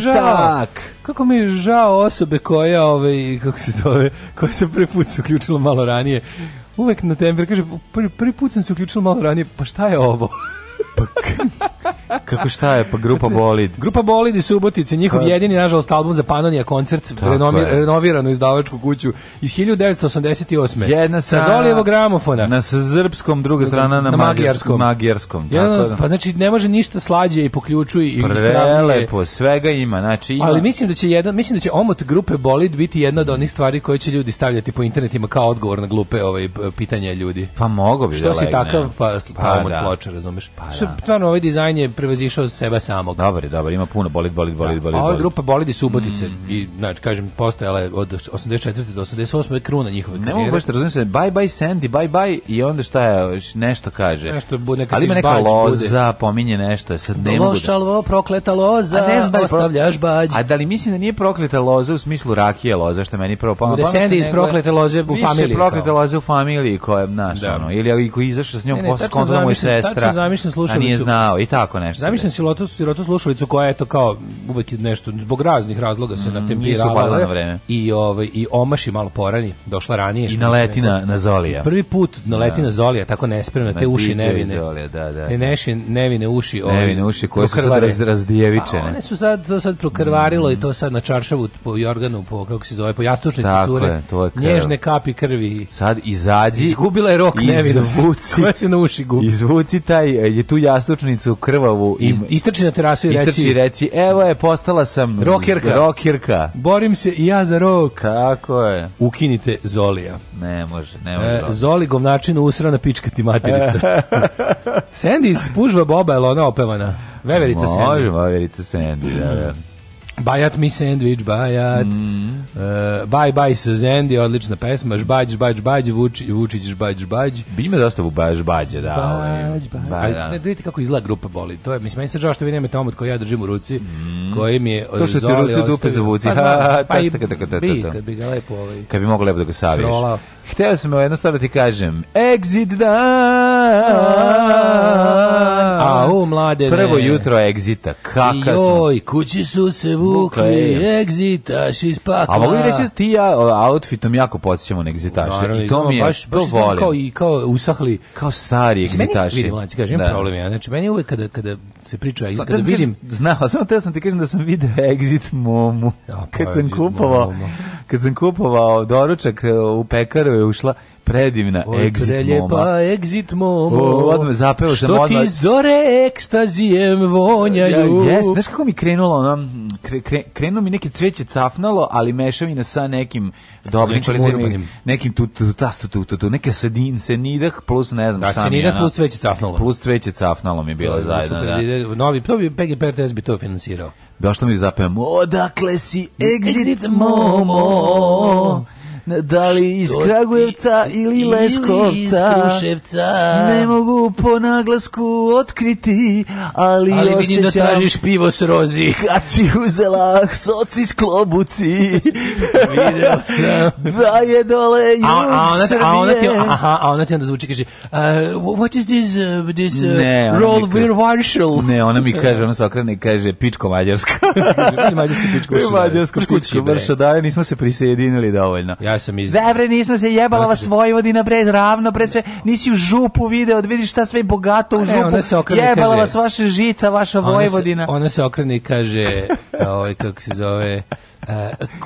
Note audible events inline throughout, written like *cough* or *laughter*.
je žao, kako mi je žao osobe koja, ovaj, kako se zove, koja se prvi put uključila malo ranije, uvek na temper, kaže, prvi, prvi put sam se uključila malo ranije, pa šta je ovo? Pa, *laughs* kako šta je, pa grupa dakle, Bolid. Grupa Bolid i Subotice, njihov pa- jedini, nažalost, album za Panonija koncert, renomi, renoviranu izdavačku kuću, iz 1988. Jedna strana, sa Zolijevog gramofona. Na srpskom, druga strana na, na magijarskom. magijarskom Jedna, tako, da. pa znači, ne može ništa slađe i poključuje i Prelepo, svega ima, znači ima. Ali mislim da će jedan, mislim da će omot grupe Bolid biti jedna od onih stvari koje će ljudi stavljati po internetima kao odgovor na glupe ovaj pitanja ljudi. Pa mogu bi Što da si takav pa, pa, pa omot da. ploče, razumeš? Pa, da stvarno ovaj dizajn je prevazišao sebe samog. Dobar je, dobar, ima puno bolid, bolid, bolid, da. bolid. ova grupa bolidi Subotice, mm. i, znači, kažem, postojala je od 84. do 88. je kruna njihove karijere. Ne mogu baš da razumijem bye bye Sandy, bye bye, i onda šta je, nešto kaže. Nešto bude, neka Ali ima neka loza, bude. pominje nešto, sad ne mogu da... Lošalvo, prokleta loza, a ne znam, da ostavljaš bađ. A da li mislim da nije prokleta loza u smislu rakije loza, što meni prvo pomalo. Bude Sandy iz proklete loze u familiji. Više proklete loze u familiji, koja, znaš, da. ono, ili ako izašao s njom, posle skontra mu je sestra. Tačno zamišljam, slušam nije znao i tako nešto. Zamišljam si sirotu, sirotu slušalicu koja je to kao uvek nešto, zbog raznih razloga se mm, natempirala. na vreme. I, ovaj, I omaši malo porani, došla ranije. I naleti na, na Zolija. Prvi put naleti da. na Zolija, tako nespremno, na te uši nevine. Zolija, da, da. Te da. neši, nevine uši. Ovaj, nevine uši koje su sad raz, razdijevičene. Pa one su sad, to sad prokrvarilo mm. i to sad na čaršavu po Jorganu, po, kako se zove, po jastučnici cure. Je, to je krv. Nježne kapi krvi. Sad izađi. Izgubila je rok nevine. Izvuci. *laughs* Koja se na uši gubi. Izvuci taj, je tu jasličnicu krvavu i istrči na terasu i reci i reci evo je postala sam rokerka rokerka borim se i ja za rok kako je ukinite Zolija ne može ne e, može e, Zoli govnačinu usrana pička ti materica *laughs* Sandy iz Pužva Boba je ona opevana Veverica Sandy Može, Veverica Sandy, da, da. Bajat mi sandvič, bajat. Mm. Uh, bye bye sa Zendi, odlična pesma. Žbađ, žbađ, žbađ, Vučić, Vučić, žbađ, žbađ. Biljme zastavu baš žbađe, da. Žbađ, žbađ. Ovaj, da. Ne, vidite kako izgleda grupa boli. To je, mislim, meni se žao što vi nemate omot koji ja držim u ruci, mm. koji mi je To što ti ruci dupe zavuci. Pa, pa, pa, pa, pa, pa, pa, pa, pa, pa, pa, pa, pa, pa, pa, pa, Hteo sam jednu stvar da ti kažem. Exit dan! A u mlade Prvo jutro Exita. Kaka Joj, smo. kući su se vukli, Exitaš iz pakla. A mogu reći da ti ja outfitom jako podsjećamo na Exitaša. I to mi je, baš, to baš volim. Kao, i, kao usahli. Kao stari exitaši. Meni, vidim, mlađe, znači, kažem, da. problem ja. Znači, meni uvek kada, kada se priča i Kada vidim... Znao, samo teo sam ti kažem da sam video Exit Momu. Ja, pa kad, sam kupovao, kad sam kupovao doručak e, u pekaru je ušla predivna Oj, Exit preljepa Moma. Exit Momo. O, odme zapeo sam odmah. Što ti zore ekstazijem vonjaju. Ja, jes, znaš kako mi krenulo ono, kre, krenulo mi neke cveće cafnalo, ali mešao mi na sa nekim dobrim kvalitetnim, nekim tu tu tu tu tu tu, neke sedin, senidah plus ne znam da, šta mi je. Da, plus cveće cafnalo. Plus cveće cafnalo mi je bilo to, zajedno. Super, da. Novi, to bi PGPRTS bi to finansirao. Da što mi zapevam, odakle si Exit, exit Momo da li iz Kragujevca ili Leskovca. Ili iz Ne mogu po naglasku otkriti, ali, ali osjećam... vidim da tražiš pivo s rozi. Kad si uzela soci s klobuci. Video sam. Da je dole jug a, a ona, Srbije. A ona ti, aha, a ona ti onda zvuči, kaže, uh, what is this, uh, this uh, ne, roll we're varšal? Ne, ona mi kaže, ona se okrene i kaže, pičko mađarska. kaže, mađarska pičko vrša. Mađarska pičko vrša, da. Da. da, nismo se prisjedinili dovoljno. Ja sam iz... Da, bre, nismo se jebala znači va Vojvodina, bre, ravno, bre, sve, nisi u župu video, da vidiš šta sve bogato u župu, ne, jebala vas vaše žita, vaša ona Vojvodina. Se, ona se okrene i kaže, ovaj, kako se zove, Uh,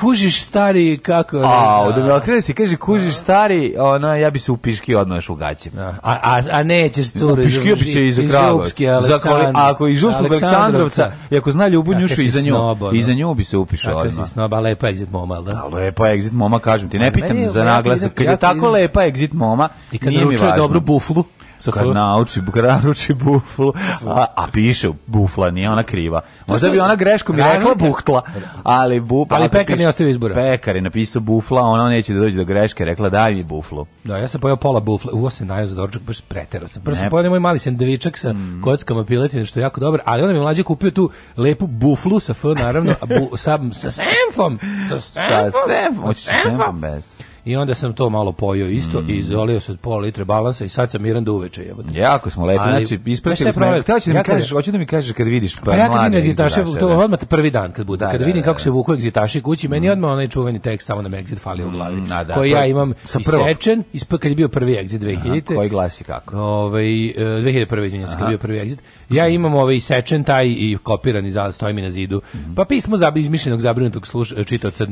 kužiš stari kako a odobrava da. se kaže kužiš da. stari ona ja bi se upiški odmaš u gaće da. a a a nećeš cure upiški bi se iz krava za kvali, ako i Župskog Aleksandrovca i ako zna Ljubu Njušu i za nju i za nju bi se upišao odmah kako snoba lepa exit moma da a lepa exit moma kažem ti ne pitam za naglasak kad je tako lepa exit moma i kad naručuje dobru buflu sa kad nauči, naruči buflu, a, a piše bufla, nije ona kriva. Možda bi ona mi rekla buhtla, ali bu, ali pekar nije ostavio izbora. Pekar je napisao bufla, ona neće da dođe do greške, rekla daj mi buflu. Da, ja sam pojeo pola bufla, uo se najao za doručak, baš preterao sam. Prvo sam pojeo moj mali sendvičak sa mm. kockama piletine, što je jako dobro, ali onda mi mlađe kupio tu lepu buflu sa F, naravno, a bu, sa, sa semfom, sa semfom, sa semfom, sa semfom, sa semfom, i onda sam to malo pojeo isto mm. i izolio se od pola litre balansa i sad sam miran do uveče. Jebote. Jako smo lepi, Ali, znači ispratili smo. Htio da mi kažeš, hoćeš da mi kažeš kad vidiš pa ja kad vidim egzitaše, to je da. odmah prvi dan kad bude, Da, kad da, vidim da, kako se vuku egzitaši kući, meni mm. odmah onaj čuveni tekst samo na Exit fali u glavi, mm, koji ja imam isečen, ispod kad je bio prvi Exit 2000. Koji glasi kako? Ovaj 2001. E, izvinjavam se, kad je bio prvi Exit. Ja imam ovaj isečen taj i kopiran i stoji mi na zidu. Mhm. Pa pismo za izmišljenog zabrinutog čitaoca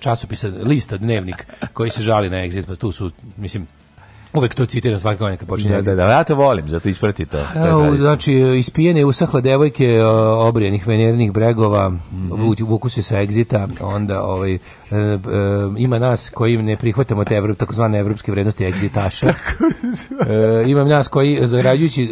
časopisa lista dnevnik koji koji se žali na exit, pa tu su, mislim, Uvek to citira svake godine kad počinje. Da, da, da, ja te volim, zato isprati to. A, znači, ispijene usahle devojke e, obrijenih venernih bregova, mm -hmm. vuku se sa egzita, onda ovaj, e, e, ima nas koji ne prihvatamo te evrop, takozvane evropske vrednosti egzitaša. *laughs* e, imam nas koji, zarađujući,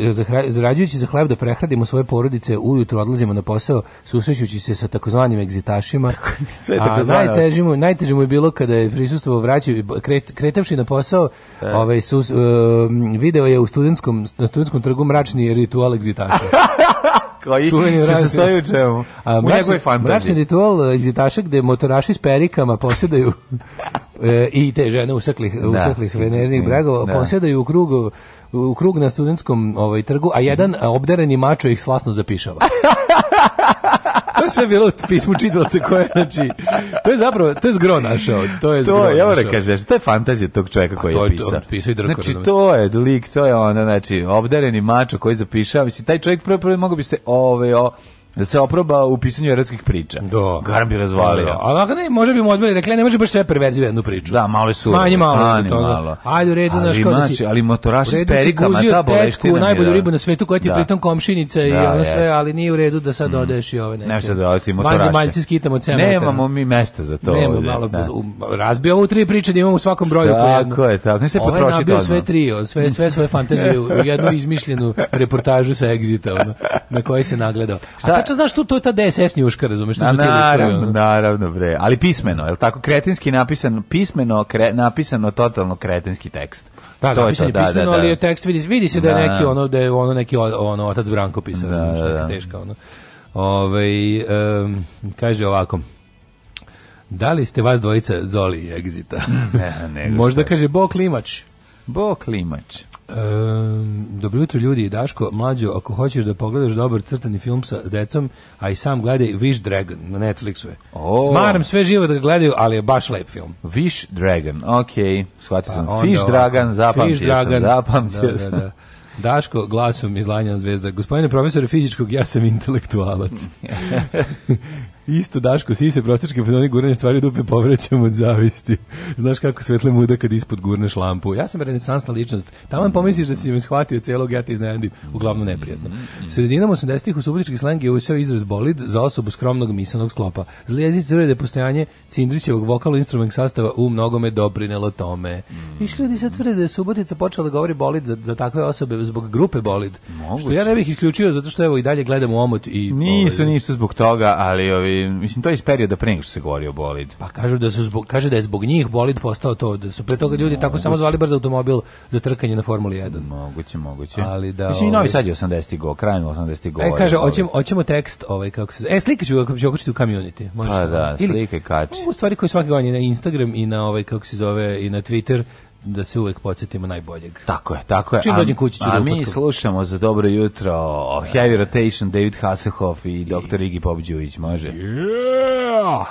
zarađujući za hleb da prehradimo svoje porodice, ujutru odlazimo na posao, susrećući se sa takozvanim egzitašima. Sve A najteže mu, najteže mu je bilo kada je prisustvo vraćaju, kret, kretavši na posao, e. ovaj, su su, uh, video je u studentskom, na studentskom trgu mračni ritual egzitaša. *laughs* koji Čuveni se sastoji u čemu? A, u mračni, mračni ritual egzitaša gde motoraši s perikama posjedaju *laughs* e, i te žene usaklih, da, usaklih venernih bragova da. posjedaju u krugu u krug na studentskom ovaj trgu, a jedan obdareni mačo ih slasno zapišava. *laughs* je sve bilo u pismu čitalaca koje, znači, to je zapravo, to je zgro našao. To je zgro to, ja kažeš, to je fantazija tog čoveka koji to je pisao. i drko, znači, to je lik, to je ono, znači, obdareni mačo koji zapišava, mislim, taj čovjek prvo, prvo mogo bi se, ove, ovaj, o, da se oproba u pisanju erotskih priča. Do. Da. Garam bi razvalio. A da, da, ako ne, može bi mu odbili, rekli, ne može baš sve preverzi jednu priču. Da, malo su. surovo. Manje malo. Stani, malo. Ajde, u redu, znaš kao da si... Ali motoraš s perikama, ta boleština. najbolju ribu na svetu koja ti da. pritom komšinica da, i ono sve, ali nije u redu da sad mm. odeš i ove neke. Ne sad dodati motoraše. Manje maljci skitamo cemo. Nemamo mi mesta za to. Nemamo malo. Razbio ovu tri priče da imamo u svakom broju po jednu. Tako je, tako. Ne se potroši to. sve tri, sve, sve svoje fantazije u jednu izmišljenu reportažu sa Exita, na kojoj se nagledao. Zato znaš, tu to je ta DSS njuška, razumeš? Na, naravno, naravno, bre. Ali pismeno, je li tako? Kretinski napisan, pismeno, kre, napisano totalno kretinski tekst. Da, to napisan je to, da, pismeno, da, da. ali je tekst, vidi, vidi se da, da je neki ono, da je ono neki ono, otac Branko pisao, da, razumeš, da, da. teška ono. Ove, ovaj, um, kaže ovako, da li ste vas dvojica Zoli i Egzita? ne, ne, *laughs* Možda kaže Bo Klimač. Bo Klimač. Um, dobro jutro ljudi Daško, mlađo, ako hoćeš da pogledaš dobar crtani film sa decom, a i sam gledaj Wish Dragon na Netflixu je. Oh. Smaram sve živo da ga gledaju, ali je baš lep film. Wish Dragon, ok, shvatio pa sam. Fish Dragon, zapamtio Fish Dragon. Da, zapamtio da, sam. Da, da. Daško glasom iz Lanjan zvezda. Gospodine profesore fizičkog, ja sam intelektualac. *laughs* Isto Daško, si se prostički fazoni gurne stvari dupe povrećam od zavisti. Znaš kako svetle muda kad ispod gurneš lampu. Ja sam renesansna ličnost. Taman pomisliš da si me shvatio celog, ja te iznenadim. Uglavnom neprijatno. Sredinom 80-ih u subotički slang je useo izraz bolid za osobu skromnog misanog sklopa. Zlezic zove da je postojanje Cindrićevog vokalno-instrument sastava u mnogome doprinelo tome. Viš ljudi se tvrde da je Subotica počela da govori bolid za, za takve osobe zbog grupe bolid. Moguće. Što ja ne bih isključio zato što evo i dalje gledamo omot i... Nisu, ovaj, nisu zbog toga, ali ovi mislim to je iz perioda pre nego što se govorio bolid. Pa kažu da su zbog, kaže da je zbog njih bolid postao to da su pre toga ljudi moguće. tako samo zvali brz automobil za trkanje na Formuli 1. Moguće, moguće. Ali da Mislim i Novi ovaj- Sad je 80 go, krajem 80 go. E kaže hoćemo hoćemo tekst ovaj kako se E slike ću kako ću okačiti u community. Može. Pa da, da slike kači. U stvari koji svake godine na Instagram i na ovaj kako se zove i na Twitter da se uvek podsjetimo najboljeg. Tako je, tako je. Čim dođem kući ću a da mi slušamo za dobro jutro Heavy Rotation, David Hasselhoff i, I... Dr. Iggy Pop Đujić, može? Yeah!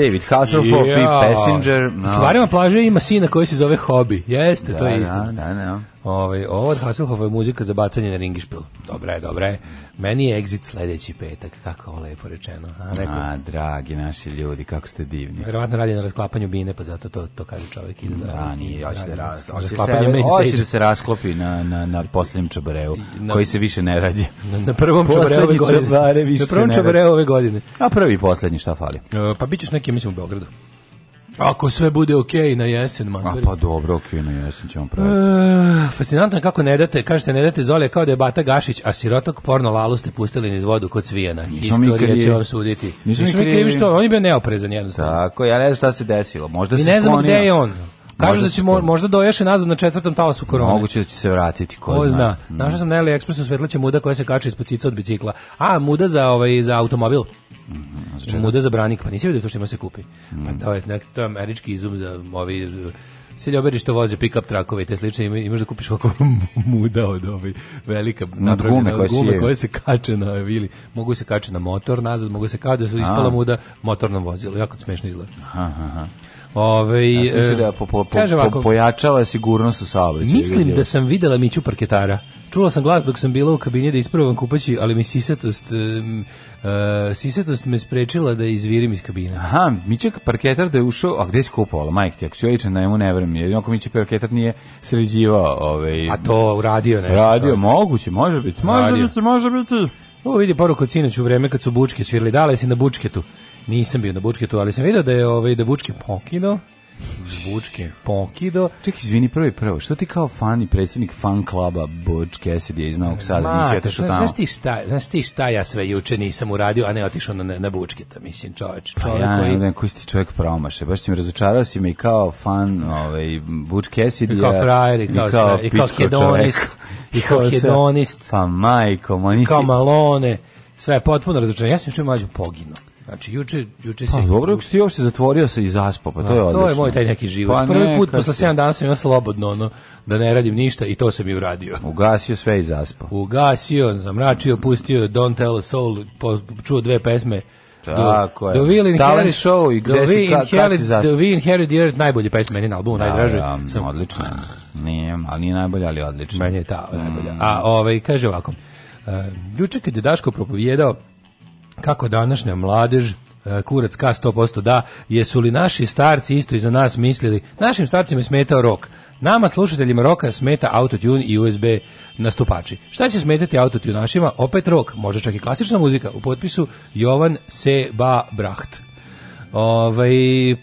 David Hasselhoff ja. i Passenger. No. Čuvarima plaže ima sina koji se zove Hobby. Jeste, da, to je da, isto. Da, da, da. Ovaj, ovo od Hasselhoffa je muzika za bacanje na ringišpilu dobra je, dobra je. Meni je exit sledeći petak, kako ovo lepo rečeno. A, neko... A, dragi naši ljudi, kako ste divni. Verovatno radi na rasklapanju bine, pa zato to, to kaže čovjek. Ide da, da, nije, da hoće da, raz, hoće se, hoće da se rasklopi na, na, na posljednjem čobareu, na, koji se više ne radi. Na, na prvom čobareu ove godine. Čobare, više na prvom čobareu ove godine. A prvi i poslednji, šta fali? Uh, pa bit ćeš neki, mislim, u Beogradu. Ako sve bude okej okay na jesen, mater. A pa dobro, okej okay, na jesen ćemo praviti. E, fascinantno je kako ne date, kažete ne date Zolija kao da je Bata Gašić, a sirotok porno lalu ste pustili niz vodu kod svijena. Nisam Istorija će vam suditi. Nisam mi krivi što, on je bio neoprezan jednostavno. Tako, ja ne znam šta se desilo. Možda I se ne znam gde je on. Kažu da će mo, možda doješe da nazad na četvrtom talasu korone. Moguće da će se vratiti, ko, ko zna. zna. Mm. Našao sam na AliExpressu svetlaće muda koja se kače ispod cica od bicikla. A, muda za, ovaj, za automobil. Mm, znači, muda za branik, pa nisi vidio to što ima se kupi. Pa mm. Pa to je, nek, to je američki izum za ovi seljoberi što voze pick-up trakove i te slične, ima, imaš da kupiš ovako *laughs* muda od ovaj velika napravljena gume, gume koje se kače na vili. Mogu se kače na motor nazad, mogu se kače da su ispala muda motornom vozilu. Jako smešno izgleda. Aha, aha. Ovaj ja da po, po, po, ovako, pojačala sigurnost u saobraćaju. Mislim da sam videla Miću parketara. Čula sam glas dok sam bila u kabini da isprovam kupaći, ali mi sisetost um, uh, eh, sisatost me sprečila da izvirim iz kabine. Aha, Mićak parketar da je ušao, a gde si kupovala, majke ti, ako si ovičan, najmu ne vrem, jer ako Mićak parketar nije sređivao. Ovaj, a to uradio nešto. Radio, moguće, može biti. Može biti, može biti. Ovo vidi poruku od sinoć u vreme kad su bučke svirali, dale si na bučketu. Nisam bio na Bučketu, ali sam video da je ovaj da Bučki pokido. Bučke Pokido. Ček, izvini, prvi prvo, što ti kao fan i predsjednik fan kluba Buč Cassidy iz Novog Sada nisi otišao tamo? Znaš ti, šta, znaš ti šta ja sve juče nisam uradio, a ne otišao na, na Bučketa, mislim, čoveč. Pa ja koji... ne znam koji si ti čovjek promaše, baš ti mi razočarao si me i kao fan ovaj, Buč Cassidy. I kao frajer, i kao, i kao, *laughs* i kao hedonist. I kao hedonist. Pa majko, ma nisi... Kao malone. Sve potpuno razočarano. Ja sam što je mlađu poginuo. Znači juče juče pa, se pa, dobro, ti još se zatvorio se i zaspao, pa da, to je odlično. To je moj taj neki život. Pa Prvi ne, put posle 7 dana sam imao slobodno ono da ne radim ništa i to sam i uradio. Ugasio sve i zaspao. Ugasio, zamračio, pustio Don't Tell a Soul, čuo dve pesme. Tako do, je. Do Will Inherit Show i gde si, ka, si zaspao. Do We Inherit the Earth, najbolji pesme, meni na albumu, da, najdraže. Ja, da, sam odlično. Nije, ali nije najbolja, ali odlično. Meni je ta mm. najbolja. A ovaj, kaže ovako, uh, juče kad je Daško propovijedao kako današnja mladež e, kurac K 100% da, jesu li naši starci isto iza nas mislili, našim starcima je smetao rok, nama slušateljima roka smeta autotune i USB nastupači. Šta će smetati našima Opet rok, može čak i klasična muzika, u potpisu Jovan Seba Braht Ovaj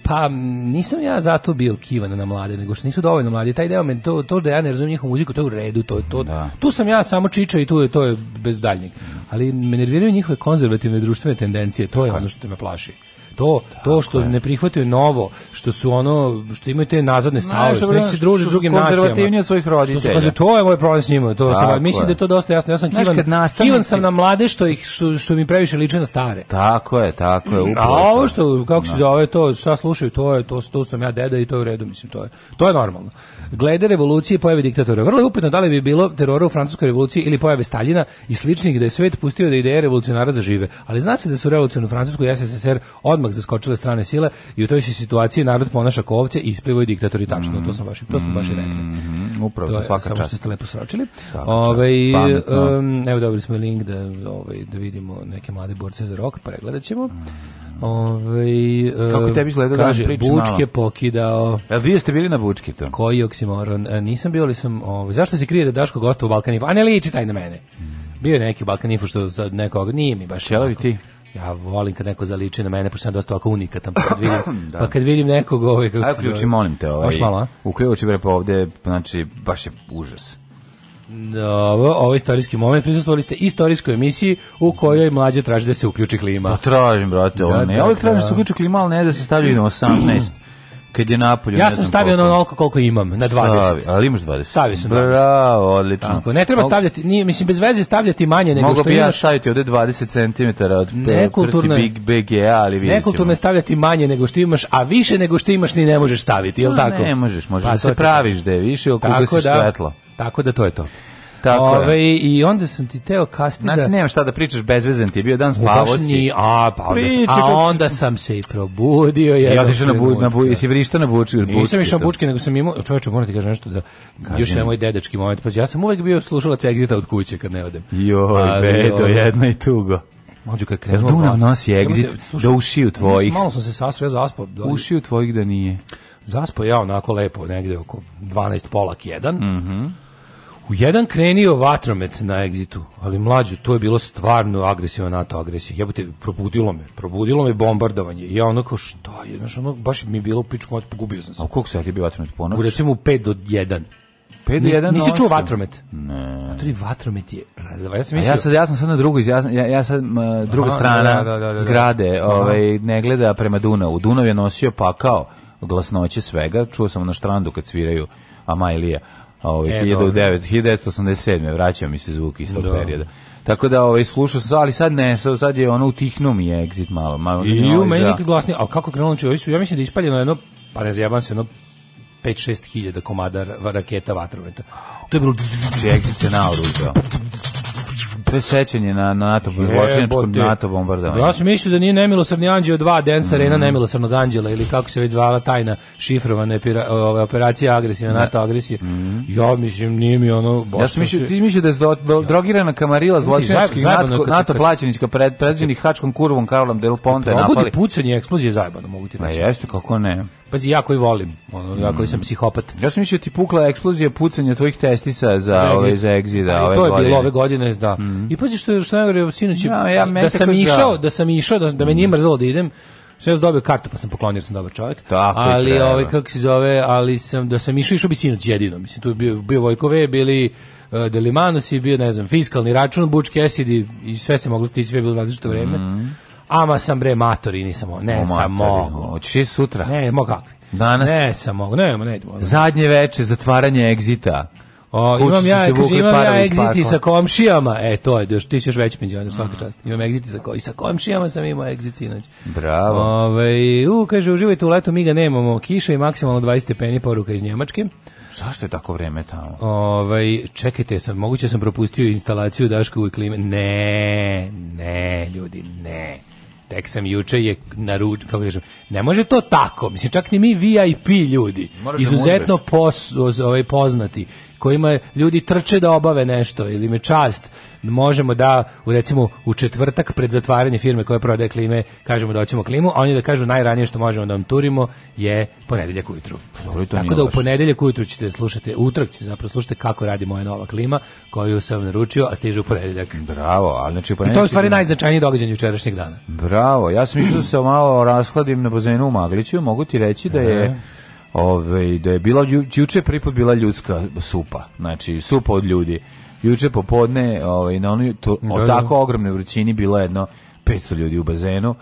pa nisam ja zato bio kivan na mlade, nego što nisu dovoljno mladi. Taj deo me to to da ja ne razumem njihovu muziku, to je u redu, to to. Da. Tu sam ja samo čiča i tu je to je bez daljnjeg. Ali me nerviraju njihove konzervativne društvene tendencije, to je ono što me plaši to to što ne prihvataju novo, što su ono što imaju te nazadne stavove, što ne se druže s drugim nacijama. Konzervativni od svojih roditelja. Kaže to je moj ovaj problem s njima, to sam mislim da je to dosta jasno. Ja sam kivan, kivan sam na mlade što ih što, što mi previše liče na stare. Tako je, tako je, upravo. A ovo što kako se da. zove to, šta slušaju, to je to, što sam ja deda i to je u redu, mislim to je. To je normalno. Glede revolucije pojave diktatora. Vrlo je upitno da li bi bilo terora u francuskoj revoluciji ili pojave Staljina i sličnih da je svet pustio da ideje revolucionara zažive. Ali zna se da su revoluciju francusku i SSSR odmah odmah zaskočile strane sile i u toj se situaciji narod ponaša kao ovce i isplivaju diktatori tačno, mm to sam baš, to smo baš i rekli. Mm Upravo, to, svaka čast. Samo ste lepo sročili. ovaj um, evo dobili smo link da, ovaj da vidimo neke mlade borce za rok, pregledaćemo ćemo. Ove, ovaj, Kako tebi izgleda da kaže, da priča Bučke malo. pokidao. A vi ste bili na Bučki to? Koji oksimoron? E, nisam bio, ali sam... Ove, ovaj, zašto se krije da Daško gosta u Balkanifu? A ne liči taj na mene. Bio je neki Balkanifu što za nekog nije mi baš... Čelavi ti? ja volim kad neko zaliči na mene, pošto sam dosta ovako unikatam, pa kad *coughs* vidim, da. pa kad vidim nekog ovaj kako Ajde, uključi, molim te, ovaj. malo, Uključi bre pa ovde, znači baš je užas. Dobro, ovo je istorijski moment. Prisustvovali ste istorijskoj emisiji u kojoj mlađe traži da se uključi klima. Pa tražim, brate, da, ovo ne. Da, da, Ovo tražim da se uključi klima, ali ne da se stavljaju na 18 kad je napolju. Ja sam stavio na onoliko koliko imam, na 20. Stavi, ali imaš 20. Stavio sam 20. Bravo, odlično. Tako, ne treba stavljati, nije, mislim, bez veze stavljati manje nego Mogu što imaš. Mogu bi ja staviti ovde 20 cm od nekulturno, Big BGA, ali vidjet ćemo. Nekulturno je stavljati manje nego što imaš, a više nego što imaš ni ne možeš staviti, je li tako? Ne možeš, možeš pa, da se praviš da je više, okupisiš da, svetlo. Tako da to je to. Tako Ove, je. I onda sam ti teo kasnije znači, da... Znači, nemam šta da pričaš, bezvezan ti je bio dan, spavo si. a, pa onda, Priči, a onda sam se i probudio. Ja, otišao na, bu, na bu, jesi vrišta na bučki? Nisam bučki, išao na bučki, nego sam imao... Čovječe, moram ti kažem nešto da... Kažem. Još je moj dedački moment. Pa ja sam uvek bio slušalac Exita od kuće kad ne odem. Joj, a, bedo, jo, jedno i tugo. Mađu kad krenuo. Jel Dunav nosi exit do ušiju tvojih? Malo sam se sasvio, ja zaspao. Do... Da ušiju tvojih da nije. Zaspao ja onako lepo, negde oko 12 polak 1. Mhm. Mm U jedan krenio vatromet na egzitu, ali mlađu, to je bilo stvarno agresivna NATO agresija. Jebote, probudilo me, probudilo me bombardovanje. I ja onako, šta je, znaš, ono, baš mi je bilo u pičku, pogubio sam se. A koliko sati je bio vatromet ponoć? U recimo 5 do 1. 5 do 1 Nisi čuo vatromet? Ne. A to je vatromet je razva. Ja sam mislio... A ja sad, ja sam sad na drugoj, ja, sam, ja, ja sad ma, druga Aha, da, strana da, da, da, da, da. zgrade da. ovaj, ne gleda prema Dunavu. Dunav je nosio pakao glasnoće svega. Čuo sam na štrandu kad sviraju Amajlija ovaj, e, 1987. Vraćao mi se zvuk iz tog do. Da. perioda. Tako da ovaj slušao sam, ali sad ne, sad je ono utihnuo mi je exit malo. malo I u ovaj meni nikad glasni, al kako krenulo čovi znači, su, ja mislim da je ispaljeno jedno, pa ne zjebam se, jedno 5-6 hiljada komada raketa vatrometa. To je bilo... Exit se naoružao sećanje na, na NATO zločinačkom NATO bombardovanju. Ja sam mislio da nije nemilosrdni anđeo 2 Dance Arena mm. nemilosrdnog anđela ili kako se već zvala tajna šifrovana operacija agresija, da. NATO agresija. Mm. Ja mislim nije mi ono boš, Ja sam mislio ti mislio da je zlo, drogirana kamarila zločinačkih NATO, NATO plaćenička pred, predviđenih hačkom kurvom Karlom Del Ponte napali. Probudi pucanje eksplozije zajebano mogu ti pa reći. Ma jeste kako ne. Pazi, ja koji volim, ono, ja koji sam mm. psihopat. Ja sam mislio da ti pukla eksplozija pucanja tvojih testisa za Zegid. ove za egzida ove to je bilo ove godine, da. Mm. I pazi što što najgore sinoć ja, ja, da, sam išao, da sam išao, da, da me nije mm. mrzelo da idem. Sve sam dobio kartu, pa sam poklonio, da sam dobar čovjek. Tako ali ovaj kako se zove, ali sam da sam išao, išao bi sinoć jedino. Mislim tu je bio bio Vojkove, bili uh, Delimanos i bio ne znam, fiskalni račun, Bučke Esidi i sve se moglo stići, sve je bilo različito vrijeme. Mm. Ama sam bre matori, nisam mogu. Ne, sam mogu. Hoćeš sutra? Ne, mogu kakvi. Danas? Ne, sam mogu. Ne, ne, mogu. Zadnje veče, zatvaranje egzita. O, imam ja, kaže, imam ja egziti sa komšijama. E, to je, još, ti si još veći penzioner, svaka čast. Imam egziti sa, ko, i sa komšijama sam imao egziti, znači. Bravo. Ove, u, kaže, uživajte u letu, mi ga nemamo. Kiša i maksimalno 20 stepeni, poruka iz Njemačke. Zašto je tako vreme tamo? Ovaj čekajte, sam moguće sam propustio instalaciju Daška u klime. Ne, ne, ljudi, ne tek sam juče je naruč, kako kažem, ne može to tako, mislim čak ni mi VIP ljudi, Moraš da izuzetno pos, ovaj, poznati, kojima ljudi trče da obave nešto ili me čast možemo da u recimo u četvrtak pred zatvaranje firme koja prodaje klime kažemo da hoćemo klimu, a oni da kažu najranije što možemo da vam turimo je ponedeljak ujutru. Dobro, to Tako da u ponedeljak ujutru ćete slušati, utrak ćete zapravo slušati kako radi moja nova klima koju sam naručio, a stiže u ponedeljak. Bravo, ali znači ponedeljak to je stvari najznačajniji događaj jučerašnjeg dana. Bravo, ja sam išao da se malo rashladim na bazenu u Magliću, mogu ti reći da je Ove, ovaj, da je bila juče prvi bila ljudska supa, znači supa od ljudi juče popodne ovaj, na onoj to, da, da. o tako ogromnoj vrućini bilo jedno 500 ljudi u bazenu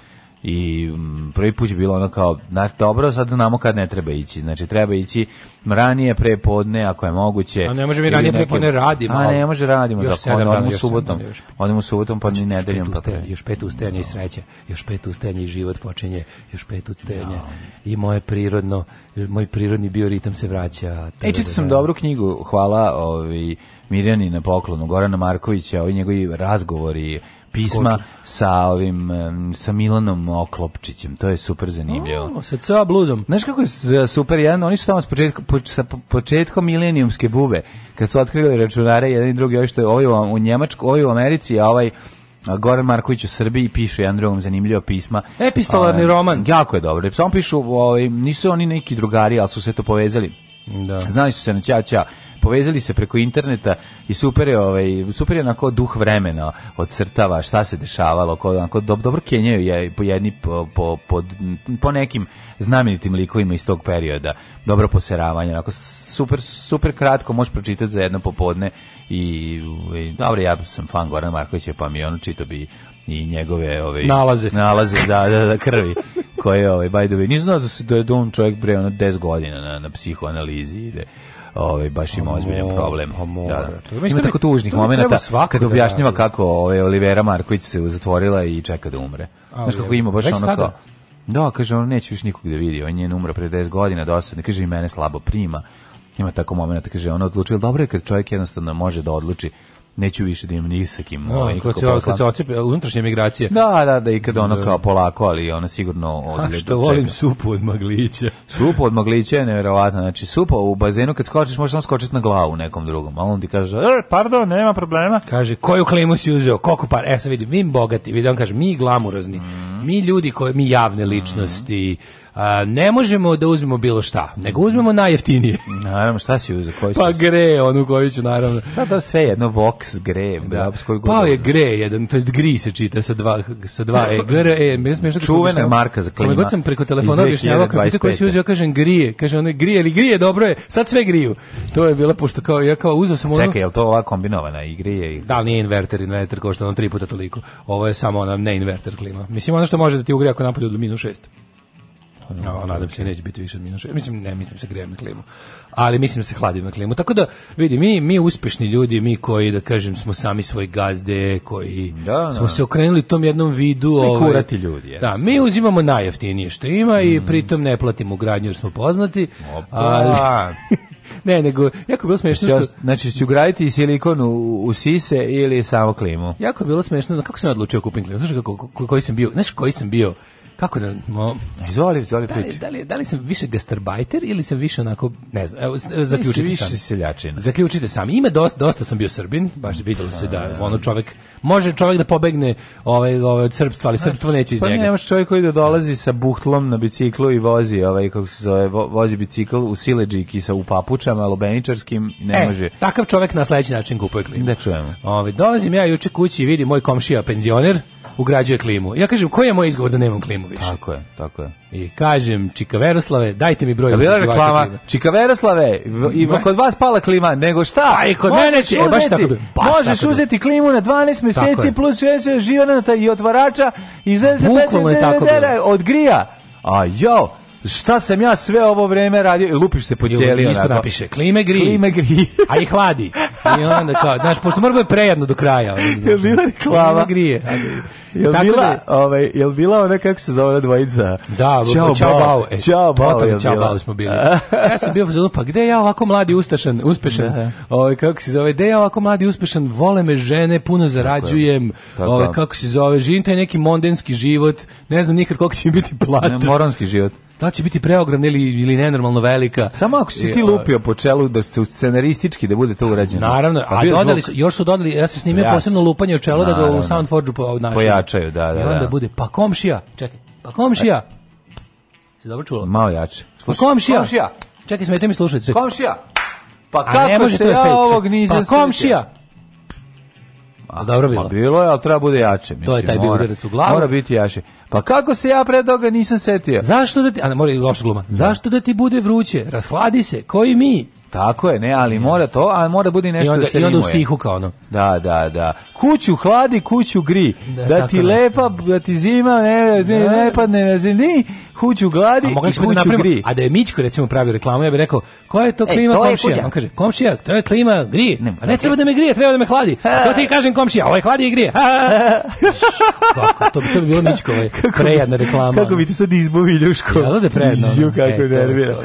i mm, prvi put je bilo ono kao, znači, dobro, sad znamo kad ne treba ići, znači treba ići ranije pre podne, ako je moguće. A ne može mi ranije neke... pre podne radimo. A ne može radimo, još za podne, odemo subotom, odemo subotom pa ni znači, nedeljom. Pa pre. Još pet ustajanja no. i da. sreće, još pet ustajanja i život počinje, još pet ustajanja da. no. i moje prirodno, moj prirodni bioritam se vraća. E, čitao sam da, dobru knjigu, hvala, ovi, Mirjani na poklonu, Gorana Markovića, ovi njegovi razgovori pisma sa ovim sa Milanom Oklopčićem. To je super zanimljivo. O, sa ca bluzom. Znaš kako je super jedan, oni su tamo s početka po, sa početkom milenijumske bube kad su otkrili računare jedan i drugi, ovaj što je ovaj u Njemačku, ovaj u Americi, a ovaj Goran Marković u Srbiji piše jedan drugom zanimljiva pisma. Epistolarni ovaj, roman. Jako je dobro. Samo pišu, ovaj, nisu oni neki drugari, ali su se to povezali Da. Znali su se na Ćaća, povezali se preko interneta i super je, ovaj, super je onako duh vremena odcrtava šta se dešavalo, ko, onako, dobro Kenjaju je po jedni, po, po, po, po nekim znamenitim likovima iz tog perioda, dobro poseravanje, onako, super, super kratko, možeš pročitati za jedno popodne i, i ovaj, dobro, ja sam fan Goran Markovića, pa mi ono čito bi i njegove ove nalaze nalaze da da da krvi *laughs* koje je, ovaj, by the way, nisam znao da, se, da je on čovjek bre, ono, 10 godina na, na psihoanalizi ide ovaj baš ima pa ozbiljan problem. Amor. Pa da. da. Ima tako tužnih momenata kad objašnjava da, kako ovaj Olivera Marković se zatvorila i čeka da umre. Znaš kako ima baš ono to. Da, kaže on neće više nikog da vidi, on je umro pre 10 godina, dosadno, kaže i mene slabo prima. Ima tako momenata, kaže ona odlučila, dobro je kad čovjek jednostavno može da odluči neću više da imam ni sa kim. No, ovaj, kad se, kad se ocepe, unutrašnja migracija. Da, da, da, i kad ono da. kao polako, ali ono sigurno odlje. što volim čeka. supu od maglića. Supu od maglića je nevjerovatno. Znači, supa u bazenu kad skočiš, možeš samo skočiti na glavu nekom drugom. A on ti kaže, er, pardon, nema problema. Kaže, koju klimu si uzeo, koliko par, e sad vidim, mi bogati, vidim, on kaže, mi glamurozni, mm. mi ljudi koji, mi javne ličnosti, mm a, ne možemo da uzmemo bilo šta, nego uzmemo najjeftinije. Naravno, šta si uzeo? Koji pa gre, onu koju ću, naravno. Da, da, sve jedno, Vox gre. Da. da pa je gre jedan, to jest gri se čita sa dva, sa dva *laughs* e, gre, e, je smiješno. Čuvena marka za klima. Kako sam preko telefona objašnjavao kako ti koji si uzeo, kažem grije, kaže ono grije, ali grije, dobro je, sad sve griju. To je bilo, pošto kao, ja kao uzeo sam ono... Čekaj, je li to ova kombinovana i grije? I... Da, nije inverter, inverter košta ono tri puta toliko. Ovo je samo ona ne inverter klima. Mislim, ono što može da ti ugrije ako napolje do minus šest. Pa no, nadam se neće biti više minus Mislim, ne mislim se grejemo na klimu. Ali mislim da se hladimo na klimu. Tako da, vidi, mi, mi uspešni ljudi, mi koji, da kažem, smo sami svoj gazde, koji da, smo da. se okrenuli tom jednom vidu. Mi ovaj, kurati ljudi. Jes. Da, mi uzimamo najjeftinije što ima mm. i mhm. pritom ne platimo ugradnju jer smo poznati. Opa. Ali, *laughs* ne, nego jako bilo smešno što... Znači, ću ugraditi silikon u, u sise ili samo klimu? Jako bilo smešno, da, kako sam ja odlučio kupim klimu? Znaš kako, koji sam bio, znaš koji sam bio kako da mo, izvoli, izvoli da da, li, da li sam više gastarbajter ili sam više onako ne znam evo zaključite više sami seljačina zaključite sami ima dosta dosta sam bio Srbin baš videlo se da ono čovjek može čovjek da pobegne ovaj ovaj od srpstva ali srpstvo neće iz pa njega pa nemaš čovjek koji da dolazi sa buhtlom na biciklu i vozi ovaj kako se zove vozi bicikl u sileđiki sa u papučama lobeničarskim ne e, može takav čovjek na sledeći način kupuje klimu da čujemo ovaj dolazim ja juče kući i vidim moj komšija penzioner ugrađuje klimu. Ja kažem, koji je moj izgovor da nemam klimu više? Tako je, tako je. I kažem, Čika Veroslave, dajte mi broj. Da bila reklama, Čika Veroslave, i kod vas pala klima, nego šta? Pa i kod mene će, uzeti, baš tako bi, baš Možeš tako uzeti klimu na 12 meseci plus 60 živanata i otvarača i za se od grija. A jo, šta sam ja sve ovo vreme radio i lupiš se po cijeli. Isto napiše, klime gri. Klime gri. *laughs* a i hladi. I onda kao, znaš, pošto mora bude prejedno do kraja. *laughs* Je bila reklama? Klime grije. Jel Tako bila, da, ovaj, jel bila ona kako se zove dvojica? Da, Ćao Ćao Bao. E, Ćao Bao, Ćao Bao smo bili. *laughs* ja sam bio fazonu, pa gde ja ovako mladi uspešan, uspešan, da. ovaj kako se zove, gde ja ovako mladi uspešan, vole me žene, puno zarađujem, Tako ovaj kako se zove, živim taj neki mondenski život, ne znam nikad koliko će mi biti plata. Ne, moronski život. Da će biti preogromna ili, ili nenormalno velika. Samo ako si ti lupio po čelu da ste scenaristički da bude to urađeno. Naravno, pa a dodali su, još su dodali, ja sam snimio posebno lupanje o čelo Naravno. da ga u Soundforgeu u pojačaju, da, da. I onda da. bude, pa komšija, čekaj, pa komšija. E. Si dobro čulo? Malo jače. Pa Slušaj, pa komšija. komšija. Čekaj, smete mi slušati. Komšija. Pa kako se ja ovog nisam Pa komšija. A dobro bilo. Pa bilo je, ali treba bude jače. Mislim, to je taj bi udarac u glavu. Mora biti jače. Pa kako se ja pre toga nisam setio? Zašto da ti, a mora i loša gluma, da. zašto da ti bude vruće? Rashladi se, koji mi? Tako je, ne, ali mm. mora to, a mora bude nešto I onda, da se I onda u stihu kao ono. Da, da, da. Kuću hladi, kuću gri. Da, da ti lepa, da ti zima, ne, ne, ne, da. ne padne, ne, ne, kuću gladi a i kuću da gri. A da je Mićko recimo pravio reklamu, ja bih rekao, koja e, je to klima e, to komšija? Je On kaže, komšija, to je klima gri. Ne, a ne treba da me grije, treba da me hladi. A *laughs* to ti kažem komšija, ovaj hladi i grije. *laughs* Kako, to, bi, to bi bilo Mićko, ovaj, *laughs* prejedna reklama. Kako bi ti sad izbuvi Ljuško? Ja, da je prejedno. Ju, kako e, nervira.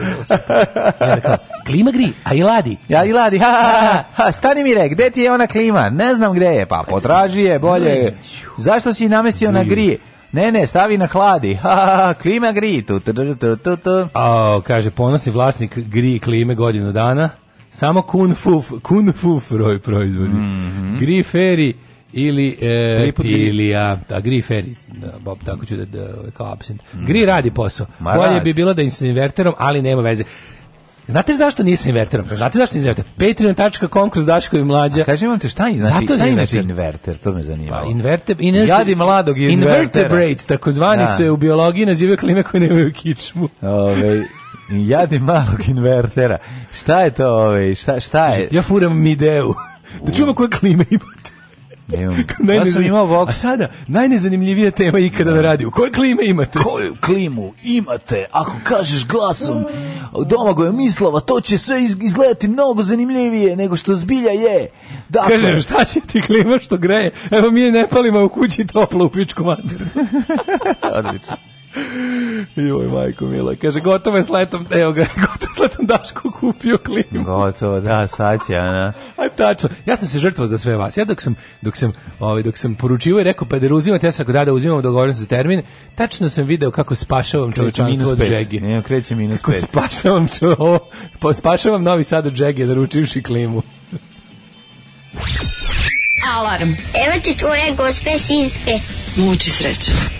klima gri, a i ladi. Ja i ladi, ha, ha, ha, stani mi re, gde ti je ona klima? Ne znam gde je, pa potraži je, bolje. Zašto si namestio na grije? Ne, ne, stavi na hladi. *laughs* Ha, klima gri. Tu, tu, tu, tu, tu. A, kaže, ponosni vlasnik gri klime godinu dana. Samo kun fuf, kun fuf proizvodi. Mm -hmm. Gri feri ili e, tilija, a da, gri feri, da, bob, tako ću da, da ovaj, kao absent. Gri mhm. radi posao. Ma Bolje radi. bi bilo da inverterom, ali nema veze. Znate zašto nije inverterom? Pa znate zašto nije inverter? Patreon.com kroz Daško i mlađa. A kaži vam te šta je, znači, šta je inverter? inverter? To me zanima. Inverte, pa inverte, Jadi mladog invertera. Invertebrates, takozvani da. se u biologiji nazivaju klime koje nemaju kičmu. Ovej. jadi malog invertera. Šta je to? ovej? šta, šta je? Ja furam mideu. Da čujemo koje klime ima. *laughs* ja sam imao Vox. A sada, najnezanimljivija tema ikada na radiju. Koje klime imate? Koju klimu imate? Ako kažeš glasom doma Domagoja Mislava, to će sve izgledati mnogo zanimljivije nego što zbilja je. Dakle, Kažem, šta će ti klima što greje? Evo mi je ne palimo u kući toplo u pičku mater. *laughs* Odlično. Joj, majko mila. Kaže, gotovo je s letom, evo ga, *laughs* gotovo s letom Daško kupio klimu. Gotovo, da, sad će, Ana. A tačno. Ja sam se žrtvao za sve vas. Ja dok sam, dok sam, ovaj, dok sam poručivao i rekao, pa da uzimate, ja sam rekao, da, da uzimamo, dogovorim se za termin. Tačno sam video kako spašavam čovečanstvo od Džegi. Ne, kreće minus kako pet. spašavam, čo, pa spašavam novi sad od Džegi, naručivši klimu. Alarm. Evo ti tvoje gospe sinske. Muči sreće.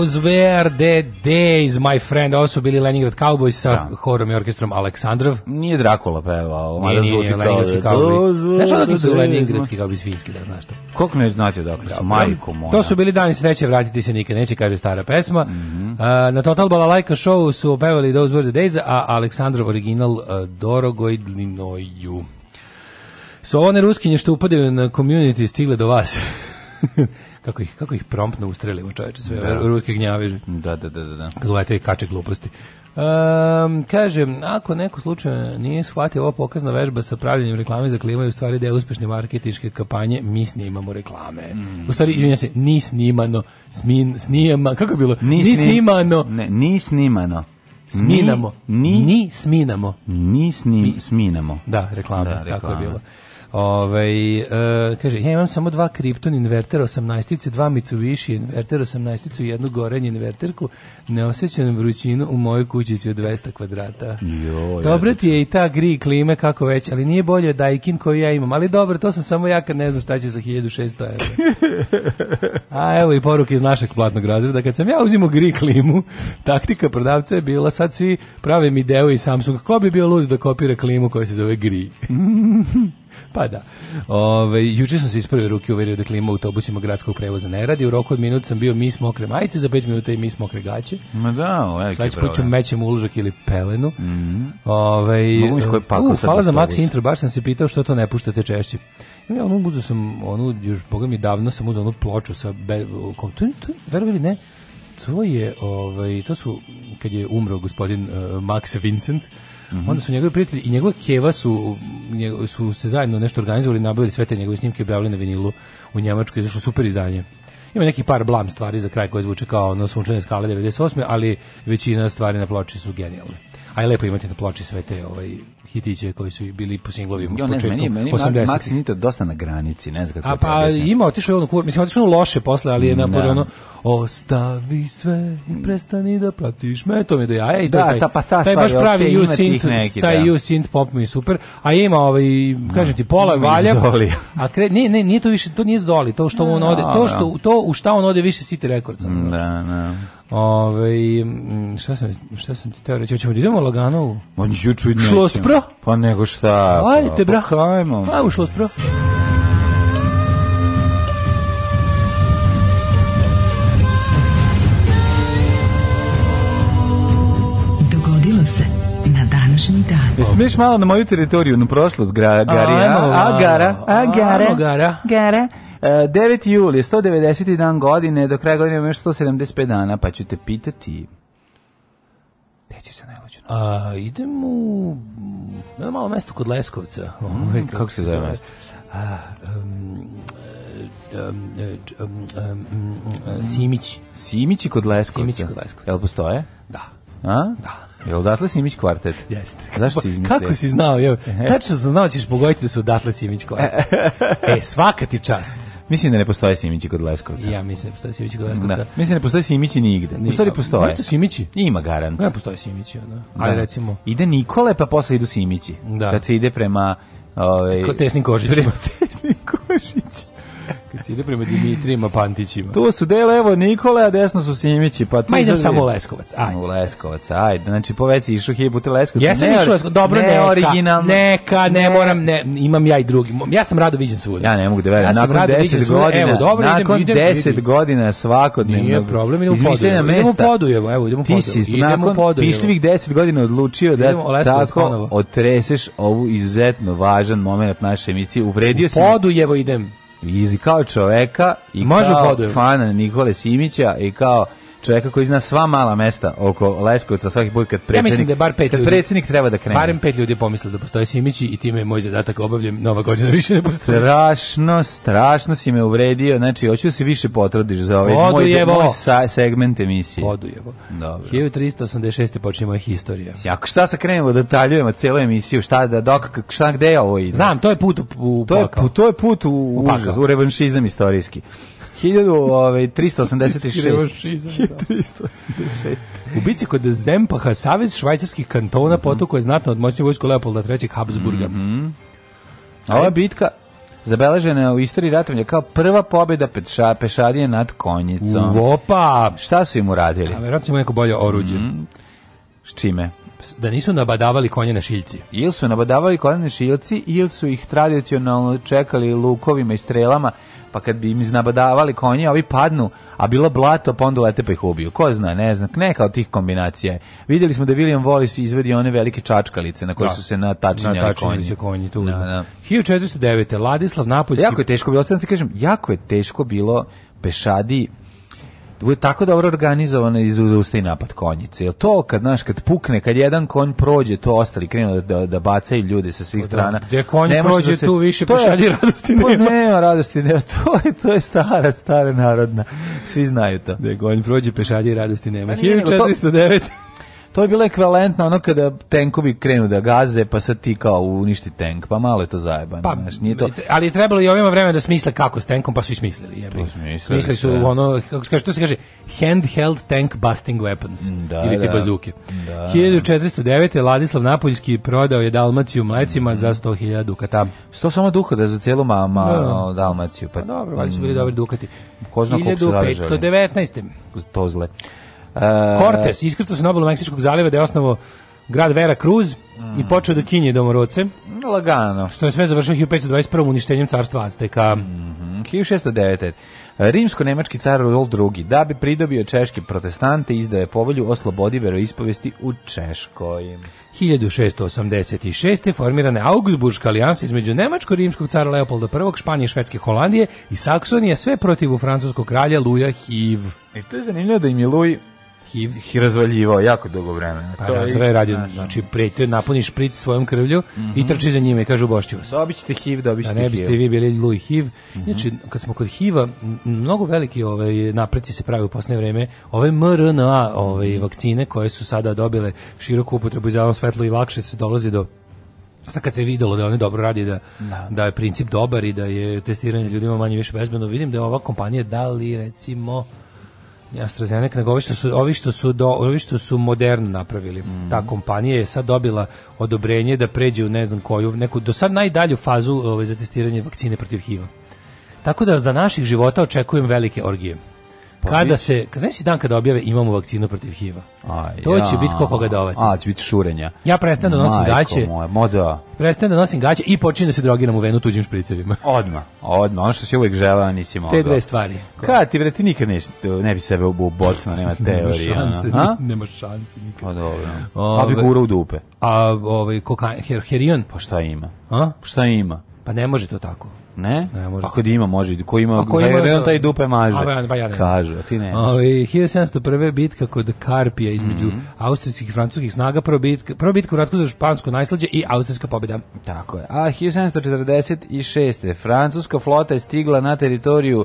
House where the days, my friend, ovo su bili Leningrad Cowboys sa da. horom i orkestrom Aleksandrov. Nije Drakula pevao, mada zvuči kao... Leningradski da Cowboys. Znaš odakle su da Leningradski Cowboys finski, da znaš to? Koliko ne znate da, su, majko moja. To su bili dani sreće, vratiti se nikad neće, kaže stara pesma. Mm -hmm. uh, na Total Balalaika show su pevali Those were the days, a Aleksandrov original uh, Dorogoj Dlinoju. Su so, one ruskinje što upadaju na community stigle do vas. *laughs* kako ih, kako ih promptno ustrelimo, čoveče, sve da. ruske gnjaveže. Da, da, da, da. da. Kako te kače gluposti. Um, kaže, ako neko slučaj nije shvatio ova pokazna vežba sa pravljenjem reklame za klima je u stvari da je uspešne marketičke kampanje, mi snimamo reklame. Mm. U stvari, izvinja se, ni snimano, smin, snijama, kako je bilo? Ni, ni snimano. Ne, ni snimano. Sminamo. Ni, ni, ni sminamo. Ni snim, sminamo. Da, reklame, da, reklame. tako je bilo. Ove, ovaj, e, kaže, ja imam samo dva Krypton invertera 18-ice, dva Mitsubishi invertera 18-icu i jednu Gorenje inverterku. Ne osjećam vrućinu u mojoj kućici od 200 kvadrata. Jo, dobro ti je i ta gri klime kako već, ali nije bolje od Daikin koju ja imam. Ali dobro, to sam samo ja kad ne znam šta će za 1600 evra. *laughs* A evo i poruke iz našeg platnog razreda. Kad sam ja uzimo gri klimu, taktika prodavca je bila sad svi prave mi deo i Samsung. Ko bi bio lud da kopira klimu koja se zove gri? *laughs* pa da. Ove, juče sam se iz prve ruke uverio da klima u autobusima gradskog prevoza ne radi. U roku od minuta sam bio mi smo okre majice, za 5 minuta i mi mokre gaće. Ma da, veliki Sad ću mećem uložak ili pelenu. Mm -hmm. Ove, Mogu pakao, uh, hvala za Maxi intro, baš sam se pitao što to ne puštate češće. Ja onu uzeo sam, onu, još boga mi davno sam uzeo onu ploču sa, be, kom, to, to, verovili ne, to je, ovaj, to su, kad je umro gospodin uh, Max Vincent, -hmm. Onda su njegovi prijatelji i njegova keva su, njegov, su se zajedno nešto organizovali, nabavili sve te njegove snimke, objavili na vinilu u Njemačkoj, izašlo super izdanje. Ima neki par blam stvari za kraj koje zvuče kao ono sunčane skale 98. ali većina stvari na ploči su genijalne. A je lepo imati na ploči sve te ovaj, hitiće koji su bili po singlovima jo, početku meni, meni 80. Maksim Nito dosta na granici, ne znam kako. A pa ima otišao ono kur, mislim otišao ono loše posle, ali je na da. ono ostavi sve i prestani da pratiš me, to mi do jaja i da, taj, ta, pa ta taj baš pravi okay, synth, taj da. synth pop mi je super, a ima ovaj kažem ti da. pola no, valja. A kre, ne, ne, nije to više, to nije Zoli, to što no, on da, ode, to što to u šta on ode više City Records. Da, da. Ove, mm, šta sam, šta sam ti teo reći? Hoćemo da idemo lagano u... On ću čuj nećemo. Šlospro? Pa nego šta? Pa, Ajde, bra. Pa kajmo. Pa u šlospro. Dogodilo se na današnji dan. Jesi smiješ malo na moju teritoriju, na prošlost, gra, garija? Ajmo, a, gara, a, gara, a, gara, gara. 9. jul je 190. dan godine, do kraja godine ima još 175 dana, pa ću te pitati gde ćeš se najluđu noć? A, idem u na malo mesto kod Leskovca. Mm, ovaj, kako, kako se zove mesto? A, um, um, um, Simići. Simići kod Leskovca? Simići kod Leskovca. Jel postoje? Da. A? Da. Je odatle Simić kvartet? Jeste. Zašto si izmislio? Kako si znao? Evo, tačno sam znao da ćeš pogoditi da su odatle Simić kvartet. *laughs* e, svaka ti čast. Mislim da ne postoje Simići kod Leskovca. Ja mislim da postoje Simići kod da. Leskovca. Da. Mislim da ne postoje Simići nigde. Ni, postoje postoje. Nešto Simići? Ima garant. Ne postoje Simići, ono. Da. Ali da. recimo... Ide Nikole, pa posle idu Simići. Da. Kad se ide prema... Ove, ovaj, Ko *laughs* tesnim kožićima. Prema tesnim kožićima. Kad ide prema Dimitrijima Pantićima. Tu su de evo Nikole, a desno su Simići. Pa Ma idem samo u Leskovac. Ajde. U Leskovac, ajde. Znači, po veci išu hilje puta Leskovac. Ja sam išao Leskovac, dobro, ne, originalno. neka, ne, ne, moram, ne, imam ja i drugi. Ja sam rado viđen svuda. Ja ne mogu da verujem. Ja nakon 10 godina, evo, dobro, nakon 10 godina svakodnevno. Nije problem, idemo u Podujevo. Idemo u Podujevo, evo, idemo u Podujevo. Ti si nakon pišljivih 10 godina odlučio da tako otreseš ovu izuzetno važan moment naše emisije. Uvredio si. U Podujevo idem i kao čoveka i Može kao fana Nikole Simića i kao čovjeka koji zna sva mala mesta oko Leskovca svaki put kad predsjednik, ja mislim da je bar pet ljudi, predsjednik treba da krene. Barem pet ljudi je pomislio da postoje Simići i time je moj zadatak obavljen, nova godina *laughs* više ne postoji. Strašno, strašno si me uvredio, znači hoću da se više potrudiš za ovaj Odujevo. moj, moj sa, segment emisije. Odujevo. Dobro. 1386. počinje moja historija. Sjako, šta sa krenemo da detaljujemo celu emisiju, šta da dok šta gde je ovo ide? Znam, to je put u, u to je, to je put u, u, užas, u revanšizam istorijski. 1386. Ovaj, da. U bici kod Zempaha, Savez švajcarskih kantona mm -hmm. potoku je znatno odmoćnio vojsku Leopolda III. Habsburga. Mm -hmm. Ova bitka zabeležena u istoriji ratovanja kao prva pobjeda peša, pešadije nad konjicom. Vopa! Šta su im uradili? A verovatno su neko bolje oruđe. Mm -hmm. S čime? da nisu nabadavali konje na šiljci. Ili su nabadavali konje na šiljci, ili su ih tradicionalno čekali lukovima i strelama pa kad bi im iznabadavali konje, ovi padnu, a bilo blato, pa onda lete pa ih ubiju. Ko zna, ne zna, neka od tih kombinacija. Vidjeli smo da William Wallace izvedi one velike čačkalice na koje da. su se natačinjali konji. se konji, tu. Da, da. 1409. Ladislav Napoljski... Jako je teško bilo, sad kažem, jako je teško bilo pešadi bude tako dobro organizovano i napad konjice. Jel to kad znaš kad pukne, kad jedan konj prođe, to ostali krenu da da, bacaju ljude sa svih pa da, strana. Gde konj ne prođe da se, tu više to radosti pa nema. Pa nema radosti nema. *laughs* To je to je stara stara narodna. Svi znaju to. Gde konj prođe pešadje radosti nema. 1409. Pa To je bilo ekvivalentno ono kada tenkovi krenu da gaze, pa sad ti kao uništi tenk, pa malo je to zajebano. Pa, znaš, nije to... Ali je trebalo i ovima vremena da smisle kako s tenkom, pa su i smislili. Jebi. Smislili su da. ono, kako se kaže, to se kaže, handheld tank busting weapons, mm, da, ili te da. bazuke. Da. 1409. Ladislav Napoljski prodao je Dalmaciju mlecima mm. za 100.000 dukata. 100 samo dukata da za cijelu mama, no. Da, da. Dalmaciju. Pa-, pa, dobro, valjda su bili mm. dobri dukati. Ko zna koliko su 1519. Tozle. E, Cortes, iskrcao se na obalu Meksičkog zaliva da je osnovo grad Vera Cruz mm. i počeo da kinje domorodce. Lagano. Što je sve završio 1521. uništenjem carstva Azteka. Mm -hmm. 1609. Rimsko-nemački car Rudolf II. da bi pridobio češke protestante izdaje povelju o slobodi veroispovesti u Češkoj. 1686. formirana je Augsburgska alijansa između Nemačko-rimskog cara Leopolda I, Španije, Švedske, Holandije i Saksonije, sve protiv francuskog kralja Luja Hiv. I to je zanimljivo da im je Luj HIV. Hi razvaljivao jako dugo vremena. Pa to je isto, radio, znači, znači prete, napuniš špric svojom krvlju mm -hmm. i mhm. trči za njime i kaže ubošću vas. Dobit ćete HIV, dobit da ćete HIV. Da ne biste HIV. vi bili luj HIV. Mm -hmm. Znači, kad smo kod HIV-a, mnogo veliki ovaj, napreci se pravi u posle vreme. Ove mRNA ovaj, mhm. vakcine koje su sada dobile široku upotrebu i zeleno svetlo i lakše se dolazi do sad kad se videlo da oni dobro radi da, da, da. je princip dobar i da je testiranje ljudima manje više bezbedno vidim da je ova kompanija da li recimo AstraZeneca, nego ovi što su, ovi što su, do, ovi što su moderno napravili. Mm. Ta kompanija je sad dobila odobrenje da pređe u ne znam koju, neku do sad najdalju fazu ovaj, za testiranje vakcine protiv HIV-a. Tako da za naših života očekujem velike orgije. Pa kada se, kada znaš dan kada objave imamo vakcinu protiv HIV-a. To ja, će biti ko pogadovati. A, će biti šurenja. Ja prestanem da nosim gaće. moda. Prestanem da nosim gaće i počinjem da se drogiram u venu tuđim špricevima. Odma, *laughs* odma, ono što si uvek želeo, nisi mogao. Te dve stvari. Kad ti bre ti nikad neš, ne bi sebe ubocno, *laughs* nema teorije, nema šanse, a? *laughs* nema šanse nikad. Pa dobro. Pa bi gura u dupe. A ovaj kokain, her, herion, pa šta ima? A? Šta ima? Pa ne može to tako. Ne? ne može. Ako pa ima može, ko ima, pa ko ima da, taj dupe maže. A, ba, ja ne. Kažu, a ti ne. Ali 1701. bitka kod Karpija između mm -hmm. austrijskih i francuskih snaga, prva bitka, prva bitka u ratku za špansko najslađe i austrijska pobjeda. Tako je. A 1746. francuska flota je stigla na teritoriju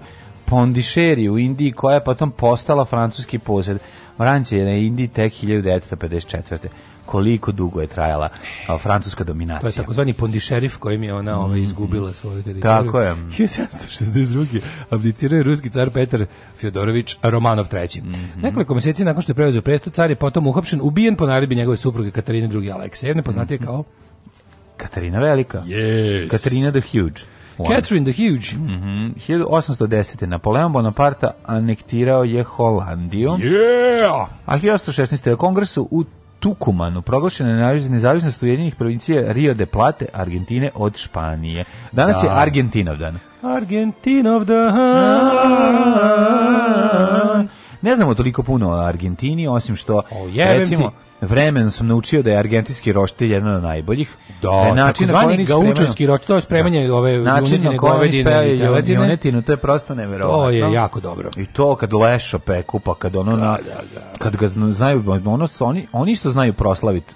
Pondišeri u Indiji koja je potom postala francuski posjed. Vranci je na Indiji tek 1954 koliko dugo je trajala kao francuska dominacija. To je takozvani pondišerif kojim je ona ovaj, mm. izgubila svoju teritoriju. Tako je. 1762. abdicira je ruski car Petar Fjodorović Romanov III. Mm -hmm. Nekoliko meseci nakon što je preuzeo presto, car je potom uhapšen, ubijen po naredbi njegove supruge Katarine II. Aleksejevne, poznatije mhm. kao Katarina Velika. Yes. Katarina the Huge. One. Catherine the Huge. Mm -hmm. 1810. Napoleon Bonaparte anektirao je Holandiju. Yeah! A 1816. u kongresu u Tukumanu proglašena nezavisnost Ujedinjenih provincije Rio de Plate, Argentine od Španije. Danas da. je Argentinov dan. Argentinov dan. Da. Ne znamo toliko puno o Argentini, osim što, o, recimo, ti. vremen sam naučio da je argentinski roštilj jedan od najboljih. da, je način na koji gaučanski roštilj, to je spremanje da. ove način junetine, govedine i junetinu, to je prosto neverovatno. To je jako dobro. I to kad lešo peku, pa kad ono, da, na, da, da. kad ga znaju, ono, oni, oni što znaju proslaviti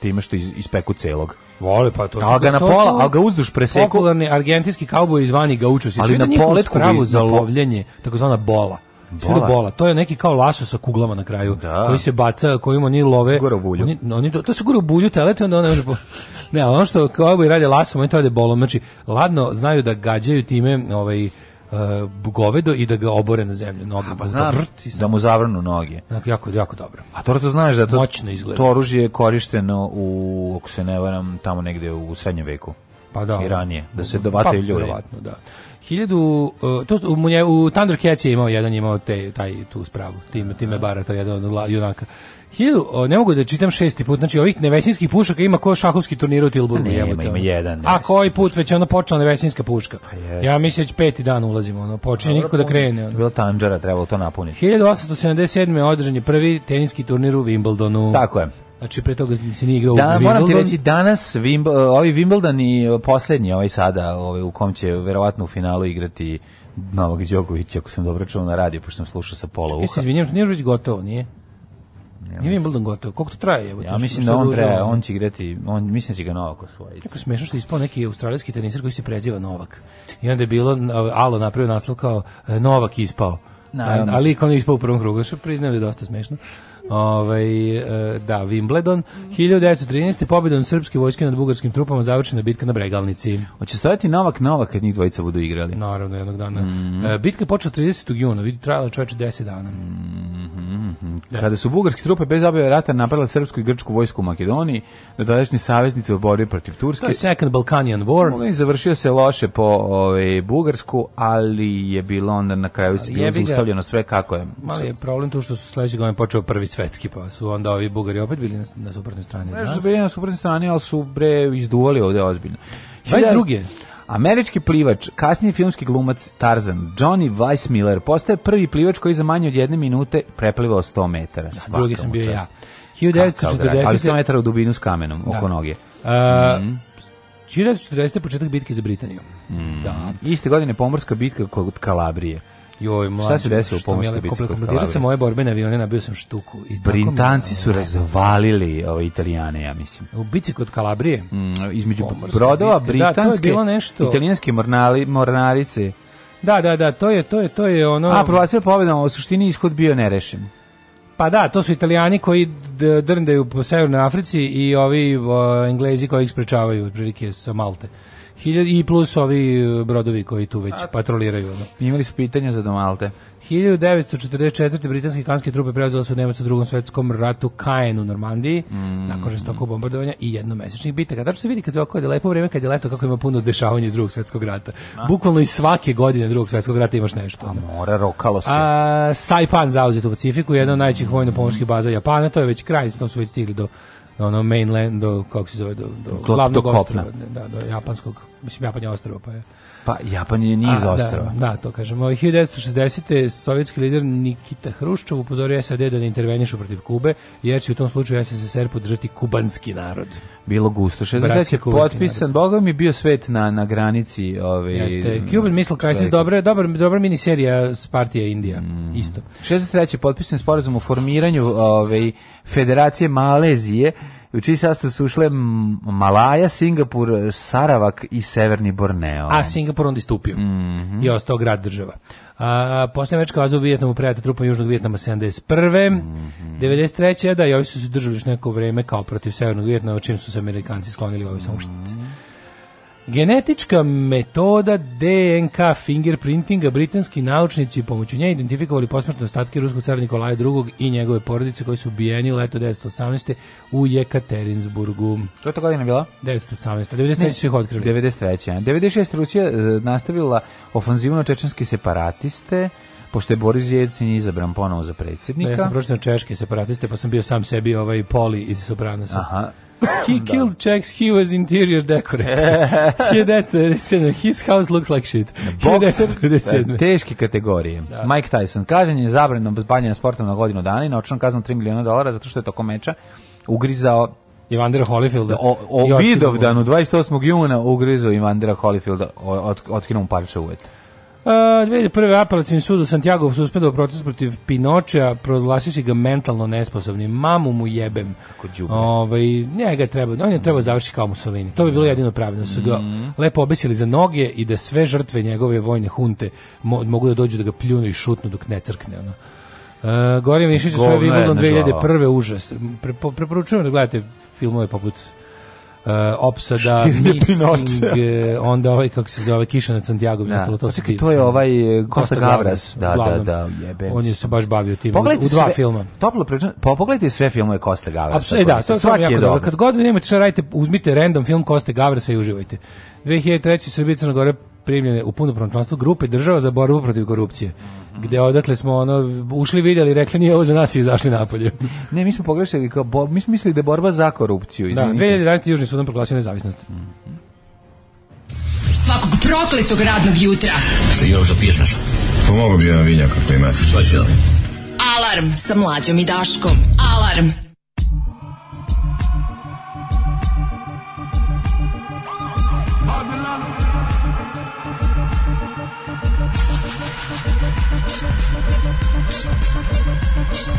time što iz, ispeku celog. Vole pa to. Al ga na pola, al ga uzduž preseku. Popularni argentinski kauboj zvani ga uču se. Ali na poletku pravu za lovljenje, takozvana bola. Sve Da bola. To je neki kao laso sa kuglama na kraju, da. koji se baca, kojim oni love. Bulju. Oni, oni, to se gura bulju telete, onda ona *laughs* Ne, ono što kao i rade lasom, oni to rade bolom. Znači, ladno znaju da gađaju time ovaj, uh, govedo i da ga obore na zemlju noge. Pa znam, da, mu zavrnu noge. Dakle, jako, jako dobro. A to to znaš da to, Moćno izgleda. to oružje je korišteno u, ako se ne varam, tamo negde u srednjem veku. Pa da. I ranije, da se dovataju pa, ljudi. da. Hiljadu, uh, to, u, u, u Thundercats je imao jedan, imao te, taj, tu spravu, time, time da. barata, jedan od junaka. Hiljadu, ne mogu da čitam šesti put, znači ovih nevesinskih pušaka ima ko šahovski turnir u Tilburgu. Ne, ima, ima jedan. A koji put već ono počela nevesinska puška? Pa jes. Ja mislim da peti dan ulazimo, ono, počinje niko da krene. Ono. Bilo tanđara, trebalo to napuniti. 1877. je održan je prvi teniski turnir u Wimbledonu. Tako je. Znači pre toga se nije igrao da, u Wimbledon. moram ti reći danas Wimb, e, ovi Wimbledon i e, poslednji ovaj sada, ovaj u kom će verovatno u finalu igrati Novak Đoković, ako sam dobro čuo na radiju, pošto sam slušao sa pola uha. Čekaj se izvinjam, nije već gotovo, nije? Ja nije Wimbledon gotovo. Koliko to traje? Evo, ja mislim da on traje, on će igrati, on mislim da će ga Novak osvojiti. Kako smešno što je ispao neki australijski teniser koji se preziva Novak. I onda je bilo, Alo napravio naslov kao e, Novak ispao. Naravno. Ali kao on ispao u prvom krugu, što priznajem da je dosta smešno. Ovaj e, da Wimbledon 1913 pobjedom srpske vojske nad bugarskim trupama završena bitka na Bregalnici. Hoće stajati Novak Novak kad njih dvojica budu igrali. Naravno jednog dana. Mm -hmm. Bitka je počela 30. juna, vidi trajala čoveče 10 dana. Mm -hmm. da. Kada su bugarske trupe bez objave rata napravile srpsku i grčku vojsku u Makedoniji, da tadašnji saveznici u protiv Turske. To je Second Balkanian War. I završio se loše po ovaj Bugarsku, ali je bilo onda na kraju bilo zaustavljeno sve kako je. Mali je problem to što su sledećeg godine počeo prvi svetski, pa su onda ovi Bugari opet bili na, na suprotnoj strani. Ne su bili na suprotnoj strani, ali su bre izduvali ovde ozbiljno. 22. Američki plivač, kasnije filmski glumac Tarzan, Johnny Weissmiller, postaje prvi plivač koji za manje od jedne minute preplivao 100 metara. Da, drugi sam bio ja. 1940. Ali 100 metara u dubinu s kamenom da. oko noge. Uh, mm. 1940. početak bitke za Britaniju. Mm. Da. Iste godine pomorska bitka kod Kalabrije. Joj, mlađe, Šta se desilo u pomorskoj bici kod Kalabrije? sam moje borbene avione, nabio sam štuku. I Britanci su razvalili ove ovaj, Italijane, ja mislim. U bici kod Kalabrije? Mm, između Pomorska brodova, bitka. Da, britanske, da, bilo nešto... italijanske mornali, mornarice. Da, da, da, to je, to je, to je ono... A, proglasio pobjedom, u suštini ishod bio nerešen. Pa da, to su Italijani koji drndaju po Severnoj Africi i ovi o, Englezi koji ih sprečavaju, otprilike sa Malte. Hiljad, I plus ovi e, brodovi koji tu već A, da. patroliraju. No. Imali su pitanja za domalte. 1944. britanske kanske trupe preuzele su Nemac u drugom svetskom ratu Kajenu u Normandiji, mm. nakon žestokog bombardovanja i jednomesečnih bitaka. Tačno se vidi kad je oko je lepo vreme, kad je leto, kako ima puno dešavanja iz drugog svetskog rata. A. Bukvalno i svake godine drugog svetskog rata imaš nešto. A mora, rokalo se. A, Saipan zauzeti u Pacifiku, jedna od najvećih vojno-pomorskih baza Japana, to je već kraj, to su već stigli do do ono mainland, do, kako se zove, do, do glavnog ostrva da, do japanskog, mislim Japan je ostravo, pa je Pa Japan je nije iz da, ostrava. Da, da, to kažemo. Ovaj, 1960. sovjetski lider Nikita Hruščov upozorio SAD da ne intervenišu protiv Kube, jer će u tom slučaju SSSR podržati kubanski narod. Bilo gusto. 60. je potpisan, Boga mi bio svet na, na granici. Ove, ovaj, Jeste. Cuban Missile Crisis, dobra, dobra, dobra miniserija s partija Indija. Mm. Isto. 63. je potpisan sporazum o formiranju ove, ovaj, Federacije Malezije, u čiji sastav su ušle Malaja, Singapur, Saravak i Severni Borneo. A Singapur onda istupio mm -hmm. i ostao grad država. A, posle večka vaza u Vijetnamu prejata trupa Južnog Vijetnama 71. Mm -hmm. 93. da i ovi su se držali još neko vreme kao protiv Severnog Vijetnama, čim su se Amerikanci sklonili ove samuštice. Mm -hmm. Genetička metoda DNK fingerprintinga britanski naučnici pomoću nje identifikovali posmrtne ostatke ruskog cara Nikolaja II i njegove porodice koji su ubijeni leto 1918. u Jekaterinsburgu. To je to godina bila? 1918. 93. su ih otkrili. 93. 96. Rusija e, nastavila ofanzivu na čečanske separatiste pošto je Boris Jelcin izabran ponovo za predsjednika. Da, ja sam pročitao češke separatiste, pa sam bio sam sebi ovaj poli iz Sopranosa. Aha, He da. killed checks, he was interior decorator. 1997. *laughs* His house looks like shit. Bokser, 1997. teške kategorije. Da. Mike Tyson, kažen je zabranjeno bavljenja sportom na godinu dana i naučnom kaznom 3 miliona dolara zato što je tokom meča ugrizao Ivandera Holyfielda. O, o Vidovdanu, 28. juna ugrizao Ivandera Holyfielda, otkinuo mu parče uveta. Uh, 2001. apelacijni sud u Santiago suspendao proces protiv Pinočea, proglasivši ga mentalno nesposobnim. Mamu mu jebem. Ovaj njega treba, on je treba završiti kao Mussolini. To bi bilo da. jedino pravilno. Da su ga mm. lepo obesili za noge i da sve žrtve njegove vojne hunte mo mogu da dođu da ga pljunu i šutnu dok ne crkne ona. Uh, Goran Višić u svojoj 2001. užas. Pre preporučujem da gledate filmove poput Eh, opsada, missing, eh, onda ovaj, kako se zove, Kiša na Santiago. Da. To, pa Čekaj, to je ovaj Kosta eh, Gavras. Da, da, da, jebe. On je se baš bavio tim Pogledajte u dva sve, filma. Toplo pričam, pa pogledajte sve filmove Kosta Gavrasa. Apsu, e, da, da to je svaki jako dobro. Kad god nemate šta radite, uzmite random film Koste Gavrasa i uživajte. 2003. Srbije Crna gore primljene u punopravno članstvo grupe država za borbu protiv korupcije gde odatle smo ono ušli vidjeli rekli nije ovo za nas i izašli napolje. *laughs* ne, mi smo pogrešili kao bo, mi smo mislili da je borba za korupciju. Da, izvinite. Da, 2011. Južni sud proglasio nezavisnost. Mm -hmm. Svakog prokletog radnog jutra. Još da piješ nešto? Pomogao pa bi jedan vinjak ako imate. Pa Alarm sa mlađom i Daškom. Alarm. All of them.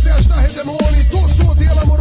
se až najedemo to su odjela morali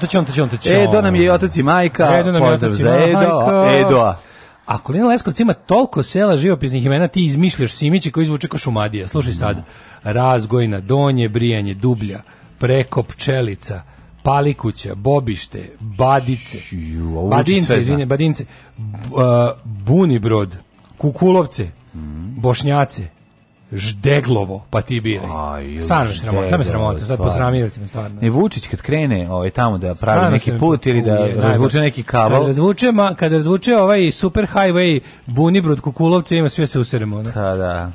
čon, to čon, to čon, to čon. Edo nam je otac i majka. Edo nam je Pozdrav za Edo. Edo. A Kolina Leskovac ima toliko sela živopisnih imena, ti izmišljaš Simići koji zvuče kao Šumadija. Slušaj sad, Razgojna, Donje, Brijanje, Dublja, Prekop, Pčelica, Palikuća, Bobište, Badice, Badince, izvinje, Badince, Bunibrod, Kukulovce, mhm. Bošnjace, ždeglovo, pa ti biri. Stvarno se sramota, sam sramota, sad posramio se me stvarno. Ne Vučić kad krene ovaj tamo da pravi stvarno neki put ili da je, razvuče neki kabel. Kad razvuče, ma, kad razvuče ovaj super highway Bunibrod Kukulovce, ima sve se u ceremonu. Da, da.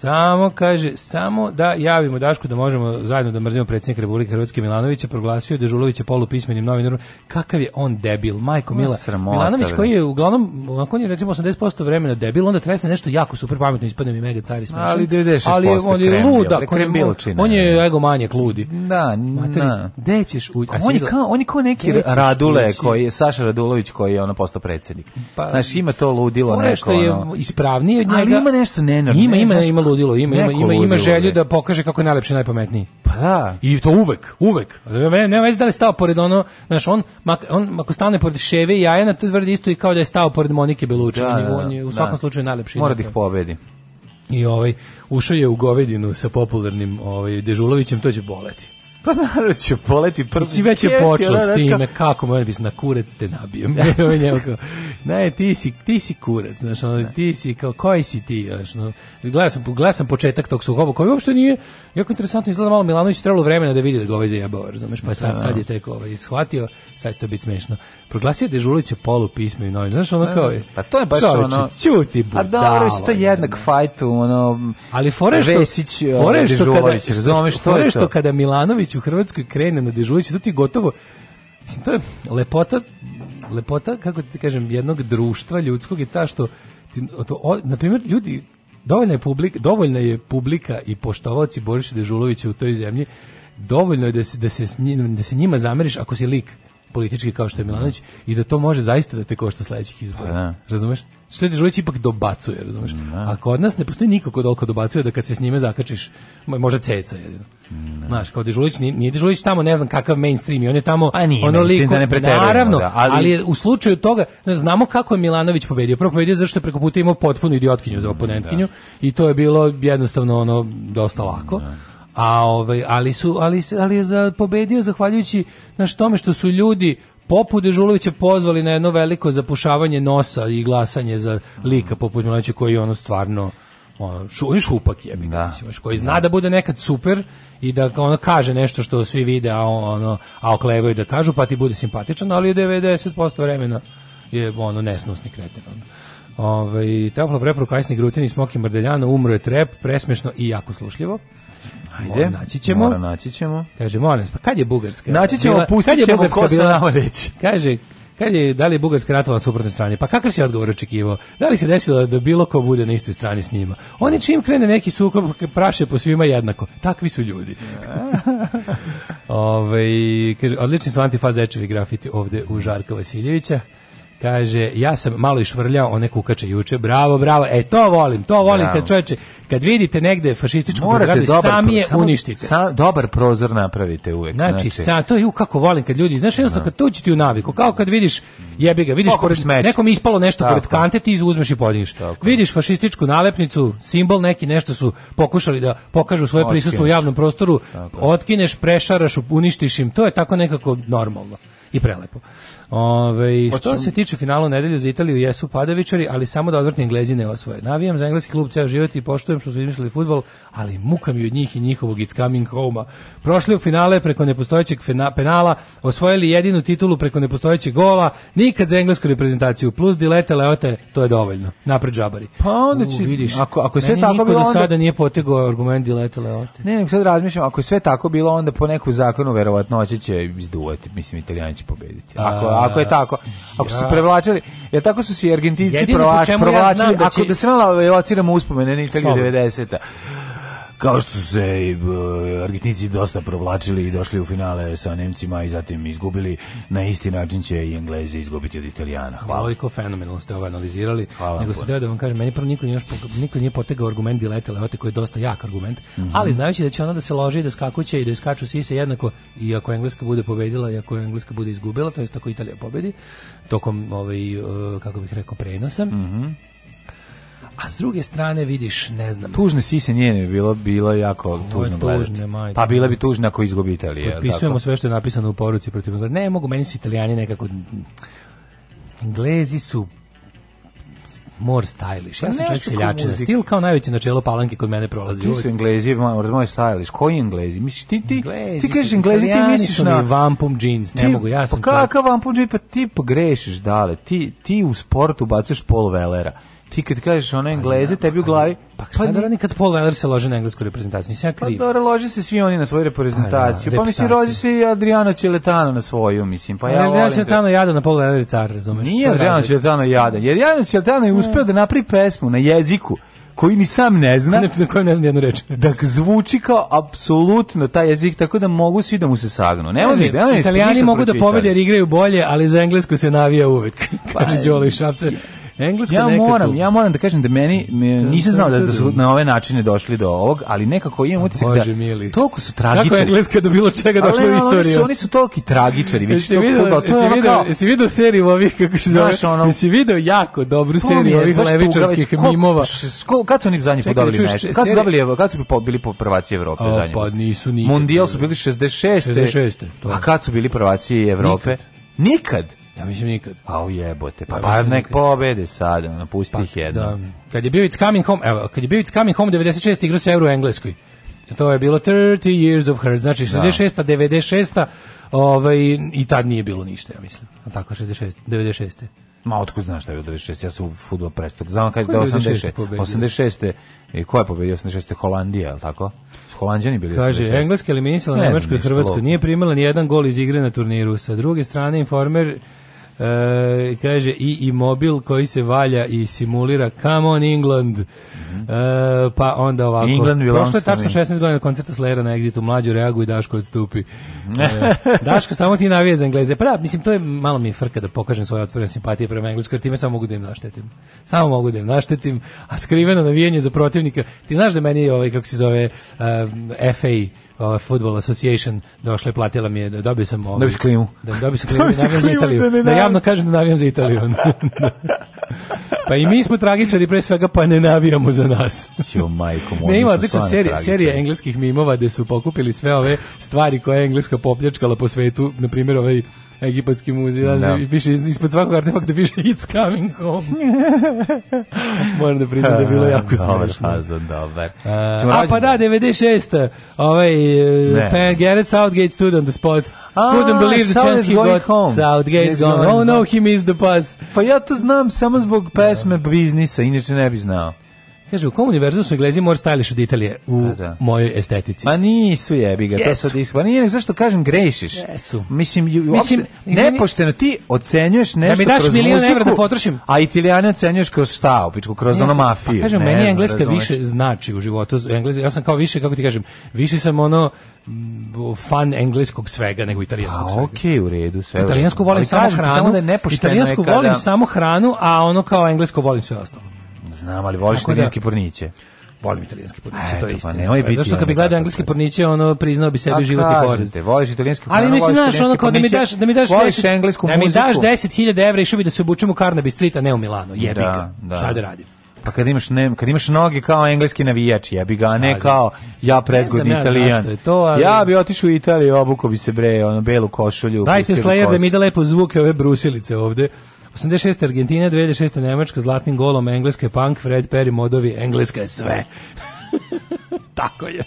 Samo kaže, samo da javimo Dašku da možemo zajedno da mrzimo predsjednika Republike Hrvatske Milanovića, proglasio je Dežulovića polupismenim novinarom. Kakav je on debil, majko Mila. Milanović da. koji je uglavnom, ako on je recimo 80% vremena debil, onda tresne nešto jako super pametno, ispadne mi mega cari smešan. Ali Ali on je luda, on je ego manjak ludi. Da, na. Gde ćeš u... On je kao, on je kao neki Radule, koji je, Saša Radulović koji je ono postao predsednik. Pa, Znaš, ima to ludilo nešto. Ono. je ispravnije od njega. Ali ima nešto nenormalno. Ima, ima, ima ludilo, ima, ima, ima, ima želju ne. da pokaže kako je najlepši, najpametniji. Pa da. I to uvek, uvek. Ne, ne vezi da li stao pored ono, znaš, on, mak, on ako stane pored Ševe i Jajana, to tvrdi isto i kao da je stao pored Monike Belucci Da, da, on je u da. svakom da. slučaju najlepši. Mora da ih da. pobedi. I ovaj, ušao je u govedinu sa popularnim ovaj, Dežulovićem, to će boleti. Pa naravno da će poleti prvi. Mislim, već je počelo s time, kako mora da biti, na kurec te nabijem. *laughs* ne, ti si, ti si kurac, znaš, ono, ti si, kao, koji si ti, znaš, no, gledao sam, gledao sam početak tog suhoba, koji uopšte nije, jako interesantno izgleda malo Milanović, trebalo vremena da vidi da ga ovaj zajebao, razumeš, pa sad, da. sad je tek ovaj shvatio, sad će to biti smešno. Proglasio Dežulića polu pisma i novi, ovaj, znaš, ono kao je, pa to je baš čoveče, ono, čuti budala. A dobro, je ovaj, jednak fajtu, ono, ali forešto, Vesić, forešto, ovaj, to. što, kada Milanović Vučić u Hrvatskoj krene na dežurci, to ti je gotovo to je lepota lepota kako ti kažem jednog društva ljudskog je ta što ti, to, na primjer ljudi dovoljna je publika, dovoljna je publika i poštovaoci Borisa Dežulovića u toj zemlji dovoljno je da se, da se, s njima, da se njima zameriš ako si lik politički kao što je Milanović da. i da to može zaista da te košta sledećih izbora. Da. Razumeš? Što Dežulić ipak dobacuje, razumeš? Da. A kod nas ne postoji niko ko toliko dobacuje da kad se s njime zakačiš, može ceca jedino. Da. Znaš, kao Dežulić, nije, nije Dežulić tamo, ne znam kakav mainstream i on je tamo ono liko, da naravno, da, ali... ali... u slučaju toga, znamo kako je Milanović pobedio. Prvo pobedio zato što je preko puta imao potpuno idiotkinju za da. oponentkinju da. i to je bilo jednostavno ono dosta lako. Da A ovaj ali su ali ali je za, pobedio zahvaljujući na tome što su ljudi poput Dežulovića pozvali na jedno veliko zapušavanje nosa i glasanje za lika poput Milovića koji je ono stvarno on šu, šupak je, da. koji zna da bude nekad super i da ono kaže nešto što svi vide, a ono a oklevaju da kažu, pa ti bude simpatičan, ali 90% vremena je ono nesnosni kreten. Ono. Ove, ovaj, tepla preporuka Ajsni Grutin i Smoki Mrdeljana, umro je trep, presmešno i jako slušljivo. Ajde. Naći ćemo. Mora naći ćemo. Kaže, molim pa kad je Bugarska? Naći ćemo, pustit ćemo ko se nama reći. Kaže, kad je, da li je Bugarska ratovala na suprotnoj strani? Pa kakav se odgovor očekivao? Da li se desilo da bilo ko bude na istoj strani s njima? Oni čim krene neki sukob, praše po svima jednako. Takvi su ljudi. *laughs* Ove, kaže, odlični su antifaza grafiti ovde u Žarka Vasiljevića. Kaže, ja sam malo išvrljao one kukače juče. Bravo, bravo. E, to volim, to volim bravo. kad čoveče. Kad vidite negde fašističku propagandu, sami je uništite. Sa, dobar prozor napravite uvek. Znači, znači. Sa, to je u kako volim kad ljudi, znaš, jednostavno kad tuđi ti u naviku, kao kad vidiš, jebi ga, vidiš pored, nekom ispalo nešto Tako. pored kante, ti uzmeš i podiješ. Vidiš fašističku nalepnicu, simbol neki, nešto su pokušali da pokažu svoje Otkineš. prisustvo u javnom prostoru, Tako. otkineš, prešaraš, uništiš im, to je tako nekako normalno i prelepo. Ove, pa što Hoćem... se tiče finala u nedelju za Italiju, jesu padavičari, ali samo da odvrtni Englezi ne osvoje. Navijam za engleski klub ceo život i poštujem što su izmislili futbol, ali mukam i od njih i njihovog It's Coming Home-a. Prošli u finale preko nepostojećeg penala, osvojili jedinu titulu preko nepostojećeg gola, nikad za englesku reprezentaciju, plus dilete, leote, to je dovoljno. Napred džabari. Pa onda će, U, vidiš, ako, ako je sve tako bilo... do sada nije potegao argument dilete, leote. Ne, nego sad razmišljam, ako je sve tako bilo, onda po neku zakonu verovatno će izduvati, mislim, italijani će pobediti. Ako, ako je da. tako. Ako su se prevlačili, ja tako su se Argentinci provlačili, ja da će... ako da se malo lociramo uspomene na Italiju 90-a. Kao što su se e, Argentinci dosta provlačili i došli u finale sa Nemcima i zatim izgubili, na isti način će i Englezi izgubiti od Italijana. Hvala. Koliko fenomenalno ste ovo analizirali. Hvala Nego se da vam kažem, meni prvo niko, nije, niko nije potegao argument dilete leote koji je dosta jak argument, mm -hmm. ali znajući da će ona da se loži, i da skakuće i da iskaču svi se jednako i ako Engleska bude pobedila i ako Engleska bude izgubila, to jest ako Italija pobedi, tokom ovaj, e, kako bih rekao, prenosa, mm -hmm A s druge strane vidiš, ne znam. Tužne sise njene bi bilo bilo jako tužno tužne, majke. Pa bila bi tužna ako izgubi Italija. Potpisujemo sve što je napisano u poruci protiv Ne mogu, meni su Italijani nekako Englezi su more stylish. Ja sam čovjek seljačina. Stil kao najveće načelo palanke kod mene prolazi. Ti su englezi, moj da stylish. Koji englezi? Misliš ti, ti, englezi ti kažeš englezi, ti misliš na... vampum jeans, ne ti, mogu, ja pa sam pa čovjek. Kakav vampum jeans? Pa ti pogrešiš, dale. Ti, ti u sportu bacaš pol velera ti kad kažeš ono Engleze, pa tebi u glavi... Pa, pa šta pa, da radi kad Paul Weller se lože na englesku reprezentaciju? Nisam ja pa kriv. Pa dobro, lože se svi oni na svoju reprezentaciju. A, da, pa da, mislim, rođe se i Adriano Celetano na svoju, mislim. Pa ja Adriano Celetano jada na Paul Weller car, razumeš? Nije Adriano Celetano jada, jer Adriano Celetano je uspeo da napravi pesmu na jeziku koji ni sam ne zna. Ne, na kojem ne zna jednu reč. Da zvuči kao apsolutno taj jezik, tako da mogu svi da mu se sagnu. Ne može, ne Italijani mogu da pobede jer igraju bolje, ali za englesku se navija uvek, kaže pa, Đoli Šapcer. Engleska ja nekako... moram, ja moram da kažem da meni me, nisam znao da, da su na ove načine došli do ovog, ali nekako imam utisak da mili. toliko su tragičari. Kako je Engleska da bilo čega došla u istoriju? Oni su, oni su toliki tragičari, već to fudbal, to je ono kao. Jesi video seriju ovih kako se zove? Ono, jesi video jako dobru seriju ovih levičarskih ko, mimova. Ko, kad su oni zadnji podobili nešto? Kad su dobili, kad su bili prvaci Evrope zadnji? Pa nisu nikad. Mundijal su bili 66. 66. A kad su bili prvaci Evrope? Nikad. Ja mislim nikad. A pa ujebote, pa, ja pa nek nikad. pobede sad, ono, pusti pa, ih jedno. Da. Kad je bio It's Coming Home, evo, kad je bio It's Coming Home 96. igra se Euro u Engleskoj. To je bilo 30 years of hurt, znači 66. Da. 96. Ovaj, i tad nije bilo ništa, ja mislim. A tako, 66. 96. Ma otkud znaš šta je bilo 96? Ja sam u fudbal prestog. Znam kad je 86. 86. I ko je pobedio 86. Holandija, al tako? S Holanđani bili Kaže 86. engleska eliminisala Nemačku i Hrvatsku. Nije primila ni jedan gol iz igre na turniru. Sa druge strane informer E, kaže i, i mobil koji se valja i simulira Come on England. Mm -hmm. e, pa onda ovako. England Prošlo je tačno 16 godina koncerta Slayera na Exitu. Mlađo reaguj, Daško odstupi. Mhm. E, Daško, samo ti navije za Engleze. Pa da, mislim, to je malo mi je frka da pokažem svoje otvorene simpatije prema Engleskoj, jer time samo mogu da im naštetim. Samo mogu da im naštetim, a skriveno navijanje za protivnika. Ti znaš da meni je ovaj, kako se zove, um, e, FA, uh, Football Association došla i platila mi je, dobio sam ovo. Dobio klimu. Da, dobio sam klimu, dobio klimu za Italiju. Da, da javno kažem da navijam za Italiju. *laughs* pa i mi smo tragičari pre svega, pa ne navijamo za nas. Jo, majko, ne, ima odlična serija, serija engleskih mimova gde su pokupili sve ove stvari koje je engleska popljačkala po svetu, na primjer ovaj egipatski muzej, da, i piše ispod svakog artefakta da piše It's coming home. *laughs* Moram da priznam da je bilo jako smiješno. Dobar, dobar. A, pa da, 96. Ovaj, Pan Garrett Southgate stood on the spot. A, Couldn't believe the chance he got. Home. Southgate's gone. Oh no, he missed the pass. Pa ja to znam samo zbog pesme Biznisa, inače ne bi znao. Kaže, u kom univerzum su Englezi more stylish od Italije u da, da. mojoj estetici? Ma nisu jebi ga, yes. to sad Pa Nije, zašto kažem, grešiš. Jesu. Mislim, Mislim izmeni... nepošteno ti ocenjuješ nešto da mi daš milion evra da potrošim. A italijane ocenjuješ kroz šta, opičku, kroz ne, ono mafiju. Pa kažem, ne, meni ne, engleska razumeš. više znači u životu. Engleska, ja sam kao više, kako ti kažem, više sam ono fan engleskog svega nego italijanskog svega. A okej, okay, u redu, sve. Italijansku volim samo hranu, da italijansku volim samo hranu, a ono kao englesko volim sve ostalo. Znam, ali voliš italijanski da, porniće. Volim italijanski porniće, to je pa istina. Pa nemoj e, biti. Zašto kad bi gledao engleski porniće, ono priznao bi sebi pa životni porez. Te, voliš italijanski porniće. Ali mislim znaš, ono kao da mi daš da mi daš voliš 10, englesku da mi daš 10.000 evra i bi da se obučemo u Carnaby Street, a ne u Milano. Jebi da, ga. Da, da. Šta da radim? Pa kad imaš ne, kad imaš noge kao engleski navijač, jebi ga, ne da- kao ja prezgodni ja italijan. Je to, ali... Ja bi otišao u Italiju, obuko bi se bre, ono belu košulju. Dajte Slayer da mi da lepo zvuke ove brusilice ovde. 86. Argentina, 2006. Nemačka, zlatnim golom, engleske punk, Fred Perry, modovi, engleska je sve. *laughs* Tako je.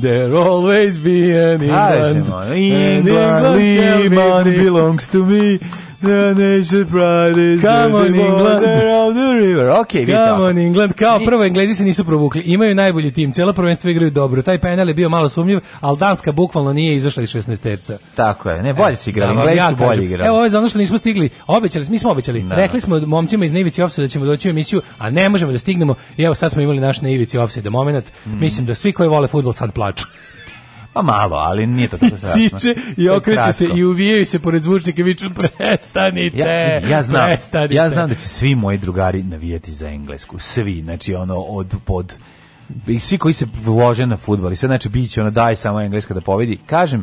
There always be an England. Kažemo, England, England, England, England belongs to me. The nation pride Come on, England. of the river. Ok, vi Come on, England. Kao prvo, Englezi se nisu provukli. Imaju najbolji tim. Cela prvenstvo igraju dobro. Taj penal je bio malo sumnjiv, ali Danska bukvalno nije izašla iz 16 terca. Tako je. Ne, bolje su e, igrali. Da, Englezi ja su bolje igrali. Evo, ovo je za ono što nismo stigli. Obećali, mi smo obećali. Da. Rekli smo momcima iz Naivici Offside da ćemo doći u emisiju, a ne možemo da stignemo. I evo, sad smo imali naš Naivici Offside moment. Mm. Mislim da svi koji vole futbol sad plaču. Pa malo, ali nije to tako *laughs* strašno. Siče i okreće se i uvijaju se pored zvučnika i viču prestanite. Ja, ja znam, prestanite. ja znam da će svi moji drugari navijati za englesku, svi, znači ono od pod i svi koji se vlože na fudbal i sve znači biće ono daj samo engleska da pobedi. Kažem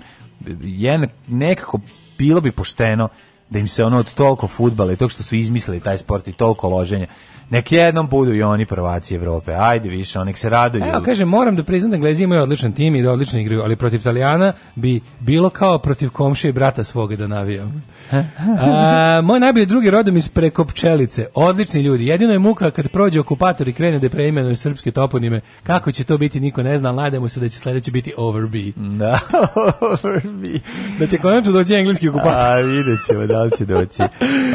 je nekako bilo bi pošteno da im se ono od toliko futbala i to što su izmislili taj sport i toliko loženja Nek jednom budu i oni prvaci Evrope. Ajde više, onek se raduju. Evo kaže, moram da priznam da Englezi imaju odličan tim i da odlično igraju, ali protiv Italijana bi bilo kao protiv komšije i brata svoga da navijam. *laughs* A, moj najbolji drugi rodom iz preko pčelice. Odlični ljudi. Jedino je muka kad prođe okupator i krene da preimenuje srpske toponime. Kako će to biti, niko ne zna. Nadamo se da će sledeći biti Overby. Da, *laughs* Overby. Da će konačno doći engleski okupator. A, vidjet ćemo, da da li će doći.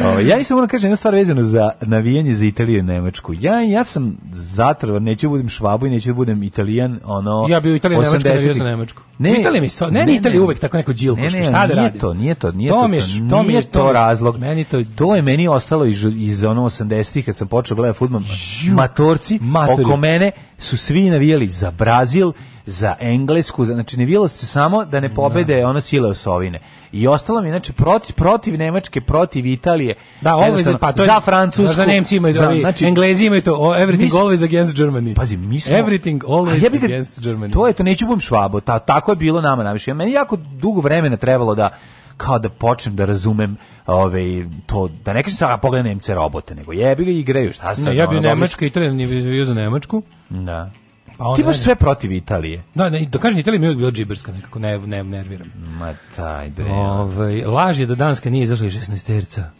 Ovaj, ja nisam moram kažem jednu stvar vezano za navijanje za Italiju i Nemačku. Ja, ja sam zatrovan, neću da budem švabu i neću da budem italijan, ono... Ja bio i Nemačku, navijao za Nemačku. Ne, Italija mi so, ne, ne, ne, Italija uvek tako neko džilkoš, ne, ne, šta da radi? Nije to, nije to, nije to, to, je, to, nije to razlog. Meni to... to je meni ostalo iz, iz ono 80-ih kad sam počeo gledati futbol. Matorci, Matori. oko mene su svi navijali za Brazil za Englesku, znači ne bilo se samo da ne da. pobede ono sile osovine. I ostalo mi znači protiv protiv Nemačke, protiv Italije. Da, ovo je pa to je, za Francusku. Da, za Nemci imaju, da za, znači, Englezi i to everything mi always against Germany. Pazi, mi smo everything always ja ga, against Germany. To je to neću bum švabo, ta, tako je bilo nama najviše. Meni jako dugo vremena trebalo da kao da počnem da razumem ove to da ne kažem sada pogledam Nemce robote nego jebi ga igraju šta se no, ja bi ono, Nemačka i Italija nije bio za Nemačku da Pa ti baš sve protiv Italije. Da, ne, da kažem Italija mi je uvijek bila džiberska, nekako ne, ne, nerviram. Ma taj bre. Ove, ovaj, laž je da Danska nije izašla iz 16 terca.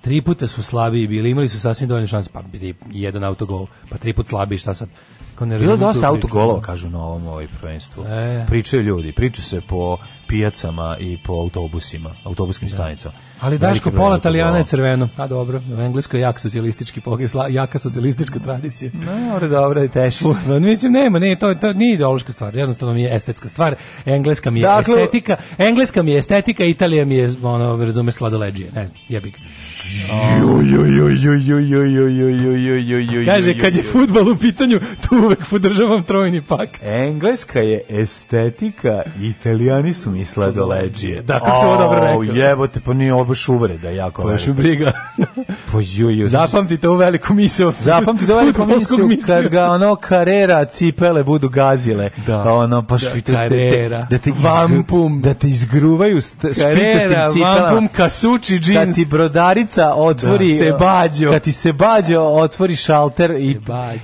Tri puta su slabiji bili, imali su sasvim dovoljne šanse, pa bili jedan autogol, pa tri puta slabiji, šta sad? Kao ne Bilo dosta autogolova, kažu na ovom ovaj prvenstvu. E. Pričaju ljudi, priču se po pijacama i po autobusima, autobuskim da. stanicama. Ali Daško, pola Italijana je crveno. A dobro, u Engleskoj je jak socijalistički pogled, jaka socijalistička tradicija. No, dobro, dobro, i teši. teško. Mislim, nema, ne, to, to nije ideološka stvar, jednostavno mi je estetska stvar. Engleska mi je dakle, estetika, engleska mi je estetika, Italija mi je, ono, razume, sladoleđije, ne znam, jebik. Kaže, kad je futbal u pitanju, tu uvek podržavam trojni pakt. Engleska je estetika, italijani su mi sladoleđije. Da, kako se ovo dobro rekao. Jebote, pa nije baš da jako. *laughs* Pa baš briga. po ju, ju. Zapamtite ovu veliku misiju. zapamti ovu *laughs* veliku misiju kad ga ono karera cipele budu gazile. Da. Pa ono pa da, karera. Da te, vampum. Da te izgruvaju špicastim Vampum kasuči džins. Kad ti brodarica otvori. Da. Se bađo. Kad ti se bađo otvori šalter i,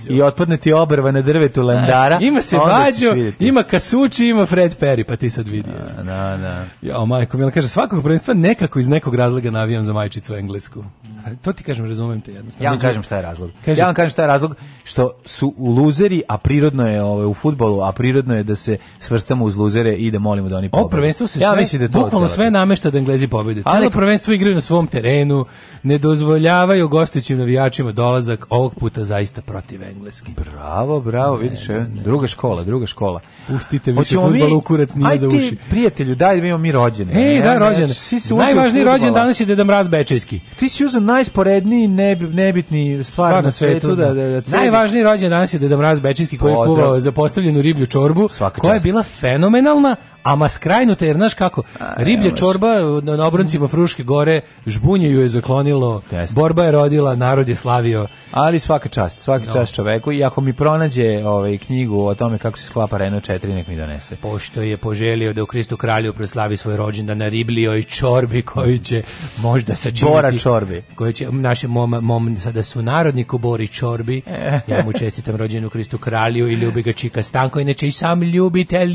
i otpadne ti obrva na drvetu lendara. Znaš, ima se bađo, ima kasuči, ima Fred Perry, pa ti sad vidi. Da, da. da. Ja, majko, mi kaže, svakog prvenstva nekako iz nekog nekog razloga navijam za majčicu englesku. Mhm. To ti kažem, razumem te jednostavno. Ja vam kažem šta je razlog. Kažem, ja vam kažem šta je razlog što su luzeri, a prirodno je ovaj, u futbolu, a prirodno je da se svrstamo uz luzere i da molimo da oni pobede. Ovo prvenstvo se ja sve, da bukvalno sve namešta da Englezi pobede. Cijelo prvenstvo igraju na svom terenu, ne dozvoljavaju gostujućim navijačima dolazak ovog puta zaista protiv Engleski. Bravo, bravo, ne, vidiš, ne, eh, ne. druga škola, druga škola. Pustite više fudbala u kurac nije za uši. Ajde, prijatelju, daj da imamo mi rođene. Ej, da, rođene. Najvažniji rođendan rođen danas je Deda Mraz Bečejski. Ti si uzeo najsporedniji, neb, nebitni stvar Stvarno na svetu. svetu da, da, da, da Najvažniji rođen danas je Deda Mraz Bečejski koji je kuvao zapostavljenu riblju čorbu, Svaka koja čast. je bila fenomenalna, ama skrajnuta, jer znaš kako, riblja čorba na obroncima Fruške gore, žbunjeju je zaklonilo, Test. borba je rodila, narod je slavio. Ali svaka čast, svaka no. čast čoveku i ako mi pronađe ovaj, knjigu o tome kako se sklapa Reno 4, nek mi donese. Pošto je poželio da u Kristu kralju proslavi svoj rođendan na riblijoj čorbi koju će možda sačiniti. Bora čorbi. Koju će, naše mom, mom sada su narodnik u Bori čorbi, e. ja mu čestitam rođendan u Kristu kralju i ljubi ga Čika Stanko, inače i sam ljubitelj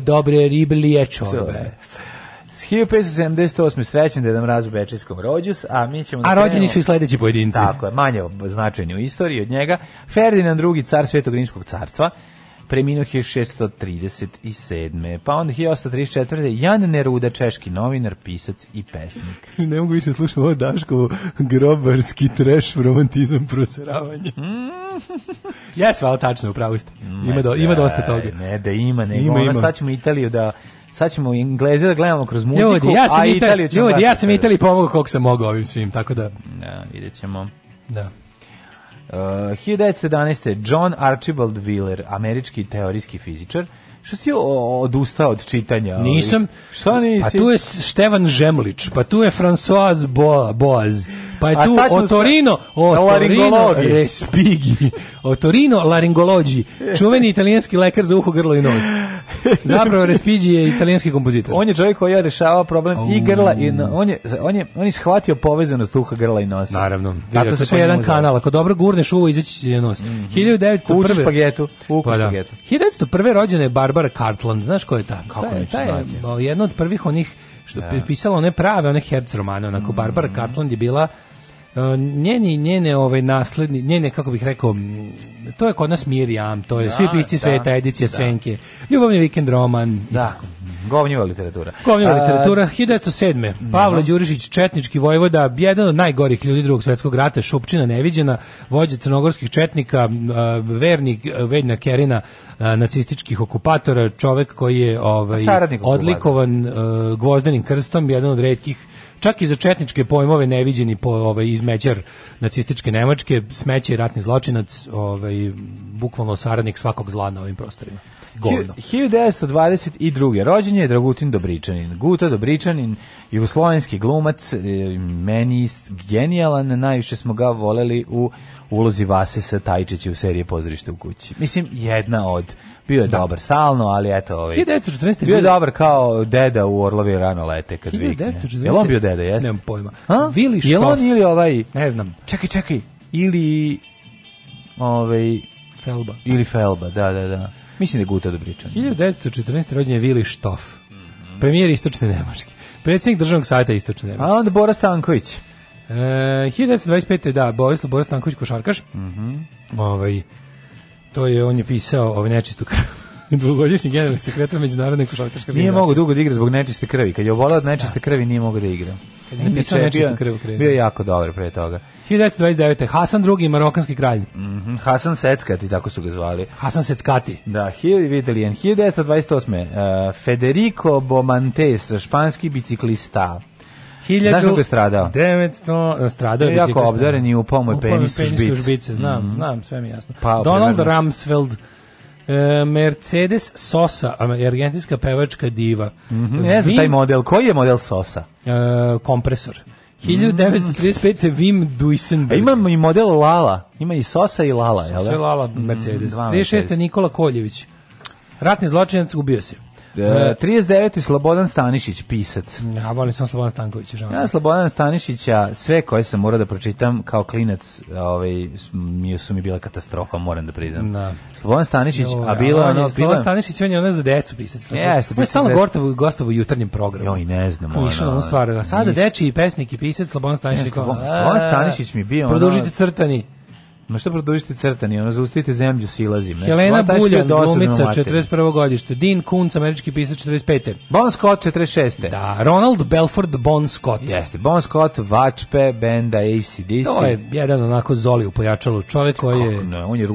dobre riblije čorbe. 1578. srećen da je nam raz u Bečijskom rođus, a mi ćemo... A da rođeni su i sledeći pojedinci. Tako je, manje značajni u istoriji od njega. Ferdinand II, car Svetog Rimskog carstva, preminuo 1637. Pa onda 1834. Jan Neruda, češki novinar, pisac i pesnik. ne mogu više slušati ovo Daškovo grobarski treš romantizam proseravanje. Mm. *laughs* Jes, vala, tačno, upravo ste. Mm, ima, do, ima dosta toga. Ne, da ima, nego Ima, ima. Sad ćemo Italiju da sad ćemo Engleze da gledamo kroz muziku, ljudi, ja sam a Italiju ćemo... Ljudi, ja sam Italiji pomogao koliko sam mogao ovim svim, tako da... Da, vidjet ćemo. Da. 1917. Uh, John Archibald Wheeler, američki teorijski fizičar, Što si odustao od čitanja? Nisam. Šta nisi? Pa tu je Števan Žemlić, pa tu je François Boaz pa je tu Otorino, Otorino Respighi, Otorino Laringologi, čuveni italijanski lekar za uho, grlo i nos. Zapravo Respighi je italijanski kompozitor. On je čovjek koji je rešavao problem i grla i on je on je on je shvatio povezanost uha, grla i nosa. Naravno. Zato se sve jedan kanal, ako dobro gurneš uvo izaći će je nos. Mm -hmm. 1901. Uči špagetu, uku pa, špagetu. 1901. rođena je Barbara Cartland, znaš ko je ta? Kako ta, je, ta je jedna od prvih onih što da. je pisala one prave, one herc romane, onako mhm. Barbara Cartland je bila E, njeni njene ovaj nasledni njene kako bih rekao to je kod nas Miriam to je da, svi pisci da, sveta edicija da. Senke ljubavni vikend roman da. i tako Govnjiva literatura. Govnjiva literatura, 1907. Mhm. Pavle Đurišić, Četnički vojvoda, jedan od najgorih ljudi drugog svetskog rata, Šupčina neviđena, vođa crnogorskih četnika, vernik vedna Kerina, nacističkih okupatora, čovek koji je ovaj, odlikovan e, gvozdenim krstom, jedan od retkih čak i za četničke pojmove neviđeni po ovaj izmećar nacističke Nemačke, smeće i ratni zločinac, ovaj bukvalno saradnik svakog zla na ovim prostorima. Govno. 1922. rođen je Dragutin Dobričanin. Guta Dobričanin, jugoslovenski glumac, e, meni genijalan, najviše smo ga voleli u ulozi Vase sa Tajčići u seriji Pozorište u kući. Mislim, jedna od Bio je da. dobar stalno, ali eto, ovaj 1914 bio je dobar kao deda u Orlovi rano lete kad vikne. Jel on bio deda, jeste? Nemam pojma. A? Vili Štof. Jel on ili ovaj? Ne znam. Čekaj, čekaj. Ili ovaj Felba. Ili Felba, da, da, da. Mislim da je Guta Dobričan. 1914 rođen je Vili Štof. Mm -hmm. Premijer istočne Nemačke. Predsjednik državnog savjeta istočne Nemačke. A onda Bora Stanković. E, 1925. da, Borislav Bora Stanković Košarkaš. Mm -hmm. ovaj, To je, on je pisao ovaj nečistu krv. *laughs* Dvogodišnji generalni sekretar međunarodne košarkaške Nije mogao dugo da igra zbog nečiste krvi. Kad je obolao od nečiste da. krvi, nije mogao da igra. Kad je napisao nečiste krvi, Bio je jako dobar pre toga. 1929. Hasan II. marokanski kralj. Mm -hmm. Hasan Seckati, tako su ga zvali. Hasan Seckati. Da, videli 1928. Uh, Federico Bomantes, španski biciklista. Znaš kako je stradao? 900, e, stradao je jako obdaren i upao mu je penis, u žbice. žbice. Znam, mm -hmm. znam, sve mi jasno. Pa, Donald Rumsfeld, e, Mercedes Sosa, argentinska pevačka diva. Mm -hmm. Ne znam taj model, koji je model Sosa? E, kompresor. 1935. Mm. Wim Duisenberg. A ima i model Lala, ima i Sosa i Lala, Sosa i Lala, mhm, Mercedes. Mm, 36. Nikola Koljević. Ratni zločinac, ubio se. Uh, da. 39. E, Slobodan Stanišić, pisac. Ja volim sam Slobodan Stanković. Ja Slobodan Stanišića, sve koje sam morao da pročitam kao klinac, ovaj, mi su mi bila katastrofa, moram da priznam. Da. Slobodan Stanišić, jo, a bila... Ja, ono, bila... Slobodan Stanišić, on je ono za decu pisac. Jeste, pisac. stalno gotovo, u jutarnjem programu. Joj, ne znam. Kao išao ono, stvar. Sada deči i pesnik i pisac, Slobodan Stanišić. Slobodan Stanišić mi bio... Produžite crtani. Ma šta produžite crtani, ono, zaustite zemlju silazim. Helena znači, Buljan, glumica, 41. godište. Dean Kuntz, američki pisac, 45. Bon Scott, 46. Da, Ronald Belford Bon Scott. Jeste, Bon Scott, Vačpe, Benda, ACDC. To je jedan onako zoli u pojačalu čovjek znači, koji je... Ne, on je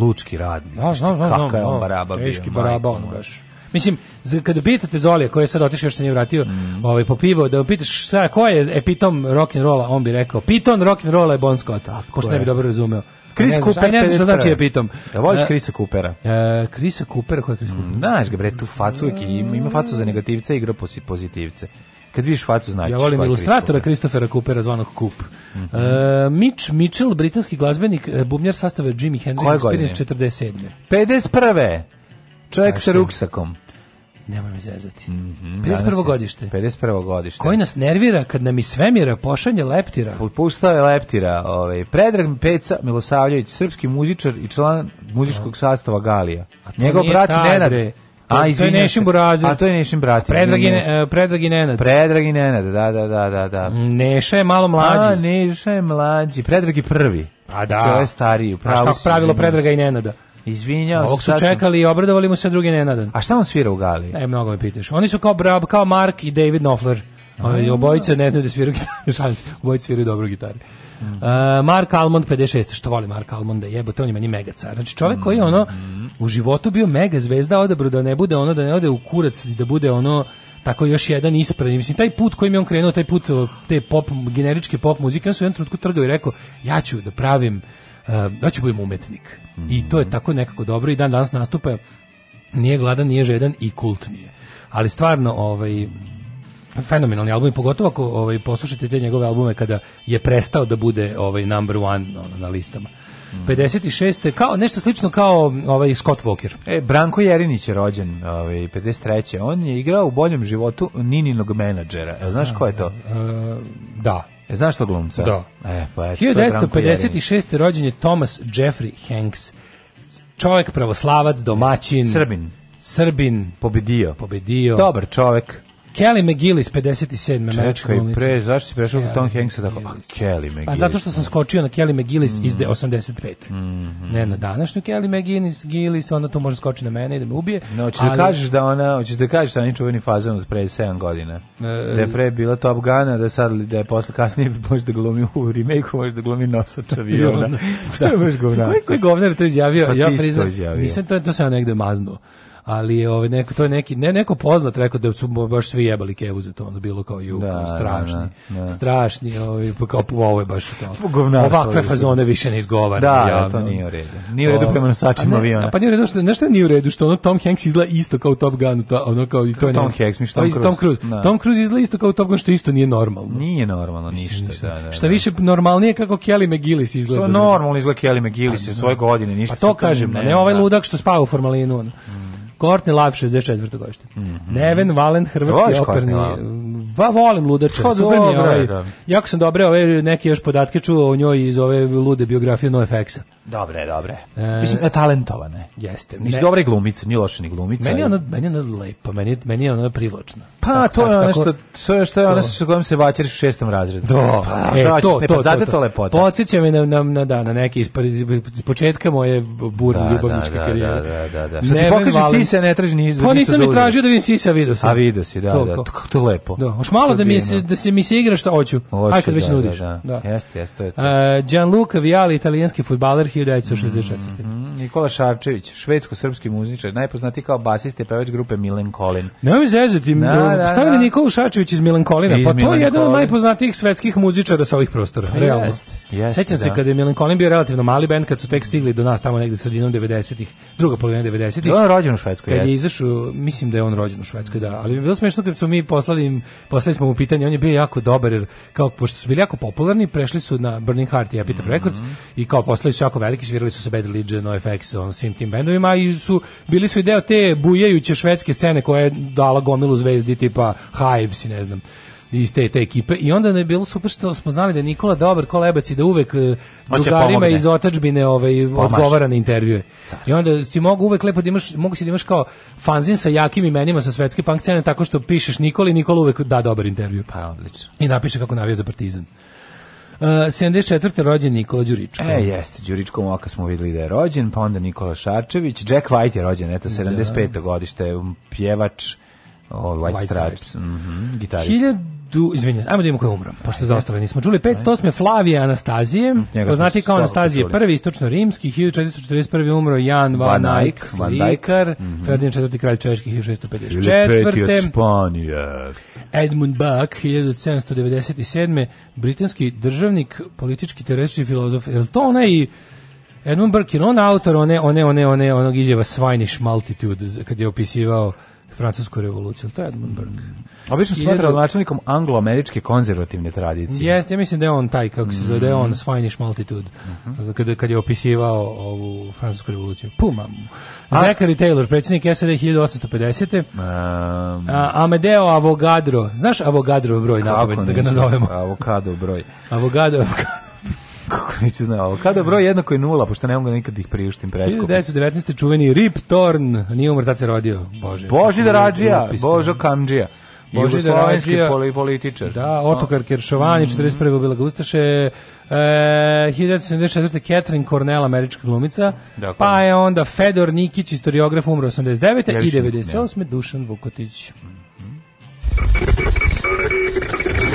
lučki radnik. Da, znam, znam, znam. Kaka je on baraba bio. Teški baraba, ono baš. Mislim, kada pitate Zolija koji je sad otišao još se nije vratio, mm. ovaj popivao da pitaš šta ko je epitom rock and rolla, on bi rekao Piton rock and rolla je Bon Scott, pošto ne bi dobro razumeo. Chris ne Cooper, ne znam znači ja da pitam. Da voliš Krisa e, Coopera? E, Krisa Coopera, ko je Chris Cooper? Mm, znaš ga bre, tu facu ima, ima facu za negativce, igra pozitivce. Kad viš facu znači. Ja volim ilustratora Kristofera Coopera zvanog Coop. Mm -hmm. uh, Mitch Mitchell, britanski glazbenik, e, bubnjar sastave Jimi Hendrix Experience 47. 51. Čovjek sa ruksakom. Nemoj me zezati. Mm -hmm, 51. godište. 51. godište. Koji nas nervira kad nam iz svemira pošanje leptira. Pustao je leptira. Ovaj. Predrag Peca Milosavljević, srpski muzičar i član muzičkog da. sastava Galija. A to Njegov brat Nenad... A, to je Nešin Burazer. A to je Nešin brat. Predragi, ne, e, i Nenad. Predrag i Nenad, da, da, da, da, da. Mm, Neša je malo mlađi. A, Neša je mlađi. Predrag Predragi prvi. A pa da. Čeo znači, ovaj je stariji. Pravi Znaš pravilo Predraga i Nenada. Izvinjao se. Ovog su čekali i obradovali mu se drugi nenadan. A šta on svira u Gali? E, mnogo me pitaš. Oni su kao Brab, kao Mark i David Knopfler. Ovi, obojice ne znaju da sviraju gitaru, *laughs* šalim se, obojice sviraju dobro gitaru. Uh, mm. e, Mark Almond 56, što voli Mark Almonda, jebote, on je meni mega car. Znači čovjek koji je ono, mm. u životu bio mega zvezda, odabro da ne bude ono, da ne ode u kurac, da bude ono, tako još jedan ispred. Mislim, taj put kojim je on krenuo, taj put te pop, generičke pop muzike, on su u jednom trenutku trgao i rekao, ja ću da pravim Eh, ja ću budem umetnik. Mm -hmm. I to je tako nekako dobro i dan danas nastupa nije gladan, nije žedan i kult nije. Ali stvarno, ovaj, fenomenalni album, pogotovo ako ovaj, poslušate te njegove albume kada je prestao da bude ovaj number one ono, na listama. Mm. 56. kao nešto slično kao ovaj Scott Walker. E Branko Jerinić je rođen ovaj 53. On je igrao u boljem životu Nininog menadžera. E, znaš da, ko je to? E, da. E, znaš to glumca? Da. E, pa eto, 1956. rođen je Thomas Jeffrey Hanks. Čovek pravoslavac, domaćin. Srbin. Srbin. Pobedio. Pobedio. Dobar čovjek. Kelly McGillis 57. Čekaj, pre, zašto si prešao kod Tom Hanksa tako? A Kelly McGillis. Pa zato što sam skočio na Kelly McGillis mm. iz 85. Mm -hmm. Ne na današnju Kelly McGillis, Gillis, onda to može skočiti na mene i da me ubije. No, hoćeš da ali... da kažeš da ona, hoćeš da kažeš da oni čuveni fazon od pre 7 godina. E, da je pre bila Top Gana, da sad da je posle kasnije *laughs* može da glumi u remake-u, može da glumi nosač aviona. da. *laughs* to je baš da. govnar. Koji govnar to izjavio? Pa ja priznam, nisam to, to sam ja negde maznuo ali je ovaj neko to je neki ne neko poznat rekao da su baš svi jebali kevu za to ono bilo kao ju da, kao da, strašni da, da. strašni ovaj pa kao pa ovo je baš kao ovakve fazone više ne izgovara da, da javno. to nije u redu nije u redu ovaj, prema nosačima aviona pa nije u redu što nešto nije u redu što ono Tom Hanks izla isto kao Top Gun to ono kao i to je Tom ne, Hanks mi što Tom Cruise Tom Cruise, da. Tom Cruise izla isto kao Top Gun što isto nije normalno nije normalno ništa, ništa. Da, da, da. šta više normalnije kako Kelly McGillis izgleda to normalno izgleda Kelly McGillis sa svoje godine ništa a to kažem ne ovaj ludak što spava u formalinu Kortni Lav 64. godište. Mm -hmm. Neven Valen, hrvatski Voliš operni. Va, volim ludače. Pa, super dobro, ovaj, da. Jako sam dobre ove neke još podatke čuo o njoj iz ove lude biografije NoFX-a. Dobre, dobre. E, Mislim, e, talentovane. Jeste. Nisu dobre glumice, ni loše ni glumice. Meni je ona, meni je ona lepa, meni, meni je ona privlačna. Pa, tak, to, je ono tako, što, to je što je ona sa kojom se vaćeriš u šestom razredu. Do, pa, e, to, to, ne, pa to, zato to, to lepota. Podsjeća me na, na, na, da, na neke iz početka moje burne da, da, ljubavničke da, karijere. Da, da, da, da. Što ti pokaže valen... sisa, ne traži ništa. Pa nisam mi tražio da vidim sisa, vidio sam. A vidio si, da, to, da, to, to lepo. Da, hoš malo da mi se, da se mi se igraš šta hoću. Aj kad već da, da, nudiš. Da, jeste, jeste, to je to. E, Gianluca Vialli, italijanski fudbaler 1964. Mm -hmm. Nikola Šarčević, švedsko-srpski muzičar, najpoznati kao basiste pevač grupe Milenkolin. Ne mi zezati, da, da, stavili da. Nikolu Šarčević iz Milenkolina, pa iz pa to je jedan od najpoznatijih svetskih muzičara sa ovih prostora, pa realno. Jest, jest, Sećam da. se kada je Milenkolin bio relativno mali bend, kad su tek stigli do nas tamo negde sredinom 90-ih, druga polovina 90-ih. Da, on je rođen u Švedskoj, Kad je izašao, mislim da je on rođen u Švedskoj, da, ali bi bilo smešno kad smo mi poslali, im, poslali smo mu pitanje, on je bio jako dobar, jer kao, pošto su bili jako popularni, prešli su na Burning Heart i Epitaph mm -hmm. Records i kao poslali su jako veliki, svirali su sa Bad Religion, NoFX, on, svim tim bendovima i su, bili su i deo te bujajuće švedske scene koja je dala gomilu zvezdi tipa Hives i ne znam iz te, te ekipe i onda je bilo super što smo znali da je Nikola dobar kolebac i da uvek e, da drugarima iz otačbine ovaj, odgovara na intervjue. I onda si mogu uvek lepo da imaš, mogu si da imaš kao fanzin sa jakim imenima sa svetske punk scene tako što pišeš Nikoli, Nikola uvek da dobar intervju. Pa odlično. I napiše kako navija za partizan. Uh, 74. rođen Nikola Đuričko. E, jeste, Đuričko Moka smo videli da je rođen, pa onda Nikola Šarčević. Jack White je rođen, eto, 75. Da. godište, um, pjevač, All ovaj, White, White Stripes, Stripes. Mm -hmm, gitarista du, izvinjam, ajmo da imamo ko je umro, pošto za ostale nismo čuli. 508. Flavije Anastazije, poznati kao Anastazije prvi, istočno-rimski, 1441. umro Jan Van Eyck, slikar, mm -hmm. Ferdinand IV. kralj Češki, 1654. Španije. Edmund Buck, 1797. Britanski državnik, politički teoretički filozof. Je to onaj Edmund Burke, on autor one, one, one, one, onog izjava Swinish Multitude, kad je opisivao francusku revoluciju, to je Edmund Burke. Mm. Obično smatra načelnikom anglo-američke konzervativne tradicije. Jeste, ja mislim da je on taj, kako se zove, da je on mm. Swinish Multitude, mm -hmm. kada, kad je opisivao ovu francusku revoluciju. Pumam. Zachary Taylor, predsjednik SAD 1850. Um, A, Amedeo Avogadro. Znaš Avogadro broj napamet, da ga nazovemo? Avokado broj. Avogado, avokado. *laughs* Kako neću znao. Kada broj jednako je nula, pošto ne mogu da nikad ih priuštim preskupo. 1919. čuveni Rip Torn, nije umr, tad se rodio. Bože, Boži da rađija, Božo Kamđija. Boži da rađija. političar. Da, Otokar Keršovani, mm. 41. bila ga ustaše. E, 1974. Catherine Cornell, američka glumica. Dakle. Pa je onda Fedor Nikić, historiograf, umro 89. Jelšin, i 98. Ja. Dušan Vukotić. Mm -hmm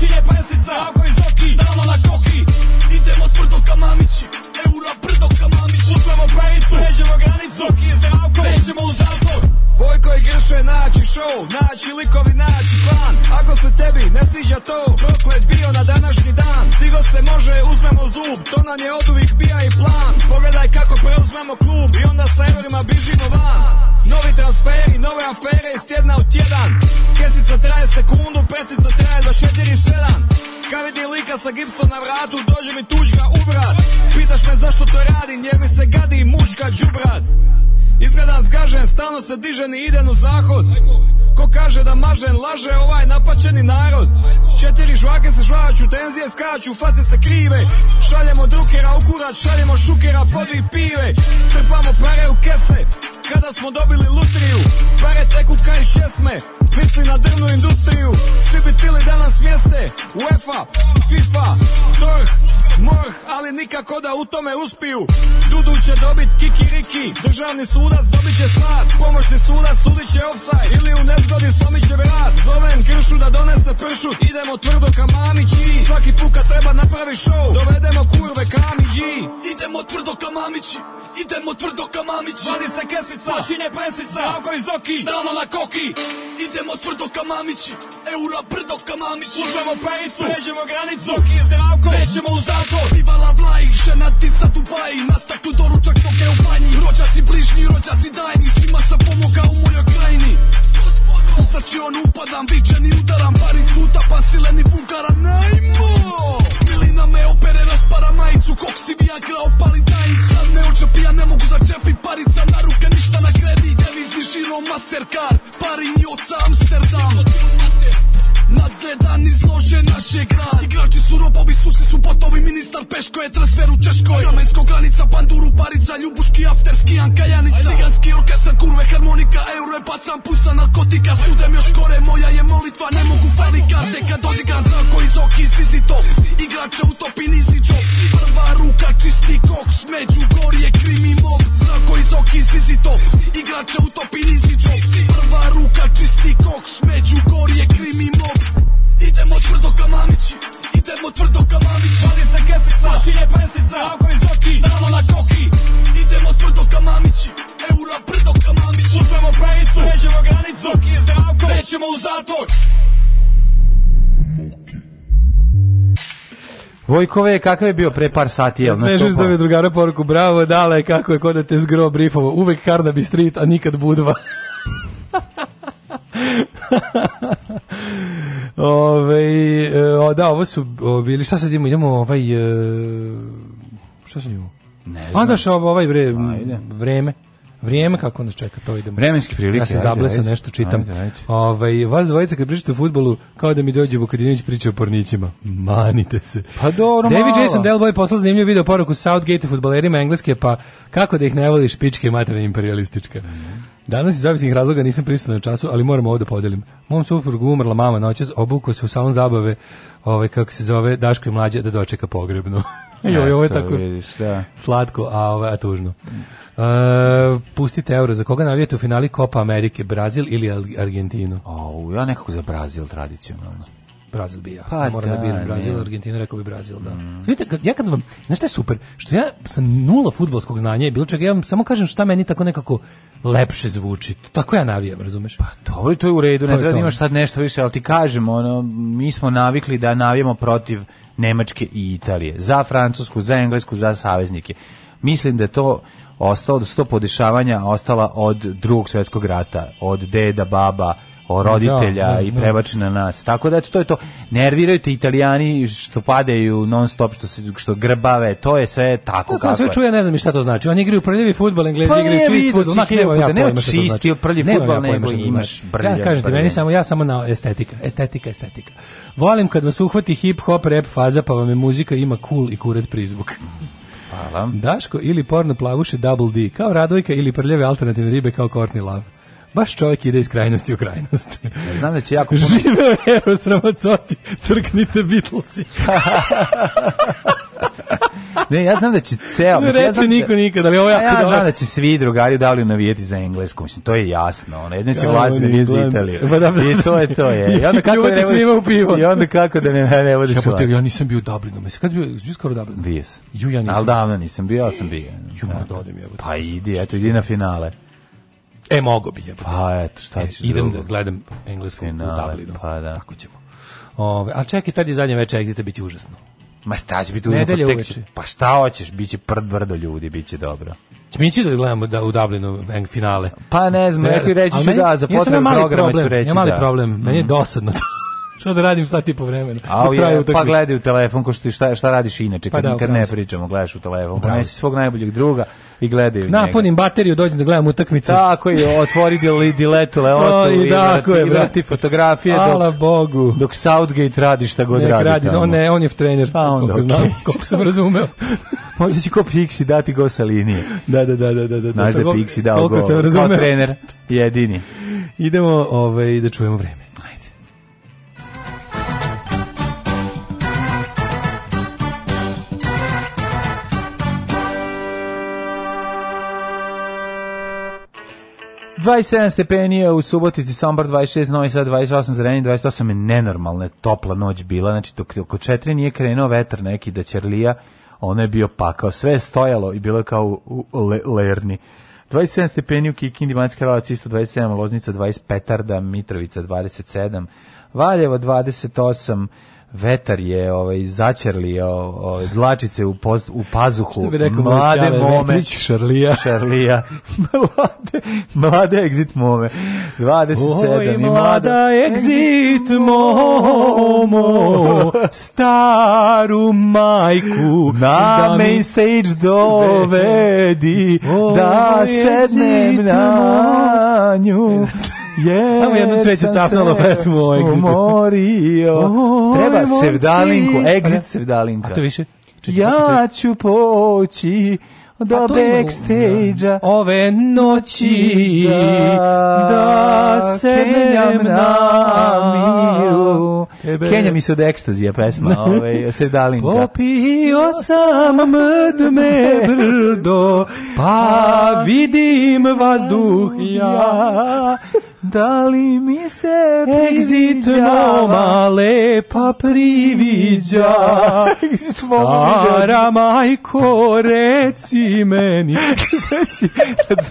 Sije pesica, ako iz oki, stalno na koki Idemo tvrdo ka mamići, eura brdo ka mamići Uzmemo pejicu, pređemo granicu, oki je zdravko Pređemo u zavu grše naći show Naći likovi, naći plan Ako se tebi ne sviđa to Proklet bio na današnji dan Digo se može, uzmemo zub To nam je od uvijek bija i plan Pogledaj kako preuzmemo klub I onda sa eurima bižimo van Novi transferi, nove afere Iz tjedna u tjedan Kesica traje sekundu, presica traje za 4-7 kad vidim lika sa gipsom na vratu, dođe mi tuđga u vrat Pitaš me zašto to radim, jer mi se gadi mučka džubrat Izgleda zgažen, stalno se diže ni iden u zahod. Ko kaže da mažen, laže ovaj napaćeni narod. Četiri žvake se žvaću, tenzije skaču, face se krive. Šaljemo drukera u kurac, šaljemo šukera, podvi pive. Trpamo pare u kese, kada smo dobili lutriju. Pare teku kaj šesme, misli na drvnu industriju. Svi bi tili danas mjeste, UEFA, FIFA, DORH, MORH, ali nikako da u tome uspiju Dudu će dobit kikiriki Državni sudac dobit će slad Pomoćni sudac sudit će offside Ili u nezgodi slomit će vrat pršut Idemo tvrdo ka mamići Svaki puka treba napravi show Dovedemo kurve kamiđi Idemo tvrdo ka mamići Idemo tvrdo ka mamići Vadi se kesica, počinje presica Rauko iz oki, stalno na koki Idemo tvrdo ka mamići Eura brdo ka mamići Uzmemo pejicu, pređemo granicu Zoki je zdravko, nećemo u zato Bivala vlaj, ženatica Dubaji Na staklu doručak noge u banji Rođaci bližnji, rođaci dajni Svima sam pomogao u mojoj krajini srči on upadam, vičen i udaram Paricu utapam, sileni bugara, najmo Milina me opere, raspara majicu Koksi viagra, opali tajica Ne očepi, ja ne mogu začepi parica Na ruke ništa na kredit, devizni žiro Mastercard Parin, Amsterdam Amsterdam Nadgledan izlože naš je grad Igrači su robovi, suci su botovi Ministar Peško je transfer u Češkoj Kamensko granica, panduru, parica Ljubuški, afterski, Anka Janić Ciganski orkestar, kurve, harmonika Euro je pacan, pusa, narkotika Sudem još gore, moja je molitva Ne mogu fali karte kad odigram Zrako iz oki, sizi to Igrača u topi, niziđo Prva ruka, čisti koks Među gorije, krimi mob Zrako iz oki, sizi to Igrača u topi, niziđo Prva ruka, čisti koks Među gorije, krimi mob Idemo tvrdo ka mamići Idemo tvrdo ka mamići Vadi se kesica, počinje presica Ako je zoki, stalno na koki Idemo tvrdo ka mamići Eura brdo ka mamići Uzmemo pravicu, pređemo granicu Oki je zdravko, nećemo u zatvor Vojkove, kakav je bio pre par sati, jel? Smežeš da mi drugara poruku, bravo, dale, kako je kod da te zgro brifovo, uvek Carnaby Street, a nikad Budva. *laughs* Ove, e, o, da, ovo su o, bili, šta sad imamo, idemo ovaj, e, šta sad imamo? Ne znam. Onda što ovaj vre, vreme. Vrijeme kako nas čeka, to idemo. Vremenske prilike. Ja se zablesam, nešto čitam. Ajde, ajde. Ovaj, vas dvojica kad pričate o futbolu, kao da mi dođe Vukadinović priča o pornićima. Manite se. Pa dobro, David malo. Jason Delboy poslao zanimljiv video poruku Southgate futbalerima engleske, pa kako da ih ne voliš pičke materine imperialistička. Mm -hmm. Danas iz zavisnih razloga nisam prisutan na času, ali moram ovo da podelim. Mom suprugu umrla mama noćas, obukao se u salon zabave, ovaj kako se zove, Daško i mlađe da dočeka pogrebno. *laughs* Jo, ovo je tako vidiš, da. slatko, a ovo je tužno. Uh, pustite euro. Za koga navijete u finali Copa Amerike? Brazil ili Argentinu? O, ja nekako za Brazil tradicionalno. Brazil bi ja. Pa, Moram da, da biram Brazil, ne. Argentina, rekao bi Brazil, da. Mm. Vidite, kad, ja kad vam, znaš šta je super? Što ja sam nula futbolskog znanja i bilo čega, ja vam samo kažem šta meni tako nekako lepše zvuči. Tako ja navijam, razumeš? Pa dobro, to je u redu, to ne treba da imaš sad nešto više, ali ti kažem, ono, mi smo navikli da navijamo protiv Nemačke i Italije, za Francusku, za Englesku, za saveznike. Mislim da to ostalo, da su to podešavanja ostala od drugog svetskog rata, od deda, baba, roditelja da, da, da. i prebači na nas. Tako da eto, to je to. Nerviraju te Italijani što padaju non stop što se što grbave. To je sve tako ja, kako. sve čuje, ne znam šta to znači. Oni igraju prljavi fudbal, Englezi pa igraju čist fudbal. Ma nema znači. ja ne pojma čisti znači. prljavi fudbal, nego imaš brljavi. Ja kažem ti, meni samo ja samo na estetika, estetika, estetika. Volim kad vas uhvati hip hop rap faza, pa vam je muzika ima cool i kurat prizvuk. Hvala. Daško ili porno plavuše Double D, kao Radojka ili prljave alternativne ribe kao Courtney Love. Baš čovjek ide iz krajnosti u krajnost. Ja znam da će jako... Puno... Žive Eros Ramazzotti, crknite Beatlesi. ne, ja znam da će ceo... Mislim, ja znam da, niko nikad, ali ovo jako ja, ja znam da će svi drugari dali navijeti za englesku, mislim, to je jasno. Ono, jedno će vlazi navijeti za Italiju. Pa, da, da, I to je to je. I onda *laughs* kako da ne svima pivo. I onda kako da ne, ne vodiš ja, ja nisam bio u Dublinu, mislim, kad si bio, bio skoro u Dublinu? Bio sam. Ju, ja nisam. Ali davno nisam bio, ja sam bio. Ju, da ja. Pa idi, eto, idi na finale. E, mogo bi je. Pa, eto, šta e, ćeš e, Idem drugo? da gledam englesku Finale, u Dublinu. Pa, da. Tako ćemo. Ove, ali čekaj, tad je zadnje veče, Exita, bit će užasno. Ma šta će biti Nedelje pa uveče. Pa šta hoćeš, bit će prd brdo ljudi, bit će dobro. Mi će da gledamo da, u Dublinu finale. Pa ne znam, rekli reći ću da, za potrebe programa ću reći da. Ja mali da. problem, meni je mhm. dosadno to. Šta da radim sat i vremena? A je, pa gledaj u telefon, ko što šta, šta radiš inače, pa kad pa da, nikad ne pričamo, gledaš u telefon, ponesi svog najboljeg druga i gledaju njega. Napunim bateriju, dođem da gledam utakmicu. Tako je, otvori diletu, leotu i, tako je, vrati fotografije. Hvala Bogu. Dok Southgate radi šta god radi. radi on, ne, on je trener, pa onda, koliko, znam, koliko sam razumeo. *laughs* Možda će ko Pixi dati go sa linije. Da, da, da, da. da, da, da Znaš da je Pixi dao go, kao trener, jedini. Idemo ovaj, da čujemo vreme. Ajde. 27 stepenije u Subotici, Sombor 26, Novi Sad 28, Zrenjanin 28 je nenormalna topla noć bila, znači dok oko 4 nije krenuo vetar neki da ćerlija, ono je bio pakao, sve je stojalo i bilo je kao u, u le, lerni. 27 stepeni u Kikindi, Banjska Karlovac isto 27, Loznica 25, Petarda, Mitrovica 27, Valjevo 28, vetar je ovaj začerlio ovaj dlačice u post, u pazuhu Što bi rekao, mlade mome Vetrić, šarlija šarlija *laughs* mlade mlade exit mome 27 Oj, i mlada, mlada exit momo staru majku na da main stage dovedi Oj, da sednem na nju *laughs* je. Samo jedno cveće capnalo pesmu o Exitu. Umorio. Treba sevdalinku, da? Exit sevdalinka. A to više? Čekaj, ja ću poći do pa backstage-a ove noći da, da se kenjam na miru Kenja mi se od ekstazija pesma ovaj, se dalinka popio sam mdme brdo pa, pa vidim vazduh ja Da li mi se Exitno male pa priviđa Stara majko reci meni znači,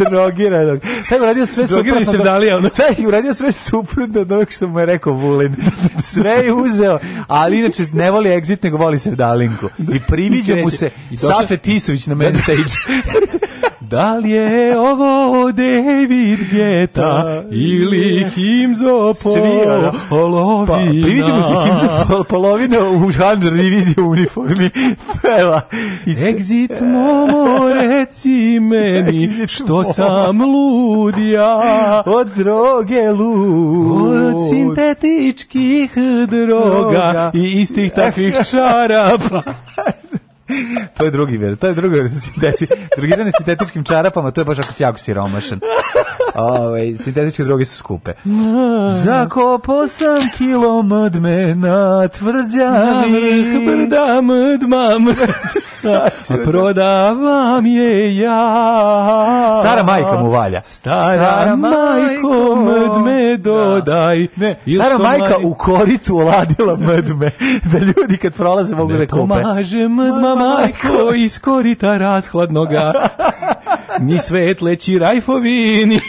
Drogiranog Taj uradio sve suprotno se dali, ono. Taj uradio sve suprotno od onog što mu je rekao Vulin Sve je uzeo Ali inače ne voli Exit nego voli se dalinku I priviđa mu se Safe Tisović na main da, da. stage *laughs* Da li je ovo David Geta da, ili Himzo pa, Polovina? Pa, priviđemo se Himzo *laughs* Polovina u Hanđer diviziju uniformi. Peva. Exit momo, reci meni *laughs* što sam ludja. Od droge lud. Od sintetičkih droga, droga. i istih takvih šarapa. *laughs* *laughs* to je drugi ver, to je drugi ver sa *laughs* sinteti, drugirani sintetičkim čarapama, to je baš ako si jako siromašan. Ove, ovaj, sintetičke droge su skupe. Zakopo sam kilo mdme na tvrđavi. Brda mdmam. *laughs* Da- prodavam je ja. Stara majka mu valja. Stara, Stara majko mdme da. dodaj. Ne, Stara majka u koritu oladila mdme. Da ljudi kad prolaze mogu ne da kupe. Ne pomaže mdma majko iz korita rashladnoga. *laughs* ni svetleći rajfovi, ni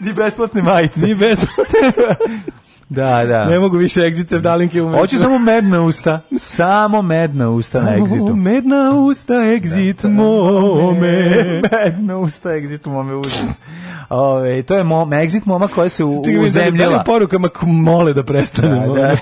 ni besplatne majice. Ni besplatne. *laughs* Da, da. Ne mogu više exit egzice dalinke umeti. Hoću samo medna usta. Samo medna usta samo na exitu. medna usta exit da, da. mome. medna usta exit mome užas. Ove, to je mom, exit moma koja se u, uzemljala. Da porukama mole da prestanemo. Da, da,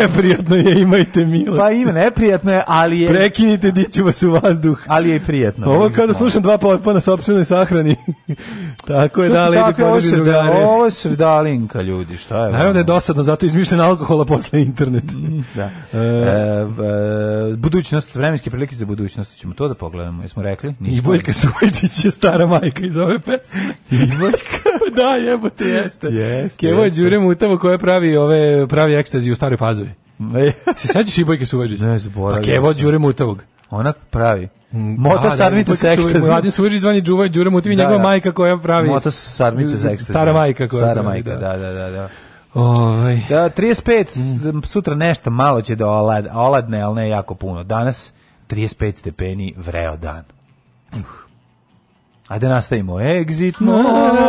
neprijatno je, imajte mile. Pa ima, neprijatno je, ali je... Prekinite, diću vas u vazduh. Ali je prijatno. Ovo kada slušam dva potpa na sobstvenoj sahrani. *laughs* tako je, da, lebi poneli drugare. Ovo je srdalinka, ljudi, šta je? Naravno da dosadno, zato izmišljen alkohola posle internet. Mhm, da. E, e, e, budućnost, vremenske prilike za budućnost, ćemo to da pogledamo, jesmo rekli? Nismo I Boljka Suvojčić je stara majka iz ove pesme. I Boljka? *laughs* Pa da, jebote, jeste. Jeste. Kevo Đure Mutavo koja pravi, ove, pravi ekstazi u staroj pazovi. *laughs* Se sećaš i Bojke Suvojčić? Ne, zaboravio. Pa Kevo Đure Mutavog. Ona pravi. Mm, Mota da, da, sarmica da, sa ekstazom. Mladi suđi zvani Đuva i da, njegova da. majka koja pravi. Mota sarmica sa ekstazom. Stara majka koja Stara pravi, majka, da, da, da. da. da. Oj. Ovaj. Da, 35, mm. sutra nešto malo će da olad, oladne, ali ne jako puno. Danas 35 stepeni vreo dan. Uh. Ajde nastavimo. Exit mora,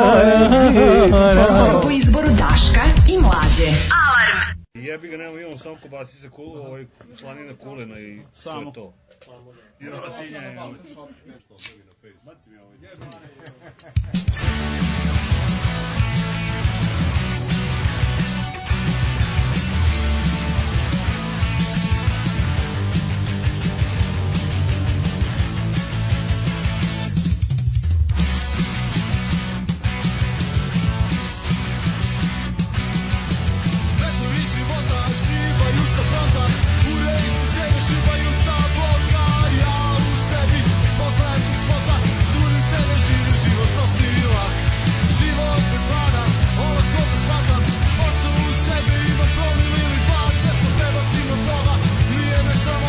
Po izboru Daška i Mlađe. Alarm. Jebi ga, nemamo, imamo samo kobasi kobasice, kul, ovaj, slanina kulena i samo. to da je to. Samo da. I rotatinja je. Baci mi ovo. Ovaj. Jebane. *laughs* šibaju sa fronta Ure iskušenje šibaju sa bloka Ja u sebi poznajem tih spota Dudim se ne da živi život prosti i lak Život da u sebi imam promil ili dva Često prebacim od toga, nije samo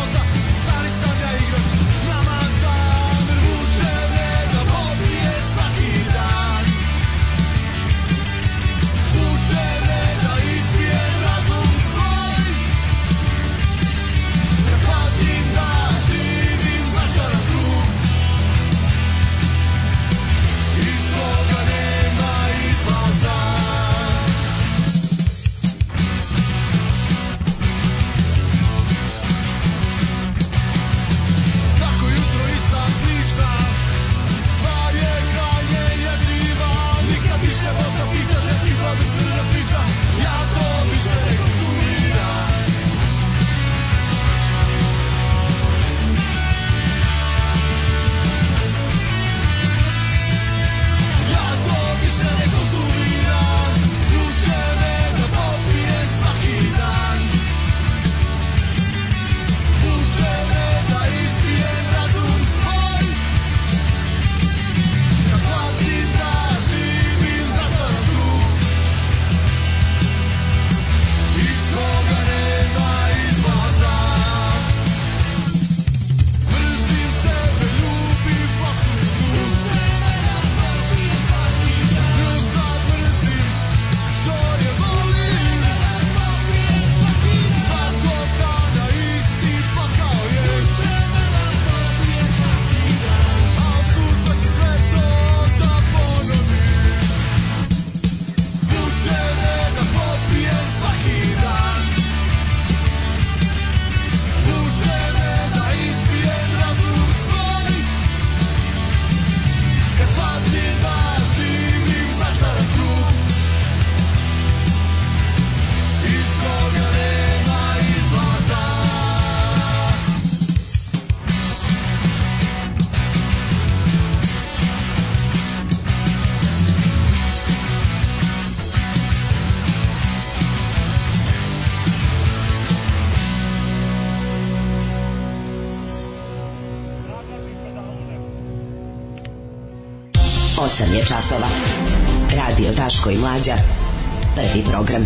Daško i Mlađa. Prvi program.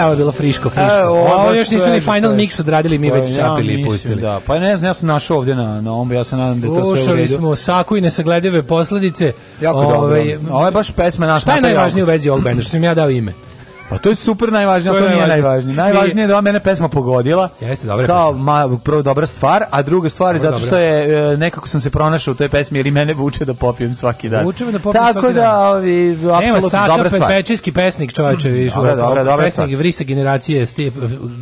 Evo je bilo friško, friško. E, ovo, ovo još nisu ni final mix odradili, mi pa, već čapili ja, i pustili. Da. Pa ne znam, ja sam našao ovdje na, na ombu, ja se nadam da je to sve u redu. Slušali smo Saku i nesagledive posledice. Jako ove, dobro. Ovaj, ovo je baš pesma naš. Šta je najvažnije u vezi ovog benda, što sam ja dao ime? Pa to je super najvažnije, to, to nije najvažnije. Najvažnije je da ova mene pesma pogodila. Jeste, dobra Kao ma, prvo dobra stvar, a druga stvar je zato što je e, nekako sam se pronašao u toj pesmi jer i mene vuče da popijem svaki dan. Vuče me da popijem Tako svaki da, dan. ovi, apsolutno dobra stvar. Pečeski pesnik, čoveče, viš. Dobra, dobra, dobra pesnik stvar. vrisa generacije, stip,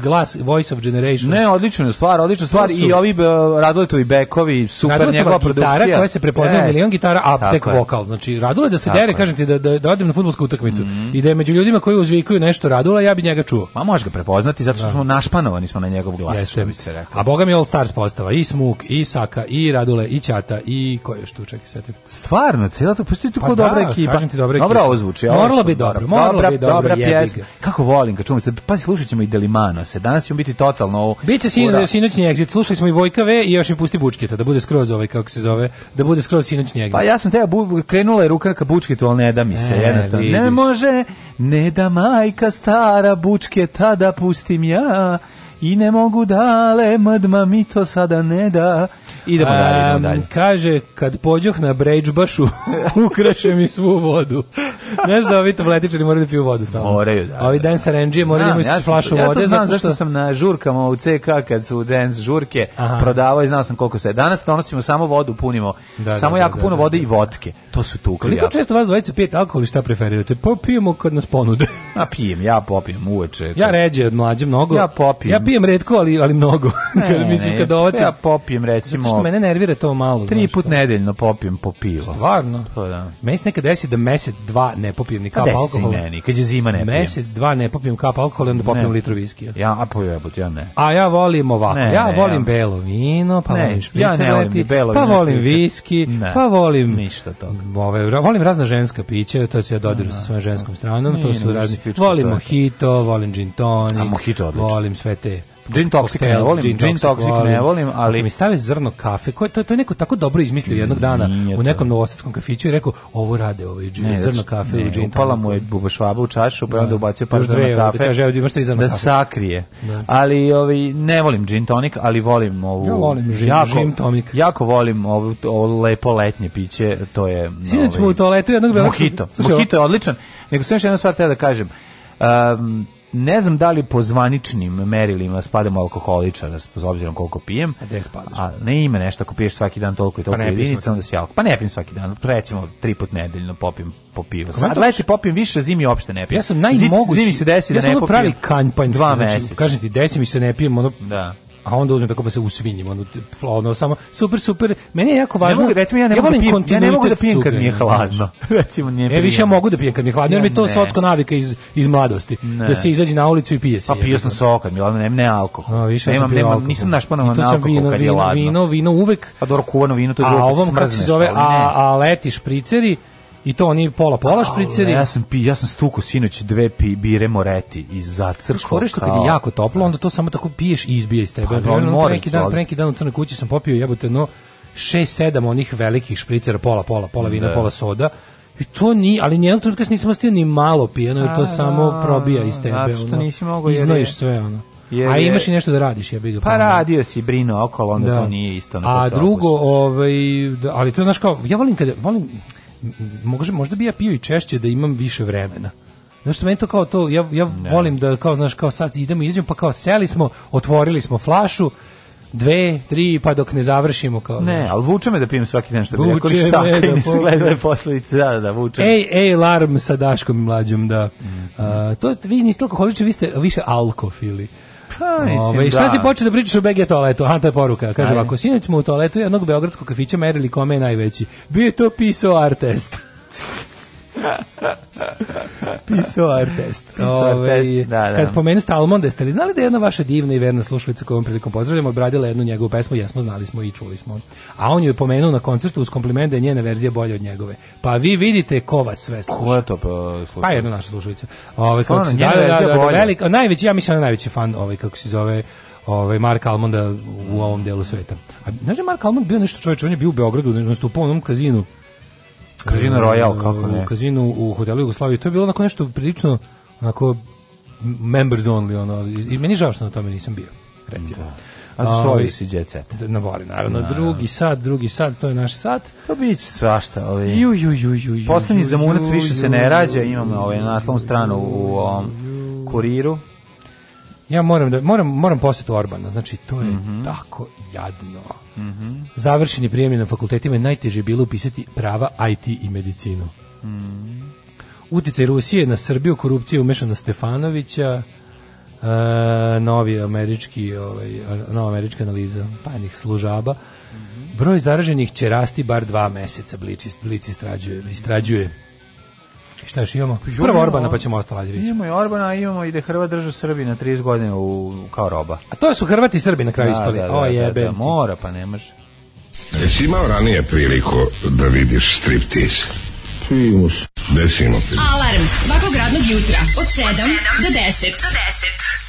glas, voice of generation. Ne, odlična stvar, odlična stvar i ovi e, Raduletovi bekovi, super Raduletova njegova produkcija. Gitara koja se prepoznaje milion gitara, a tek vokal. Znači, Radule da se dere, kažem ti, da, da, da odem na futbolsku utakmicu mhm. i da je među ljudima koji uzvikaju kuckaju nešto Radula, ja bi njega čuo. Ma možeš ga prepoznati zato što da. smo našpanovani smo na njegov glas, Jeste. što bi se rekao. A boga mi All Stars postava i Smuk i Saka i Radule i Ćata i ko je što čekaj setim. Stvarno, cela to postoji tako pa da, dobra da, ekipa. Kažem ti dobra ekipa. Dobro ovo zvuči. Ovo moralo bi dobro, moralo bi dobro. Dobra pjesma. Kako volim kad čujemo se, pa slušaćemo i Delimano. Se danas će biti totalno ovo. Biće sin, sinoćni exit. Slušali smo i Vojkave i još mi pusti Bučketa da bude skroz ovaj kako se zove, da bude skroz sinoćni exit. Pa ja sam te krenula je ruka ka Bučketu, al ne da mi se, e, jednostavno. Ne može, ne da maj majka stara bučke tada pustim ja i ne mogu dale, mdma mi to sada ne da. Idemo um, dalje, idemo dalje. Kaže, kad pođoh na Brejđbašu, *laughs* ukraše mi svu vodu. Znaš da ovi tabletičari moraju da piju vodu stalno. Moraju, da. Ovi da, dance da. aranđije moraju da imaju ja flašu ja vode. Ja to znam, zašto sam na e, žurkama u CK kad su dance žurke Aha. prodavao i znao sam koliko se. Danas donosimo samo vodu, punimo. Da, da samo da, jako da, puno vode i votke. To su tukli. Koliko često vas dvojice pijete alkohol i šta preferirate? Pa pijemo kad nas ponude. *laughs* A pijem, ja popijem uveče. Ja ređe od mlađe mnogo. Ja popijem. Ja pijem redko, ali, ali mnogo. *laughs* kad, mislim, kad ovate... Pa ja popijem, recimo... Zato što mene nervira to malo. Tri put nedeljno popijem po pivo. Stvarno? To pa da. Meni se nekad desi da mesec, dva ne popijem ni pa kap alkohola. meni, kad je zima ne pijem. Mesec, dva ne popijem kap alkohola, onda popijem litru viskija. Ja, a po ja ne. A ja volim ovako, ne, ja ne, volim ja. belo vino, pa ne, volim špricereti, ja volim belo pa volim viski, pa volim... Ništa toga. Ove, volim razna ženska pića, to se ja dodiru sa svojom ženskom stranom, to su razni... Volim mojito, volim gin tonic, volim sve te... Gin toxic ne volim, gin, toxic, ne volim, ali mi stave zrno kafe, koje to, to je neko tako dobro izmislio jednog dana u nekom novosadskom kafiću i rekao ovo rade ovaj gin, zrno kafe u i gin. Upala mu je bubašvaba u čašu, pa je onda da. ubacio par zrno da kafe. Da, kaže, evo, imaš zrno da sakrije. Da. Ali ovaj ne volim gin tonic, ali volim ovu. Ja volim gin, jako, tonic. Jako volim ovo, ovo lepo letnje piće, to je Sinoć smo u toaletu jednog beogradskog. Mojito, mojito je odličan. Nego sve što jedna stvar treba da kažem ne znam da li po zvaničnim merilima spadamo alkoholičara, s obzirom koliko pijem. A gde spadaš? A ne ima nešto, ako piješ svaki dan toliko i toliko pa jedinica, onda si alkohol. Pa ne pijem svaki dan, recimo tri put nedeljno popijem po pivo. Pa Sad leti popijem više, zimi uopšte ne pijem. Ja sam najmogući. Zimi se desi ja da ne popijem. Ja sam pravi kampanj dva znači, Kažem ti, desi mi se ne pijem, ono, da a onda uzmem tako pa se usvinjim, ono, ono samo super, super, meni je jako važno, ne mogu, recimo, ja ne, ja mogu, da pijem, ja ne mogu da pijem kad mi je hladno, *laughs* recimo nije prijem. E, više ja mogu da pijem kad mi je hladno, jer mi je to socko navika iz, iz mladosti, ne. da se izađe na ulicu i pije se. Pa pio sam mi Milano, ne, ne alkohol. A, više nemam, nemam, alkohol. Nisam našpanovan na alkohol vino, kad je vino, ladno. Vino, vino uvek. A pa dobro, kuvano vino, to je a, ovom, kako se zove, a, a leti špriceri, i to oni pola pola špriceri. Ja sam pi, ja sam stuko sinoć dve pi, bire moreti i za crkvu. Skoro što kad je jako toplo, onda to samo tako piješ i izbija iz tebe. Pa, ja, da, neki dan, neki dan u crnoj kući sam popio jebote no 6 7 onih velikih špricera pola pola, pola vina, da. pola soda. I to ni, ali nijednog trenutka nisam ostio ni malo pijeno, jer to a, pa, samo da. probija iz tebe. Zato što ono, nisi mogao Iznojiš sve, ono. Jer a imaš i nešto da radiš, ja bih ga. Pa pomenu. Pa, radio si brino okolo, onda da. to nije isto na A drugo, ovaj, ali to znaš kao, ja volim kada, volim, možda, možda bi ja pio i češće da imam više vremena. Znaš meni to kao to, ja, ja volim da kao, znaš, kao sad idemo i pa kao seli smo, otvorili smo flašu, dve, tri, pa dok ne završimo kao. Ne, znaš. ali vuče me da pijem svaki dan što bi rekao, i da nisam gledao posledice, da, da, vuče. Ej, ej, alarm sa Daškom i mlađom, da. Mm -hmm. A, to, vi niste alkoholiče, vi ste više alkofili. Pa, mislim, Ove, da. šta da. si počeo da pričaš o BG toaletu? Aha, to je poruka. Kaže ako ovako, sinoć smo u toaletu jednog beogradskog kafića merili kome je najveći. Bio je to pisao artest. *laughs* Pisoar artest. Pisoar artest, ovaj, da, da. Kad pomenu Stalmonda, ste li znali da je jedna vaša divna i verna slušalica koju vam prilikom pozdravljamo obradila jednu njegovu pesmu, jesmo znali smo i čuli smo. A on ju je pomenuo na koncertu uz kompliment da je njena verzija bolja od njegove. Pa vi vidite ko vas sve sluša. Ko je to pa sluša? Pa jedna naša slušalica. Ove, ovaj, kako se, da, da, da, da, velik, najveći, ja mislim da najveći fan, ovaj, kako se zove, ovaj Mark Almonda u ovom delu sveta. A znaš da Mark Almond bio nešto čovjek, on je bio u Beogradu, nastupao u onom kazinu Kazino mm, Royal, kako ne? U kazinu u hotelu Jugoslavije. To je bilo onako nešto prilično, onako, members only, ono, i meni žao što na tome nisam bio, recimo. Da. A svoji si djecet. Na voli, naravno. Na, da. drugi sad, drugi sad, to je naš sad. To pa bit će svašta. Ovaj. Ju, ju, ju, ju, ju, Poslednji zamunac više se ne rađa, imamo ovaj, na naslovnu stranu u um, kuriru. Ja moram da moram moram posjetiti Orbana, znači to je mm -hmm. tako jadno. Mm Završeni prijemi na fakultetima je najteže bilo upisati prava, IT i medicinu. Mm -hmm. Uticaj Rusije na Srbiju, korupcija umešana Stefanovića, e, novi američki, ovaj, nova američka analiza tajnih služaba. Mhm. Broj zaraženih će rasti bar dva meseca, Blic, Blic istrađuje, istrađuje Šta još imamo? Pa prvo Orbana, pa ćemo ostalo Imamo i Orbana, imamo i da Hrvat drža Srbi na 30 godina u, kao roba. A to su Hrvati i Srbi na kraju da, ispali. Da, da, o, jebe. Da, da, mora, pa ne može. Jesi imao ranije priliku da vidiš striptease? Primus. Desimo. Alarm svakog radnog jutra od 7 do 10. Do 10.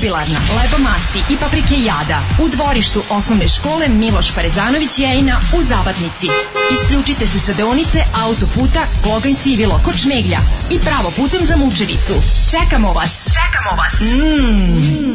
jubilarna, masti i paprike jada u dvorištu osnovne škole Miloš Parezanović Jejna u Zabatnici. Isključite se sa deonice autoputa Kloganj Sivilo kod Šmeglja i pravo putem za Mučevicu. Čekamo vas! Čekamo vas! Mmm!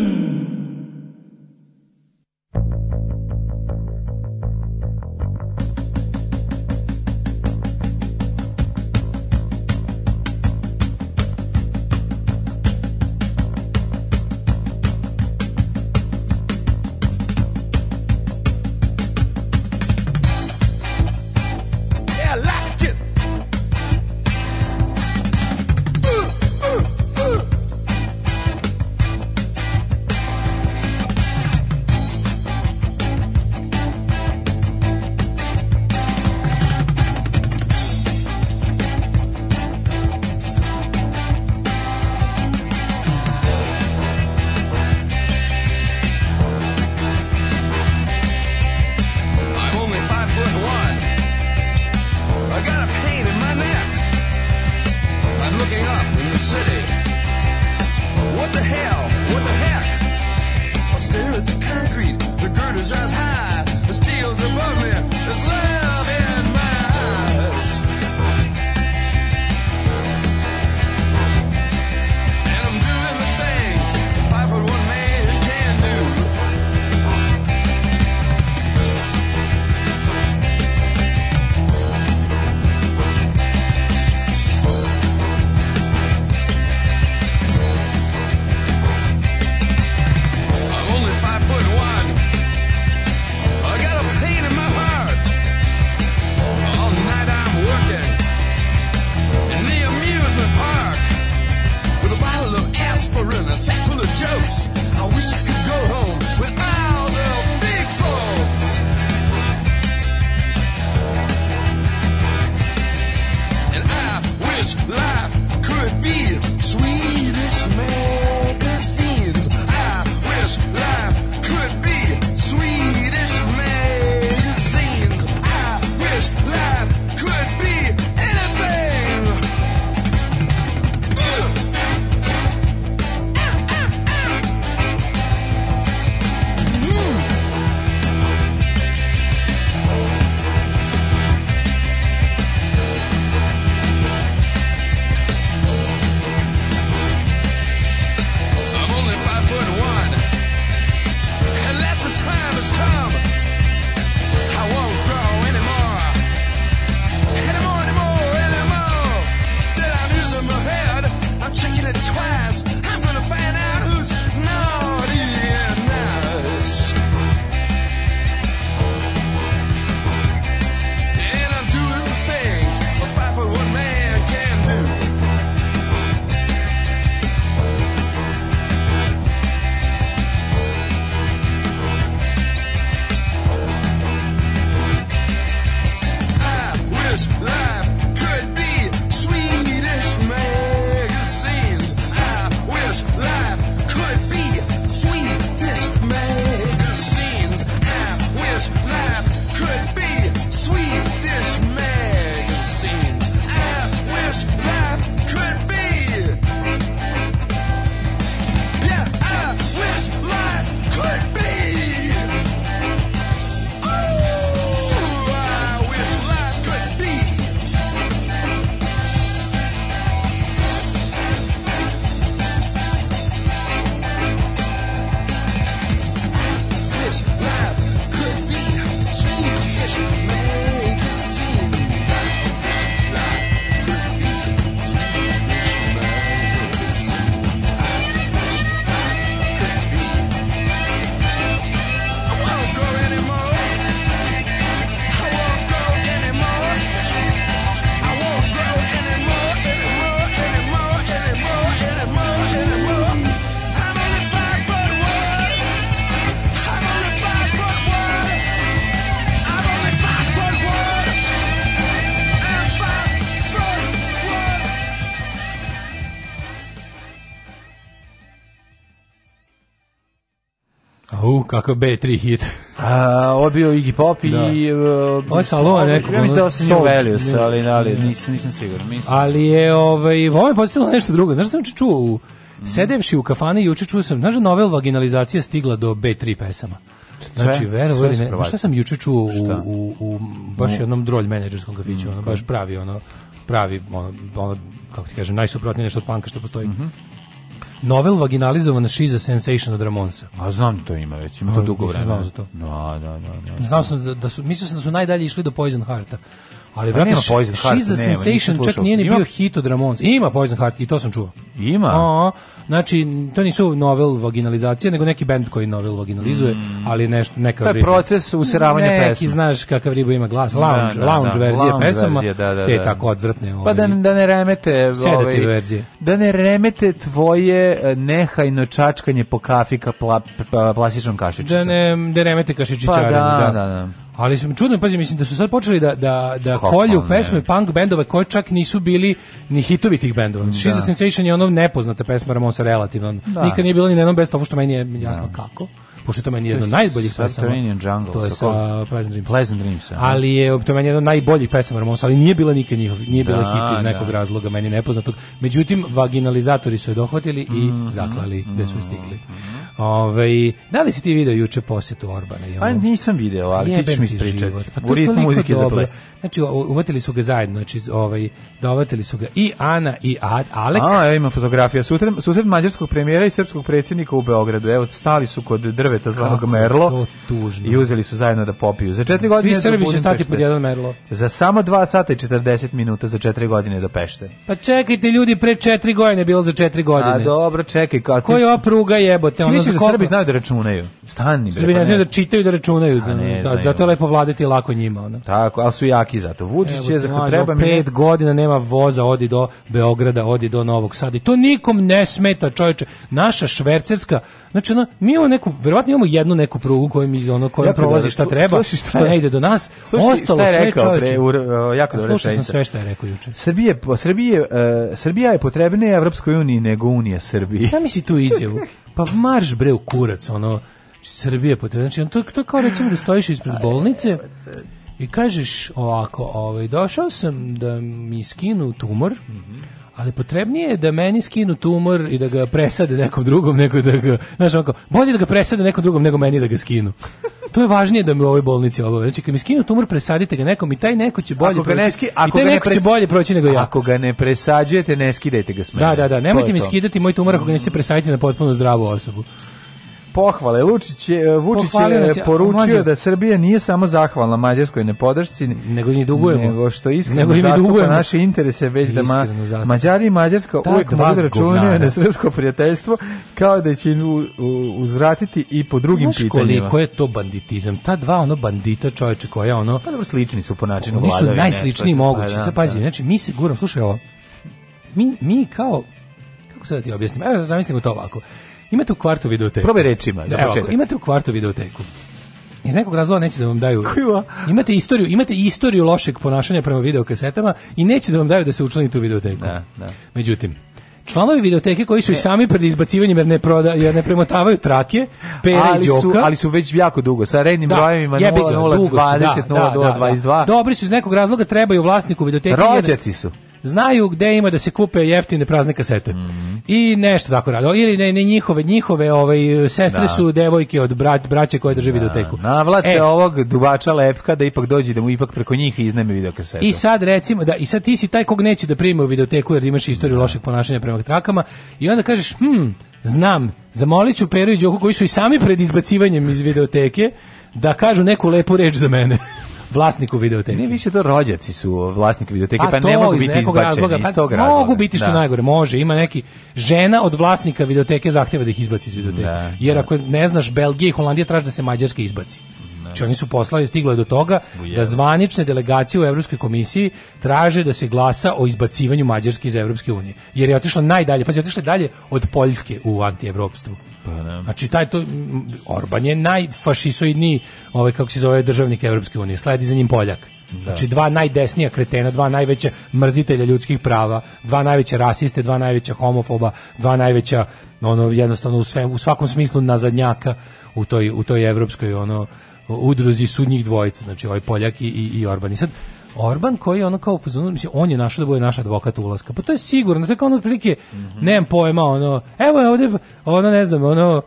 kakav B3 hit. A, ovo bio Iggy Pop i... Da. I, e, uh, ovo je Salova neko. Ja mislim da ovo se New Values, ali, ali nisam, nisam siguran. Ali je, ovaj, ovo je podsjetilo nešto drugo. Znaš, sam čuo u... Mm. Sedevši u kafani juče čuo sam, znaš da novel vaginalizacija stigla do B3 pesama. Znači, verovali ne. Šta sam juče čuo u, u, u, baš no. jednom drolj menedžerskom kafiću, mm, ono, pa. baš pravi, ono, pravi, ono, ono kako ti kažem, najsuprotnije nešto od panka što postoji. Mm -hmm novel vaginalizovana She's Sensation od Ramonsa. A znam da to ima već, ima to ovaj, dugo vremena. Znao za to. Da, da, da, da. Znao sam da, da su, mislio sam da su najdalje išli do Poison Hearta. Ali pa brate, nema Poison Heart, She's the nema, Sensation čak nije ni bio hit od Ramones. Ima Poison Heart i to sam čuo. Ima. O, znači, to nisu novel vaginalizacije, nego neki band koji novel vaginalizuje, mm. ali neš, neka To je riba. proces usiravanja neki, pesma. Neki, znaš kakav riba ima glas. Da, lounge, da, da, lounge da, verzije lounge pesama. Verzije, da, da, te da. tako odvrtne. Ovaj, pa da, da ne remete... Ovaj, verzije. Da ne remete tvoje e, nehajno čačkanje po kafi ka pla, pa, plastičnom kašičicom. Da ne da remete kašičićarinu. Pa da, da, da. da. Ali su mi čudno, pazi, mislim da su sad počeli da, da, da Kako kolju ne. pesme punk bendove koji čak nisu bili ni hitovi tih bendova. Da. She's the Sensation je ono nepoznata pesma Ramosa relativno. Da. Nikad nije bilo ni na jednom bestu, ovo što meni je jasno da. kako pošto to meni je jedno najboljih pesama. Jungle, to je sa uh, Pleasant Dreams. Pleasant Dreams ja. Ali je to meni jedno najboljih pesama Ramonsa, ali nije bila nikad njihov, nije bila da, hit iz da. nekog da. razloga meni nepoznatog. Međutim vaginalizatori su je dohvatili i mm -hmm. zaklali mhm, gde su stigli. Mm -hmm. Ove, ovaj, da li si ti video juče posetu Orbana? I Pa nisam video, ali ti ćeš mi ispričati. Pa u ritmu muzike za ples. Znači, uvatili su ga zajedno, znači, ovaj, dovatili su ga i Ana i Ad, Alek. A, evo ima fotografija. Sutre, susret mađarskog premijera i srpskog predsjednika u Beogradu. Evo, stali su kod drveta zvanog Kako Merlo tužno. i uzeli su zajedno da popiju. Za četiri godine... Svi Srbi će stati pod jedan Merlo. Za samo 2 sata i 40 minuta za četiri godine do Pešte. Pa čekajte, ljudi, pre četiri godine bilo za četiri godine. A dobro, čekaj. Kao ti... Koja ova pruga jebote? Ti misliš da koliko... Srbi znaju da računaju? Stani. Srbi ne pa znaju da čitaju, da računaju. da, ne, da, da zato je lepo vladati lako njima. ona Tako, al su jaki svaki za to. Vučić je za treba 5 godina nema voza, odi do Beograda, odi do Novog Sada. I to nikom ne smeta, čovječe. Naša švercerska, znači ona, mi imamo neku, verovatno imamo jednu neku prugu kojom iz ono koja prolazi šta treba, sluši, šta, šta ne ide do nas. Sluši, Ostalo šta je sve rekao, Pre, u, uh, jako Slušao sam sve šta je rekao juče. Srbije, Srbije, uh, Srbija je potrebnija Evropskoj uniji nego Unija Srbiji. Sami si tu izjavu. Pa marš bre u kurac, ono Srbije potrebno. Znači, to, to kao recimo da stojiš ispred bolnice I kažeš ovako, ovaj, došao sam da mi skinu tumor, mm -hmm. ali potrebnije je da meni skinu tumor i da ga presade nekom drugom, nego da ga, znaš, onako, bolje da ga presade nekom drugom nego meni da ga skinu. to je važnije da mi u ovoj bolnici obave. Znači, kad mi skinu tumor, presadite ga nekom i taj neko će bolje ako proći. Ne ski, ako I taj neko pres... će bolje proći nego ja. Ako ga ne presađujete, ne skidajte ga s mene. Da, da, da, nemojte mi skidati moj tumor ako ga nećete presaditi na potpuno zdravu osobu pohvale. Lučić je, e, Vučić je poručio da Srbija nije samo zahvalna Mađarskoj nepodršci, nego i dugujemo. Nego što iskreno nego zastupa dugujemo. naše interese, već da ma, Mađari i Mađarska Tako uvijek mogu računaju na srpsko prijateljstvo, kao da će im uzvratiti i po drugim Znaš pitanjima. Znaš koliko je to banditizam? Ta dva ono bandita čoveče koja ono... Pa dobro, slični su po načinu Oni su najsličniji pa da, mogući. Pa, da, Sad pazi, da. znači mi sigurno, slušaj ovo, mi, mi kao, kako sad da ti objasnim, evo zamislimo to ovako, Imate u kvartu videoteku. Probaj rečima, za Evo, početak. Imate u kvartu videoteku. Iz nekog razloga neće da vam daju. Imate istoriju, imate istoriju lošeg ponašanja prema videokasetama i neće da vam daju da se učlanite u videoteku. Da, da. Međutim, članovi videoteke koji su i sami pred izbacivanjem jer ne proda jer ne premotavaju trake, pere ali su, ali su već jako dugo sa rednim da, brojevima 0020 da, da, da, Dobri su iz nekog razloga trebaju vlasniku videoteke. Rođaci su znaju gde ima da se kupe jeftine prazne kasete. Mm -hmm. I nešto tako rado. Ili ne, ne njihove, njihove ovaj, sestre da. su devojke od brać, braće koje drže da. videoteku. Navlače e, ovog dubača lepka da ipak dođe da mu ipak preko njih izneme videokasetu. I sad recimo, da, i sad ti si taj kog neće da primi u videoteku jer imaš istoriju da. lošeg ponašanja prema trakama i onda kažeš, hm, znam, zamoliću Peru i Đoku koji su i sami pred izbacivanjem iz videoteke da kažu neku lepu reč za mene. *laughs* vlasniku videoteke. Ne, više to rođaci su vlasnik videoteke, pa, pa ne mogu biti izbačeni razloga, pa iz tog razloga. Mogu biti što da. najgore, može, ima neki žena od vlasnika videoteke zahteva da ih izbaci iz videoteke. Da, Jer da. ako ne znaš, Belgija i Holandija traže da se Mađarska izbaci. Da. Znači oni su poslali, stiglo je do toga da zvanične delegacije u Evropskoj komisiji traže da se glasa o izbacivanju Mađarske iz Evropske unije. Jer je otišla najdalje, pa je otišla dalje od Poljske u antievropstvu. Pa, da. Znači, taj to, Orban je najfašisoidniji, ovaj, kako se zove, državnik Evropske unije. Sledi za njim Poljak. Da. Znači, dva najdesnija kretena, dva najveća mrzitelja ljudskih prava, dva najveća rasiste, dva najveća homofoba, dva najveća, ono, jednostavno, u, svem, u svakom smislu nazadnjaka u toj, u toj evropskoj, ono, udruzi sudnjih dvojica, znači ovaj Poljak i, i, i Orban. I sad, Orban koji ono kao fuzonu, mislim, on je našao da bude naš advokat ulaska. Pa to je sigurno, tako je kao ono otprilike, mm -hmm. nemam pojma, ono, evo je ovde ono, ne znam, ono,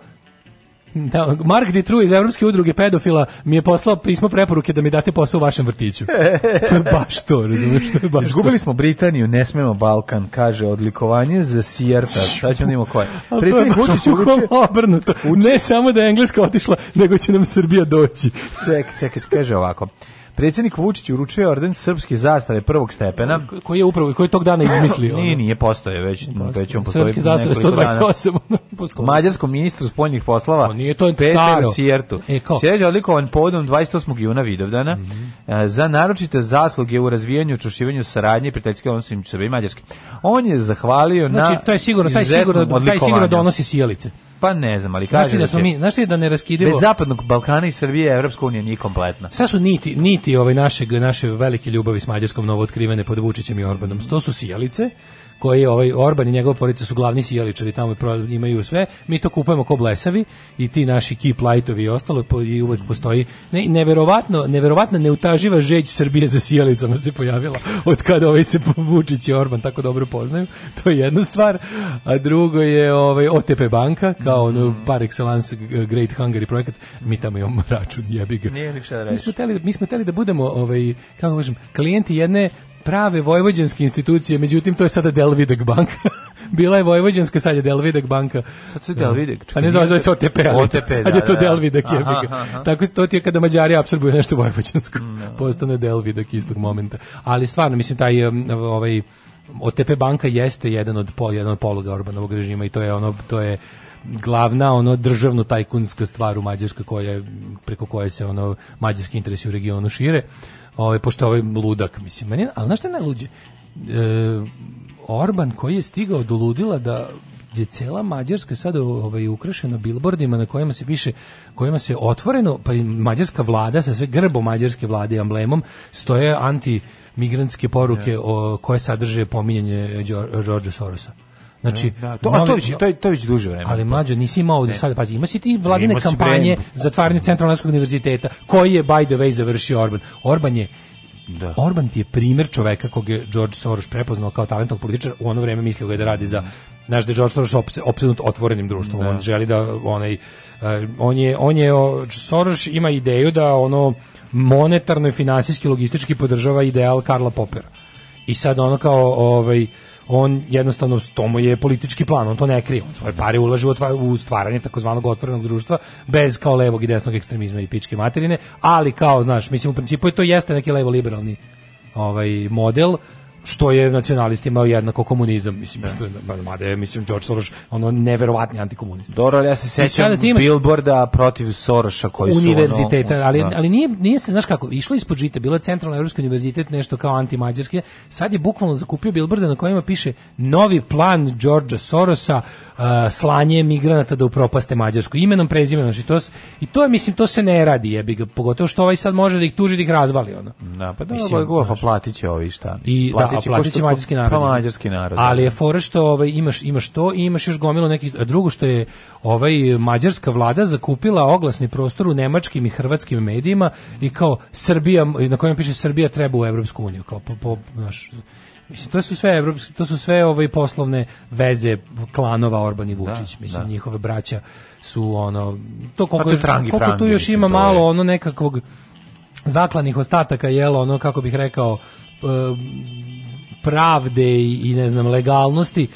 da, Mark Ditru iz Evropske udruge pedofila mi je poslao pismo preporuke da mi date posao u vašem vrtiću. *laughs* To je baš to, razumiješ? To je baš Izgubili to. smo Britaniju, ne smemo Balkan, kaže odlikovanje za Sijerta. Šta ćemo nimo da koje? *laughs* Predsjednik Vučić uče... *laughs* obrnuto. Uči... Ne samo da je Engleska otišla, nego će nam Srbija doći. Ček, čekaj, kaže ovako. Predsednik Vučić uručuje orden srpske zastave prvog stepena. Ko, koji je upravo, koji je tog dana izmislio? nije, nije, postoje, već, već on postoji Srpske zastave 128. postoje. Mađarskom ministru spoljnih poslava, o, pa nije to Peteru Sjertu. E, Sjereć je odlikovan povodom 28. juna Vidovdana mm -hmm. za naročite zasluge u razvijanju i očušivanju saradnje prijateljske odnose između Srbije i Mađarske. On je zahvalio znači, na Znači, to je sigurno, taj sigurno, taj sigurno donosi sijalice. Pa ne znam, ali kaže da, da smo mi, znaš ti da ne raskidivo. Bez zapadnog Balkana i Srbije Evropska unija nije kompletna. Sve su niti niti ovaj naše naše velike ljubavi s mađarskom novootkrivene pod Vučićem i Orbanom. To su sijalice koji ovaj Orban i njegova porodica su glavni sijaličari tamo imaju sve. Mi to kupujemo kao blesavi i ti naši keep lightovi i ostalo i uvek postoji. Ne, neverovatno, neverovatna neutaživa žeć Srbije za sijalicama se pojavila od kada ovaj se Vučić i Orban tako dobro poznaju. To je jedna stvar. A drugo je ovaj OTP banka kao ono mm. par excellence Great Hungary projekat. Mi tamo imamo *laughs* račun, jebi ga. Nije da mi smo teli, mi smo teli da budemo ovaj kako da kažem, klijenti jedne prave vojvođanske institucije, međutim to je sada Delvidek banka. *laughs* Bila je vojvođanska, sad je Delvidek banka. Sad se Delvidek. Pa ne znam, zove se OTP, ali OTP, sad da, to da, da. Delvidek. Da. Aha, aha. Tako to ti je kada Mađari apsorbuju nešto vojvođansko. No. Mm, da. Postane Delvidek istog momenta. Ali stvarno, mislim, taj um, ovaj, OTP banka jeste jedan od, pol, jedan od poluga Orbanovog režima i to je ono, to je glavna ono državno tajkunska stvar u Mađarskoj koja preko koje se ono mađarski interesi u regionu šire ovaj, pošto ovaj ludak, mislim, meni, ali znaš što je najluđe? E, Orban koji je stigao do ludila da je cela Mađarska sad ovaj, ukrašena bilbordima na kojima se piše kojima se otvoreno, pa i mađarska vlada sa sve grbom mađarske vlade i amblemom stoje anti migrantske poruke yeah. o, koje sadrže pominjanje George Sorosa. Znači, da, da, to, a to već, to, je, to već duže vremena. Ali mlađo, nisi imao ovdje sada, pazi, ima si ti vladine ima kampanje zatvaranje Centralnog univerziteta, koji je, by the way, završio Orban. Orban je da. Orban ti je primjer čoveka kog je George Soros prepoznao kao talentog političara, u ono vrijeme mislio ga je da radi za znaš da je George Soros opsednut otvorenim društvom, da. on želi da onaj eh, on je, on je, Soros ima ideju da ono monetarno i finansijski logistički podržava ideal Karla Popera. I sad ono kao ovaj on jednostavno to je politički plan, on to ne krije, on svoje pare ulaže u stvaranje takozvanog otvorenog društva bez kao levog i desnog ekstremizma i pičke materine, ali kao, znaš, mislim u principu je to jeste neki levo liberalni ovaj model što je nacionalistima jednako komunizam, mislim, da. što je, mada je, mislim, George Soros, ono, neverovatni antikomunist. Dobro, ja se e, sećam Billboarda protiv Sorosa koji su, Univerziteta, ono, da. ali, da. ali nije, nije se, znaš kako, išlo ispod žita, bilo je Centralno Evropski univerzitet, nešto kao antimađarski, sad je bukvalno zakupio Billboarda na kojima piše novi plan Georgea Sorosa, uh, slanje migranata da upropaste Mađarsku imenom, prezimenom, znači to, i to je, mislim, to se ne radi, jebi ga, pogotovo što ovaj sad može da ih tuži, da ih razvali, ono. Da, pa da, mislim, ovo, ovaj, pa platit će ovi šta, mislim, I, da, plaćaće, a plaćaće mađarski narod. Pa da. mađarski narod. Ali da. je fora što ovaj, imaš, imaš to i imaš još gomilu nekih, drugo što je ovaj mađarska vlada zakupila oglasni prostor u nemačkim i hrvatskim medijima i kao Srbija, na kojem piše Srbija treba u Evropsku uniju, kao po, po naš, Mislim, to su sve evropski, to su sve ove ovaj, poslovne veze klanova Orban i da, Vučić, da, mislim, da. njihove braća su ono, to koliko, pa to koliko tu još ima malo ono nekakvog zaklanih ostataka, jelo, ono, kako bih rekao, uh, pravde i, i ne znam legalnosti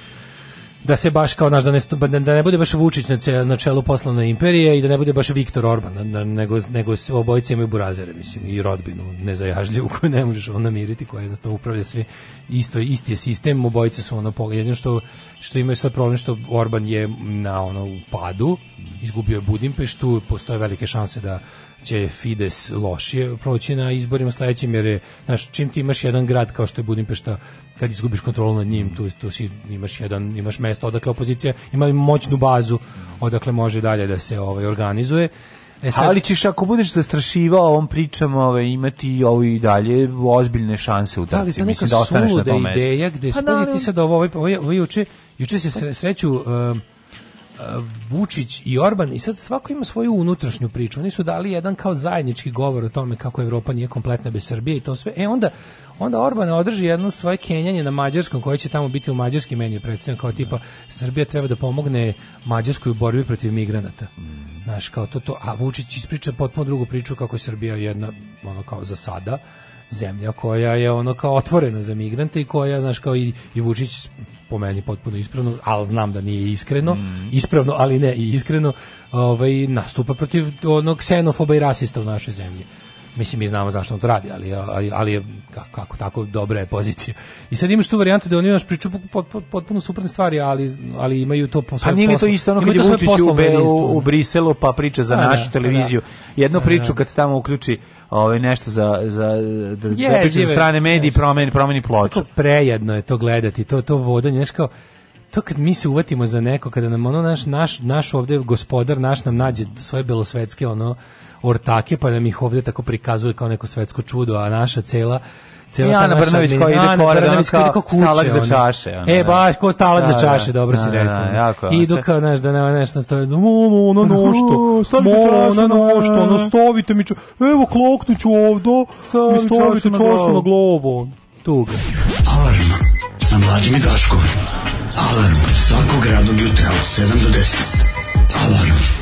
da se baš kao naš da ne, da ne bude baš Vučić na, na čelu poslovne imperije i da ne bude baš Viktor Orban na, nego nego obojice imaju burazere mislim i rodbinu nezajažljivu koju ne možeš on namiriti koja jednostavno upravlja sve isto isti je sistem obojice su ono jedino što što imaju sad problem što Orban je na ono u padu izgubio je Budimpeštu postoje velike šanse da će Fides lošije proći na izborima sledećim jer je, znaš, čim ti imaš jedan grad kao što je Budimpešta, kad izgubiš kontrolu nad njim, tu, tu si, imaš jedan, imaš mesto odakle opozicija, ima moćnu bazu odakle može dalje da se ovaj, organizuje. E sad, ali ćeš ako budeš zastrašivao ovom pričam, ove, ovaj, imati i ovo i dalje ozbiljne šanse u takci. Da, Mislim da ostaneš na tom mestu. ideja gde pa, da, ti sad ovo, ovaj, ovaj, ovaj, juče, juče se sreću... Um, Vučić i Orban i sad svako ima svoju unutrašnju priču. Oni su dali jedan kao zajednički govor o tome kako Evropa nije kompletna bez Srbije i to sve. E onda onda Orban održi jedno svoje kenjanje na mađarskom koje će tamo biti u mađarski meni predstavljen kao tipa Srbija treba da pomogne Mađarskoj u borbi protiv migranata. Znaš, kao to, to, a Vučić ispriča potpuno drugu priču kako je Srbija jedna, ono kao za sada, zemlja koja je ono kao otvorena za migrante i koja, znaš, kao i, i Vučić po meni potpuno ispravno, ali znam da nije iskreno, mm. ispravno, ali ne i iskreno, ovaj, nastupa protiv onog ksenofoba i rasista u našoj zemlji mislim mi znamo zašto on to radi, ali ali, ali je kako, tako dobra je pozicija. I sad imaš tu varijantu da oni imaš priču potpuno, potpuno suprotne stvari, ali ali imaju to po Pa nije to isto ono kad je Vučić u, u, u Briselu pa priča za a, da, našu da, da. televiziju. Da. Jednu priču da. kad se tamo uključi ovaj nešto za za da, je, da priča za strane mediji promeni promeni ploču. Tako prejedno je to gledati, to to vodanje, znači kao to kad mi se uvatimo za neko, kada nam ono naš, naš, naš ovde gospodar, naš nam nađe svoje belosvetske ono ortake, pa nam ih ovdje tako prikazuje kao neko svetsko čudo, a naša cela Cela Ana Brnović koja ide pored, ona kao, e, da. kao stalak za da, da, čaše. Ona, e, baš, ko stalak da, za čaše, dobro da, si rekao. Da, da, jako, Idu kao, znaš, da nema nešto stoje, no, no, no, no, što, no, no, no, što, no, stavite mi, ču, evo, kloknuću ovdo, mi stavite čašu na glavu. Tuga. Alarm sa mlađim i Daškom. Alarm svakog radnog jutra od 7 do 10. Alarm.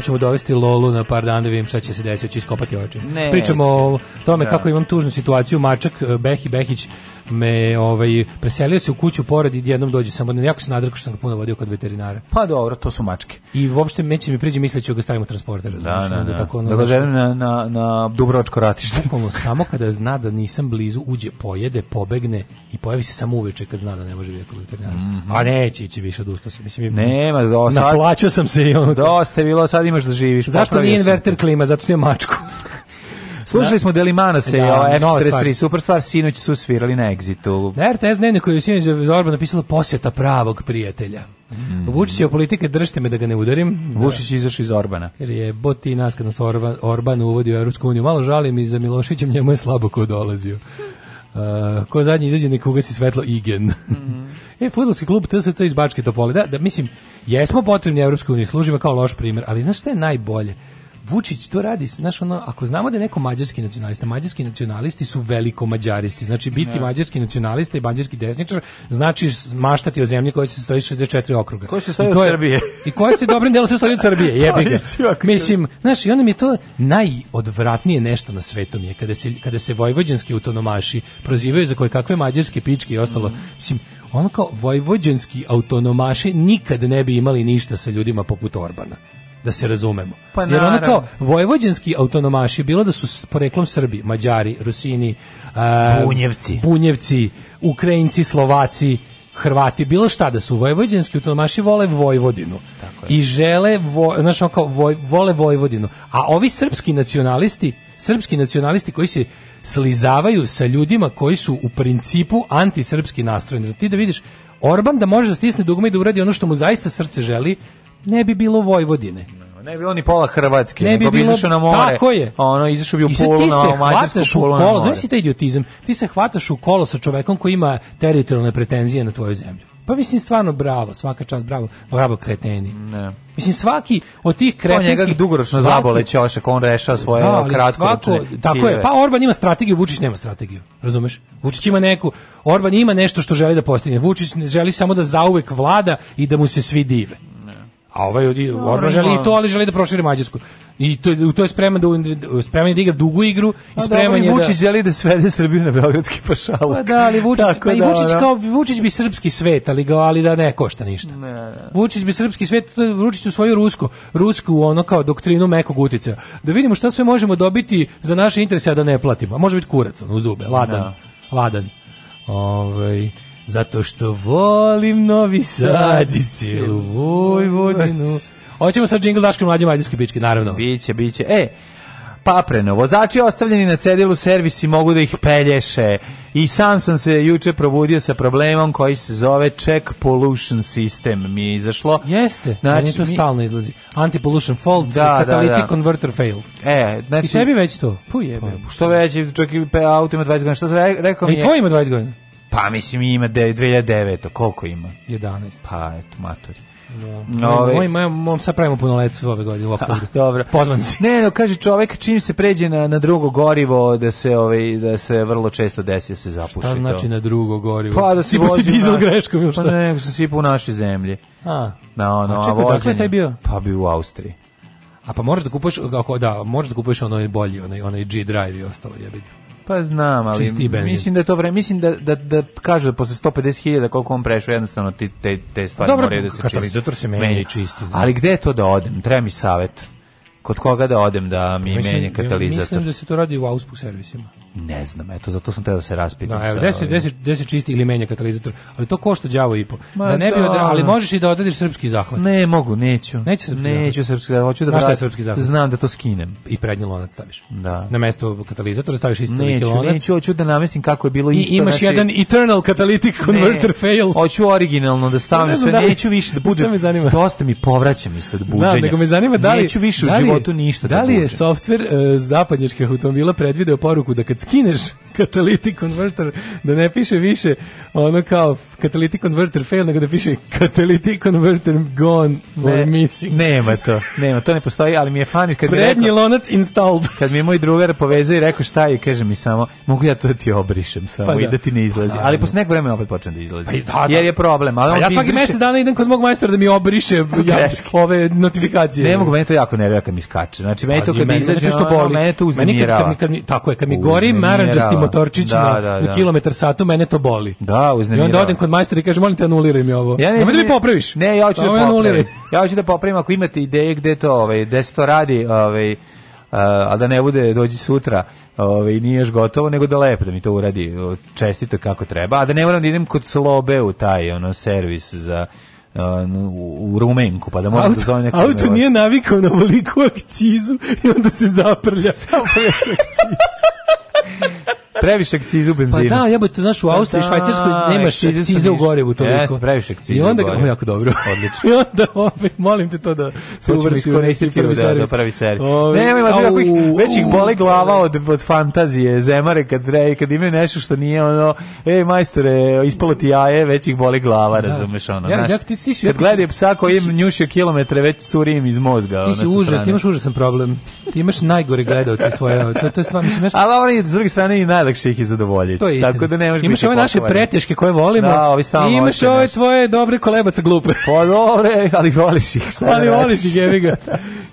Skoro ćemo dovesti Lolu na par dana da vidim šta će se desiti, hoće iskopati oči. Pričamo o tome da. kako imam tužnu situaciju, Mačak Behi Behić me ovaj preselio se u kuću pored i jednom dođe samo da jako se nadrkao što sam ga puno vodio kod veterinara. Pa dobro, to su mačke. I uopšte meće mi priđe misleći da ga stavimo transporter, da, da, da, tako ono. Da ga na na na Dubrovačko ratište. *laughs* Bukvalno samo kada zna da nisam blizu uđe, pojede, pobegne i pojavi se samo uveče kad zna da ne može videti kod veterinara. Mm -hmm. A neće ići više odustao se. Mislim nema, do sad naplaćao sam se i ono. Dosta je bilo, sad imaš da živiš. Zašto nije inverter klima, zato što je mačku. Slušali smo Delimano se, da, F43, super stvar, sinoć su svirali na egzitu. Na RTS dnevniku je sinoć Zorba napisala posjeta pravog prijatelja. Mm. Vučić je politike, držite me da ga ne udarim. Da. Vučić izašao iz Orbana. Jer je bot i nas Orban, Orban uvodi u Europsku uniju. Malo žalim i za Milošićem, njemu je slabo ko dolazio. Uh, ko zadnji izađe nekuga si svetlo igen. Mm *laughs* e, futbolski klub TSC iz Bačke Topole. Da, da, mislim, jesmo potrebni Evropskoj uniji, služimo kao loš primer, ali znaš šta je najbolje? Vučić to radi, znaš ono, ako znamo da je neko mađarski nacionalista, mađarski nacionalisti su veliko mađaristi, znači biti ne. Da. mađarski nacionalista i mađarski desničar znači maštati o zemlji koja se stoji 64 okruga. Koja se stoji od Srbije. I koja se dobrim delom sastoji od Srbije, *laughs* jebi ga. Mislim, znaš, i onda mi je to najodvratnije nešto na svetu mi je, kada se, kada se vojvođanski autonomaši prozivaju za koje kakve mađarske pičke i ostalo. Mm. Mislim, ono kao vojvođanski autonomaši nikad ne bi imali ništa sa ljudima poput Orbana da se razumemo. Pa Jer ono kao vojvođanski autonomaši, bilo da su poreklom Srbi, Mađari, Rusini, uh, Bunjevci. Bunjevci, Ukrajinci, Slovaci, Hrvati, bilo šta da su vojvođanski autonomaši vole Vojvodinu. Tako je. I žele, vo, znači kao, voj, vole Vojvodinu. A ovi srpski nacionalisti, srpski nacionalisti koji se slizavaju sa ljudima koji su u principu antisrpski nastrojeni. Ti da vidiš, Orban da može da stisne dugme i da uradi ono što mu zaista srce želi, ne bi bilo Vojvodine. Ne bi bilo pola Hrvatske, ne bi bilo, na more. Tako je. Ono, izašao bi u polu na mađarsku polu u kolo, znaš si taj idiotizam, ti se hvataš u kolo sa čovekom koji ima teritorijalne pretenzije na tvoju zemlju. Pa mislim stvarno bravo, svaka čast bravo, bravo kreteni. Ne. Mislim svaki od tih pa kretenskih on njega dugoročno svaki, zabole ćošak, on rešava svoje da, kratko. Svako, tako je, pa Orban ima strategiju, Vučić nema strategiju. Razumeš? Vučić ima neku, Orban ima nešto što želi da postigne. Vučić želi samo da zauvek vlada i da mu se svi dive. A ovaj Orban želi i to, ali želi da proširi Mađarsku. I to, u to je spreman da, spreman da igra dugu igru i pa spreman je da... Vučić želi da svede Srbiju na Beogradski pašaluk. Pa da, ali Vučić, Tako pa i da, Vučić, da, kao, Vučić bi srpski svet, ali, ga, ali da ne košta ništa. Ne, ne. Vučić bi srpski svet, Vučić u svoju rusko, rusku ono kao doktrinu mekog utica. Da vidimo šta sve možemo dobiti za naše interese, a da ne platimo. A može biti kurac, ono, u zube, ladan. Ne. Da. Ladan. Ovaj Zato što volim Novi da, Sad i da. cijelu Vojvodinu. Hoćemo sa džingl Daške mlađe mađarske bičke, naravno. Biće, biće. E, papreno. Vozači ostavljeni na cedilu servisi mogu da ih pelješe. I sam sam se juče probudio sa problemom koji se zove check pollution system. Mi je izašlo. Jeste, znači, meni to mi... stalno izlazi. Anti-pollution fault, da, da catalytic da, da. converter fail. E, znači... I sebi već to. Puj, pa jebe. Pa, što već, čovjek auto ima 20 godina. Što sam rekao e, mi je... I tvoj ima 20 godina. Pa mislim ima 2009, koliko ima? 11. Pa eto, matori. No, Ove, moj, moj, moj, sad pravimo punoletstvo ove godine a, Dobro. Pozvan si. Ne, no, kaže čovek čim se pređe na, na drugo gorivo da se ovaj da se vrlo često desi da se zapuši. to. Šta znači to. na drugo gorivo? Pa da se vozi dizel naš... greškom ili pa, šta? Pa ne, nego sam sipao u našoj zemlji. A. Na da, ono, a, čekaj, dakle je taj bio? Pa bio u Austriji. A pa možeš da kupuješ, ako, da, možeš da kupuješ onaj bolji, onaj, onaj G-Drive i ostalo jebiga. Pa znam, ali mislim da je to vreme, mislim da da da kaže da posle 150.000 koliko on prešao jednostavno ti te te stvari Dobro, moraju da se katalizator se menja i čisti. Da. Ali gde je to da odem? Treba mi savet. Kod koga da odem da mi mislim, menje katalizator? Mislim da se to radi u Auspuh servisima. Ne znam, eto, zato sam teo da se raspitam. Da, evo, gde se, čisti ili menja katalizator, ali to košta đavo i po. da ne bi da. odra... ali možeš i da odrediš srpski zahvat. Ne, mogu, neću. Neću srpski neću zahvat. srpski zahvat, hoću da vrati, srpski zahvat. Znam da to skinem. I prednji lonac staviš. Da. Na mesto katalizatora staviš isti neki lonac. Neću, hoću da namestim kako je bilo isto. I imaš znači... jedan eternal catalytic converter ne, fail. Hoću originalno da stavim sve, da li... neću više da *laughs* budem. me Dosta mi povraća mi se od buđenja. Znam, nego me zanima da li... Neću više u da životu ništa da, da li je softver e, zapadnjačkih automobila predvideo poruku da kad skineš catalytic converter, da ne piše više ono kao catalytic converter fail, nego da piše catalytic converter gone or missing. Nema to, nema, to ne postoji, ali mi je fani kad Prednji rekao, lonac installed. *laughs* Kad mi je moj drugar povezao i rekao šta je, kaže mi samo, mogu ja to da ti obrišem samo pa i da. da ti ne izlazi. Pa, ali da. posle nekog vremena opet počne da izlazi. Pa, da, da. Jer je problem. Ali pa on ja svaki izbriše... mesec dana idem kod mog majstora da mi obriše ja, ove notifikacije. Ne mogu, meni to jako nervira kad mi skače. Znači, meni pa to kad izađe, mene to uznemirava. Meni kad, kad, tako je, kad mi gori maranđasti motorčić da, na, da, da. na da. kilometar satu, mene to boli. Da, uznemirao. I onda odem kod majstora i kažem, molim te anuliraj mi ovo. Ja ne, ne, da mi popraviš. Ne, ja hoću da, da popravim. Ja hoću da popravim ako imate ideje gde to, ovaj, gde se to radi, ovaj, a da ne bude dođi sutra ovaj nije još gotovo nego da lepo da mi to uradi čestito kako treba a da ne moram da idem kod Slobe u taj ono servis za u, u Rumenku, pa da moram auto, da zovem nekako... Auto nije navikao na veliku akcizu i onda se zaprlja. *laughs* Zaprlja se akcizu. *laughs* previše akcize u pa benzinu. Pa da, jebote, znaš, u pa Austriji i da, Švajcarskoj nemaš akcize u gorivu toliko. Jeste, previše akcize I onda, ga, jako dobro. Odlično. *laughs* I onda, opet, ovaj, molim te to da se uvrsti u prvi da, servis. Da, prvi servis. Ovaj, nema, ima tu kakvih, već ih boli glava od, od fantazije, zemare, kad, re, kad imaju nešto što nije ono, ej, majstore, ispalo ti jaje, već ih boli glava, da. razumeš ono. Ja, ja, ti, ti si, kad gledaj psa koji im njušio kilometre, već curim iz mozga. Ti si užas, ti imaš užasan problem. Ti imaš najgore gledalce svoje. To, to je stvar, mislim, Ali druge strane i najlakše ih je zadovoljiti. To Tako da ne može Imaš ove naše preteške koje volimo. Da, ovi stalno. imaš ove tvoje dobre kolebace glupe. Pa dobre, ali voliš ih. ali da voliš ih, jevi ga.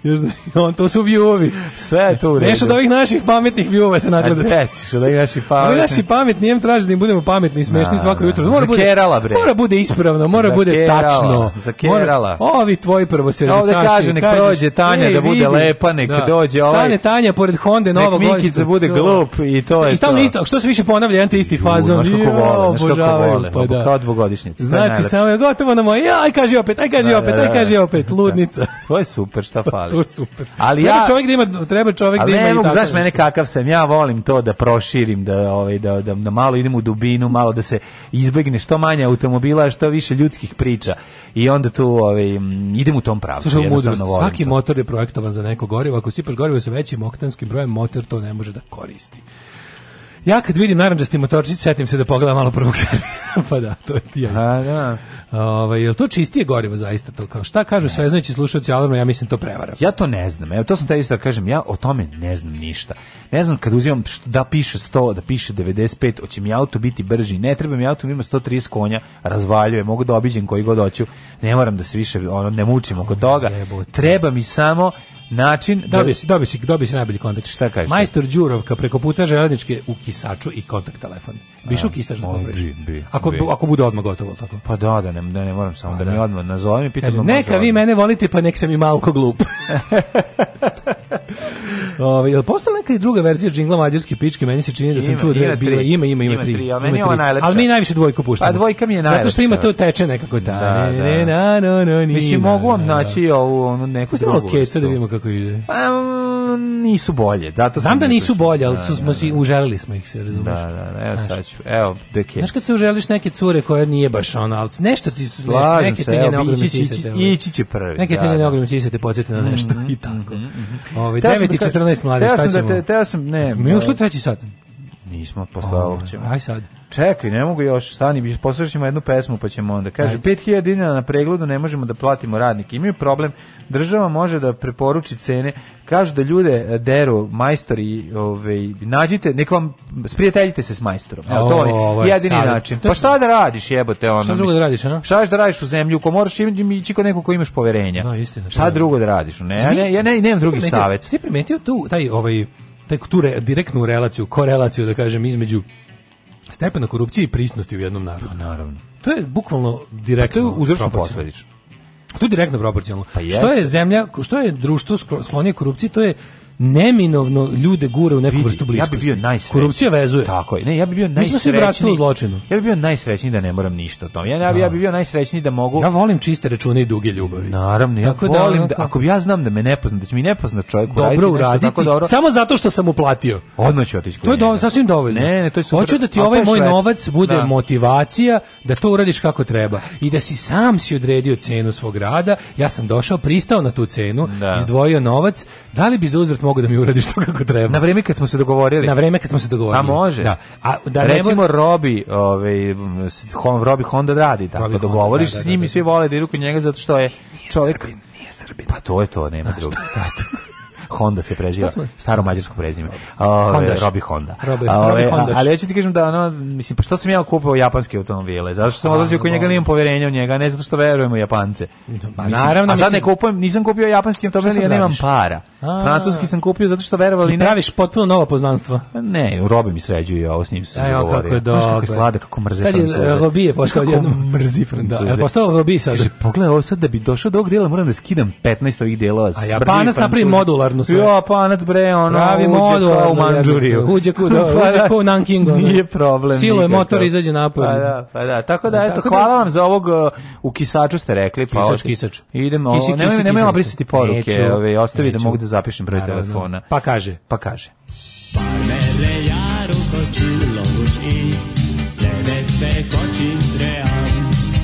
Još da, *laughs* on, to su viewovi. Sve je to u redu. Nešto od ovih naših pametnih viewova se e, nagledati. A teći, od ovih naših pametnih. Ovi naši pametni, jem traži da im budemo pametni i smešni da, svako da. jutro. Mora za bude, kerala, bre. Mora bude ispravno, mora za bude kerala, tačno. Za kerala. Mora, ovi tvoji prvo se prvoservisaši. Ovde kaže, nek kažeš, prođe Tanja ej, da bude vidi, lepa, nek da. dođe ovaj. Stane Tanja pored Honda novog Nek Mikica bude glup i to je to. I stalno isto, što se više ponavlja, jedan te isti fazon. Znaš kako vole, znaš kako vole, pa, pa da. kao dvogodišnjica. Znači, samo je gotovo na moj, aj kaži opet, aj kaži da, opet, aj kaži opet, ludnica. To super, šta *laughs* fara ali. to je super. Ali ja čovjek da ima treba čovjek da ima. Ne, mogu, znaš mene kakav sam. Ja volim to da proširim, da ovaj da, da da malo idem u dubinu, malo da se izbegne što manje automobila, što više ljudskih priča. I onda tu ovaj idem u tom pravcu. Slušaj, mudrost, svaki to. motor je projektovan za neko gorivo. Ako sipaš gorivo sa većim oktanskim brojem, motor to ne može da koristi. Ja kad vidim naranđasti motorčić, setim se da pogledam malo prvog *laughs* servisa. pa da, to je ti ja. da. Ovaj jel to čistije gorivo zaista to kao šta kažu sve znači slušaoci alarma ja mislim to prevara. Ja to ne znam. Evo to sam taj isto da kažem ja o tome ne znam ništa. Ne znam kad uzimam da piše 100, da piše 95, hoće mi auto biti brži. Ne treba mi auto ima 130 konja, razvaljuje, mogu da obiđem koji god hoću. Ne moram da se više ono ne mučim oko toga. Treba mi samo način da- dobi si dobi si dobi si najbolji kontakt šta kažeš majstor Đurovka preko puta željezničke u Kisaču i kontakt telefon biš u Kisač da bi, ako ako bude odmah gotovo tako pa da da ne, da ne moram samo da, da mi da. odmah nazovem i pitam. Neka vi mene volite, pa nek sam i malko glup. *laughs* Ovaj jel postala neka i druga verzija džingla mađarske pičke, meni se čini da sam čuo da je bila ima ima ima tri. Ima meni ona najlepša. Al mi najviše dvojku puštamo. A pa dvojka mi je najlepša. Zato što ima to teče nekako Da, da ne, ne, no, no, ni. Mislim mogu vam da, da. naći ovu onu neku drugu. Okej, sad da vidimo kako ide. Pa, mm, nisu bolje. Da, to Znam da nisu bolje, ali su smo si uželili smo ih se, razumeš. Da, da, da, evo sad ću. Evo, deke. Znaš kad se uželiš neke cure koje nije baš ona, al nešto ti neke ti ne ogromne sisate. Ići će prvi. Neke ti ne ogromne te podsjeti na mhm, nešto mhm, i tako. Mhm, ovaj 9 i 14 da mlade, šta ćemo? Teo sam da te, teo sam, ne. Mi u treći sat? Nismo, posle ovog ovaj, ćemo. Aj sad. Čekaj, ne mogu još, stani, poslušat ćemo jednu pesmu pa ćemo onda. Kaže, 5000 dinara na pregledu ne možemo da platimo radnike. Imaju problem, država može da preporuči cene. Kažu da ljude e, deru, majstori, ovaj, nađite, nek vam, sprijateljite se s majstorom. Evo, to je ovaj jedini savjet. način. Pa šta da radiš, jebote, ono? Šta drugo da radiš, ono? Šta da radiš u zemlju, ko moraš ići kod nekog ko imaš poverenja. Da, istina. Šta drugo da radiš? Ne, ja ne, ja ne, nemam drugi savjet. Ti primetio tu, taj, ovaj, taj, tu re, direktnu relaciju, korelaciju, da kažem, između stepena korupcije i prisnosti u jednom narodu. Pa, naravno. To je bukvalno direktno pa to je uzročno posledično. To je direktno proporcionalno. Pa što je zemlja, što je društvo sklonije korupciji, to je neminovno ljude gure u neku vrstu bliskosti. Ja bi bio najsrećniji. Korupcija vezuje. Tako je. Ne, ja bih bio najsrećniji. Mi smo svi u zločinu. Ja bih bio najsrećniji da ne moram ništa o tome. Ja, ja, bi, ja da. bih bio najsrećniji da mogu... Ja volim čiste račune i duge ljubavi. Naravno, ja tako da volim da, da, ako bi ja znam da me ne pozna, da će mi nepoznat čovjek dobro uraditi uraditi, dobro. samo zato što sam uplatio. Odmah ću otići. To je do, sasvim dovoljno. Ne, ne, to je super. Hoću da ti ovaj moj novac bude da. motivacija da to uradiš kako treba i da si sam si odredio cenu svog rada. Ja sam došao, pristao na tu cenu, da. izdvojio novac. Da li bi za uzvrat mogu da mi uradiš to kako treba. Na vrijeme kad smo se dogovorili. Na vrijeme kad smo se dogovorili. A može. Da. A da recimo Robi, ovaj Robi Honda da radi tako Robi dogovoriš Honda, da, da, s da, njim i da, svi vole da idu kod njega zato što je nije čovjek srbin, nije srbin. Pa to je to, nema drugo. *laughs* Honda se preziva, staro mađarsko prezime. Ove, Robi Honda. Robi, Ove, Robi Ali ja ću ti kažem da, ono, mislim, pa što sam ja kupao japanske automobile? Zato što sam odlazio kod njega, nemam poverenja u njega, ne zato što verujem u Japance. Pa, naravno, a sad ne kupujem, nisam kupio japanski automobil ja nemam para. A, Francuski sam kupio zato što verovali ne. praviš potpuno novo poznanstvo. Pa ne, Robi mi sređuje i ovo s njim se govori. govorio. Kako je dobro. kako je sladak, kako mrze sad Francuze. Sad je Robi je postao jedno. mrzi da, Francuze. Da, je postao Robi sad. Kaže, pogledaj ovo sad da bi došao do ovog dela moram da skidam 15 ovih delova. A ja panac napravi modularnu sve. Jo, panac bre, ono, Pravi uđe kao u Manđuriju. Uđe kao, *laughs* da, pa uđe da. kao u Nankingu. Nije problem. Silo je motor, izađe napolje. Pa da, pa da. Tako da, da eto, hvala vam za ovog uh, u kisaču ste rekli. Pa kisač, kisač. Idemo, nemojmo brisati poruke, ostavi da mogu da Da zapišem broj Naravno. telefona. Pa kaže. Pa kaže.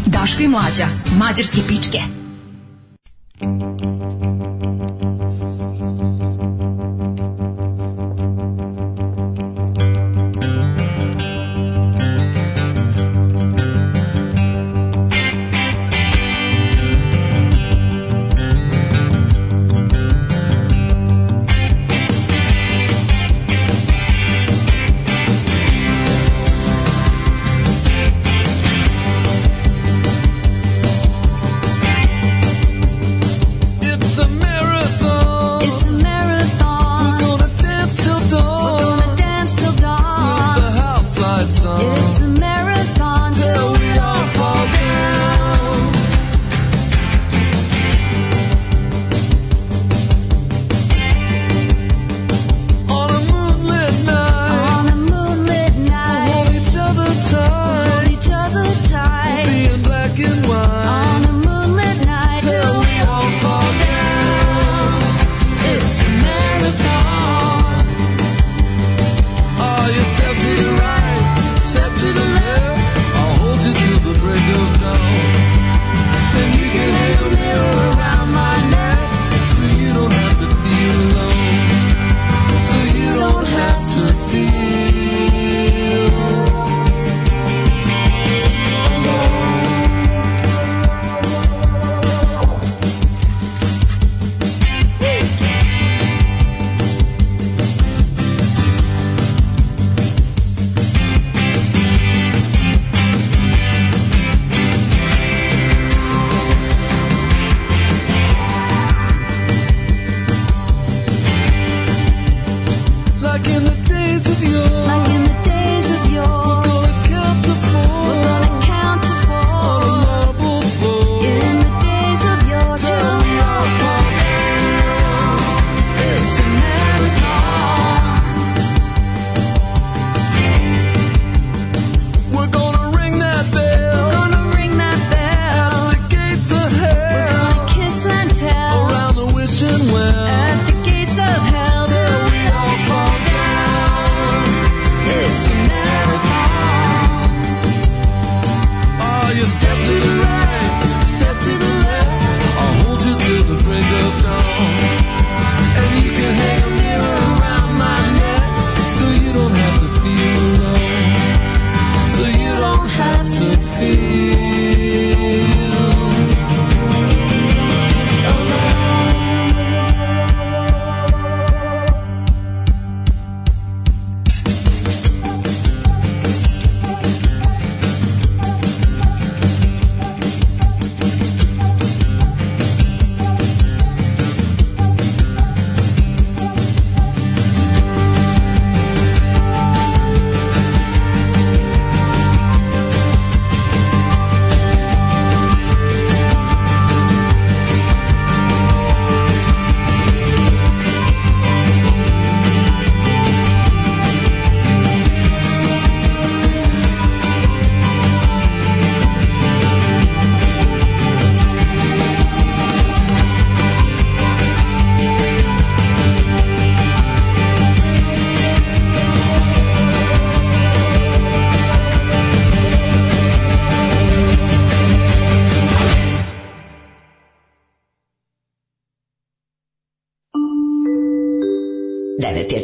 Daško i mlađa, mađarske pičke.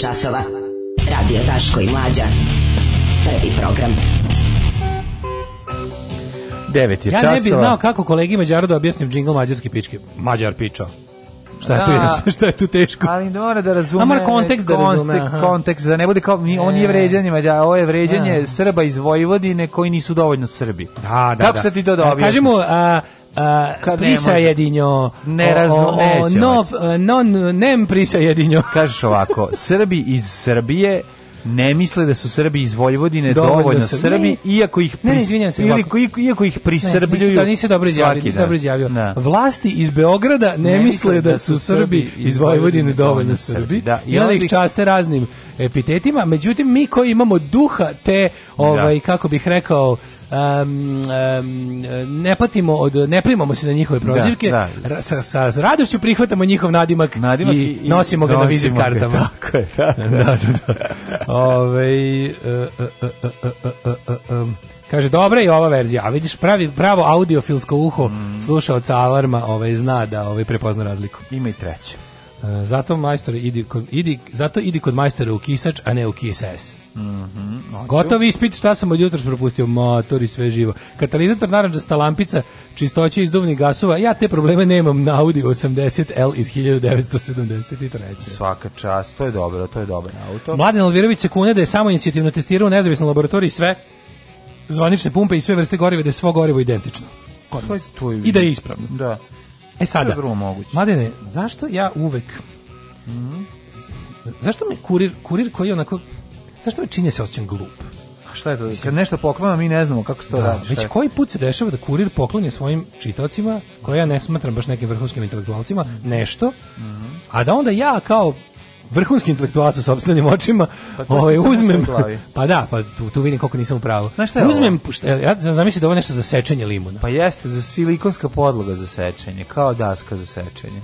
časova. Radio Taško i Mlađa. Prvi program. 9 je časova. Ja ne bih znao kako kolegi Mađaru da objasnim džingl mađarski pičke. Mađar pičao. Šta je, da, tu, *laughs* šta je tu teško? Ali mora da razume. A mora kontekst da razume. Kontekst, kontekst da ne bude kao, mi, on je vređanje, mađa, ovo je vređanje Srba iz Vojvodine koji nisu dovoljno Srbi. Da, da, Kako da. se ti to da objasniš? Kažemo, a, kad prisajedinjo ne razumeće no no nem prisajedinjo *laughs* kažeš ovako Srbi iz Srbije ne misle da su Srbi iz Vojvodine dovoljno, dovoljno Srbi, ne, iako ih pri... ne, se, ili, iako ih prisrbljuju. Ne, nisi dobro izjavio, nisi dobro izjavio. Da. Vlasti iz Beograda ne, ne misle da, da su Srbi iz Vojvodine dovoljno Srbi. Da, i onda ih časte raznim epitetima, međutim mi koji imamo duha te da. ovaj da. kako bih rekao um, um, ne patimo od ne primamo se na njihove da, prozivke da, da. Sa, sa, sa radošću prihvatamo njihov nadimak, nadimak i, i, nosimo ga na vizit kartama tako je tako da, *laughs* da, da, da. ovaj um. Kaže, dobra je ova verzija, a vidiš pravi, pravo audiofilsko uho mm. slušaoca alarma ovaj, zna da ovaj, prepozna razliku. Ima i treće. E, zato majstor idi kod, idi, zato idi kod majstora u kisač, a ne u kisa S. Mm -hmm, Gotovi ispit šta sam od jutros propustio, motor i sve živo. Katalizator naranđasta lampica, čistoće izduvnih gasova, ja te probleme nemam na Audi 80L iz 1973. Svaka čast, to je dobro, to je dobar auto. Mladen Alvirović se kune da je samo inicijativno testirao u nezavisnom laboratoriji sve zvanične pumpe i sve vrste goriva da je svo gorivo identično. Pa to je I da je ispravno. Da. E sada, to je moguće. Mladene, zašto ja uvek... Mm -hmm. Zašto me kurir, kurir koji je onako Zašto me čini se osjećam glup? A šta je to? Mislim, Kad nešto poklona, mi ne znamo kako se to da, radi. Već šta koji put se dešava da kurir poklonje svojim čitocima, koje ja ne smatram baš nekim vrhunskim intelektualcima, nešto, mm -hmm. a da onda ja kao vrhunski intelektualac u sopstvenim očima, pa ovaj uzmem *laughs* pa da, pa tu, tu vidim koliko nisam u pravu. Uzmem šta, ja zamislim da ovo je nešto za sečenje limuna. Pa jeste, za silikonska podloga za sečenje, kao daska za sečenje.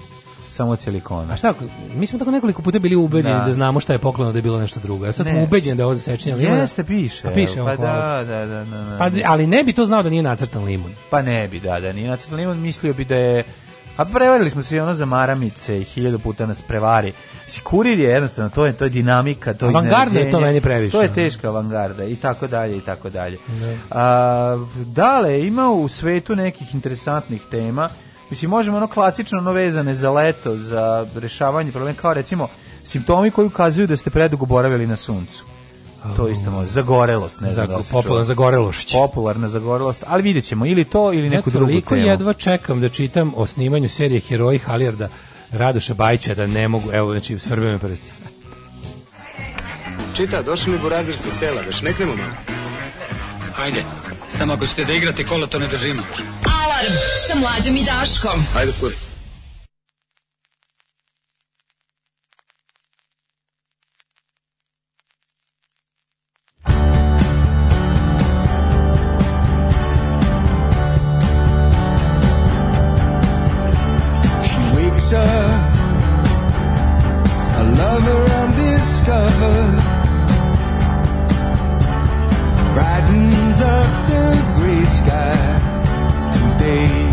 Samo od silikona. A šta, mi smo tako nekoliko puta bili ubeđeni da, da znamo šta je poklon da je bilo nešto drugo. A sad ne. smo ubeđeni da je ovo zasečenje limuna. Jeste, piše. A piše pa da, da, da, da, Pa, ali ne bi to znao da nije nacrtan limun. Pa ne bi, da, da nije nacrtan limun. Mislio bi da je a prevarili smo se i ono za maramice i hiljadu puta nas prevari. Si kurir je jednostavno, to je, to je dinamika, to je Avangarda je to meni previše. To je teška avangarda i tako dalje i tako dalje. A, dale, ima u svetu nekih interesantnih tema. Mislim, možemo ono klasično, ono vezane za leto, za rešavanje problema, kao recimo simptomi koji ukazuju da ste predugo boravili na suncu. To isto može. Zagorelost, ne znam Zago, da popularna zagorelošć. Popularna zagorelost, ali vidjet ćemo ili to ili neku drugu temu. Toliko jedva čekam da čitam o snimanju serije Heroji Halijarda Radoša Bajića da ne mogu, evo, znači, svrbe me prsti. Čita, došli mi burazir sa sela, već neknemo malo. Ajde, samo ako ćete da igrate kola, to ne držimo. Alarm sa mlađom i Daškom. Ajde, kuri. She wakes up I love her undiscovered of the gray sky today.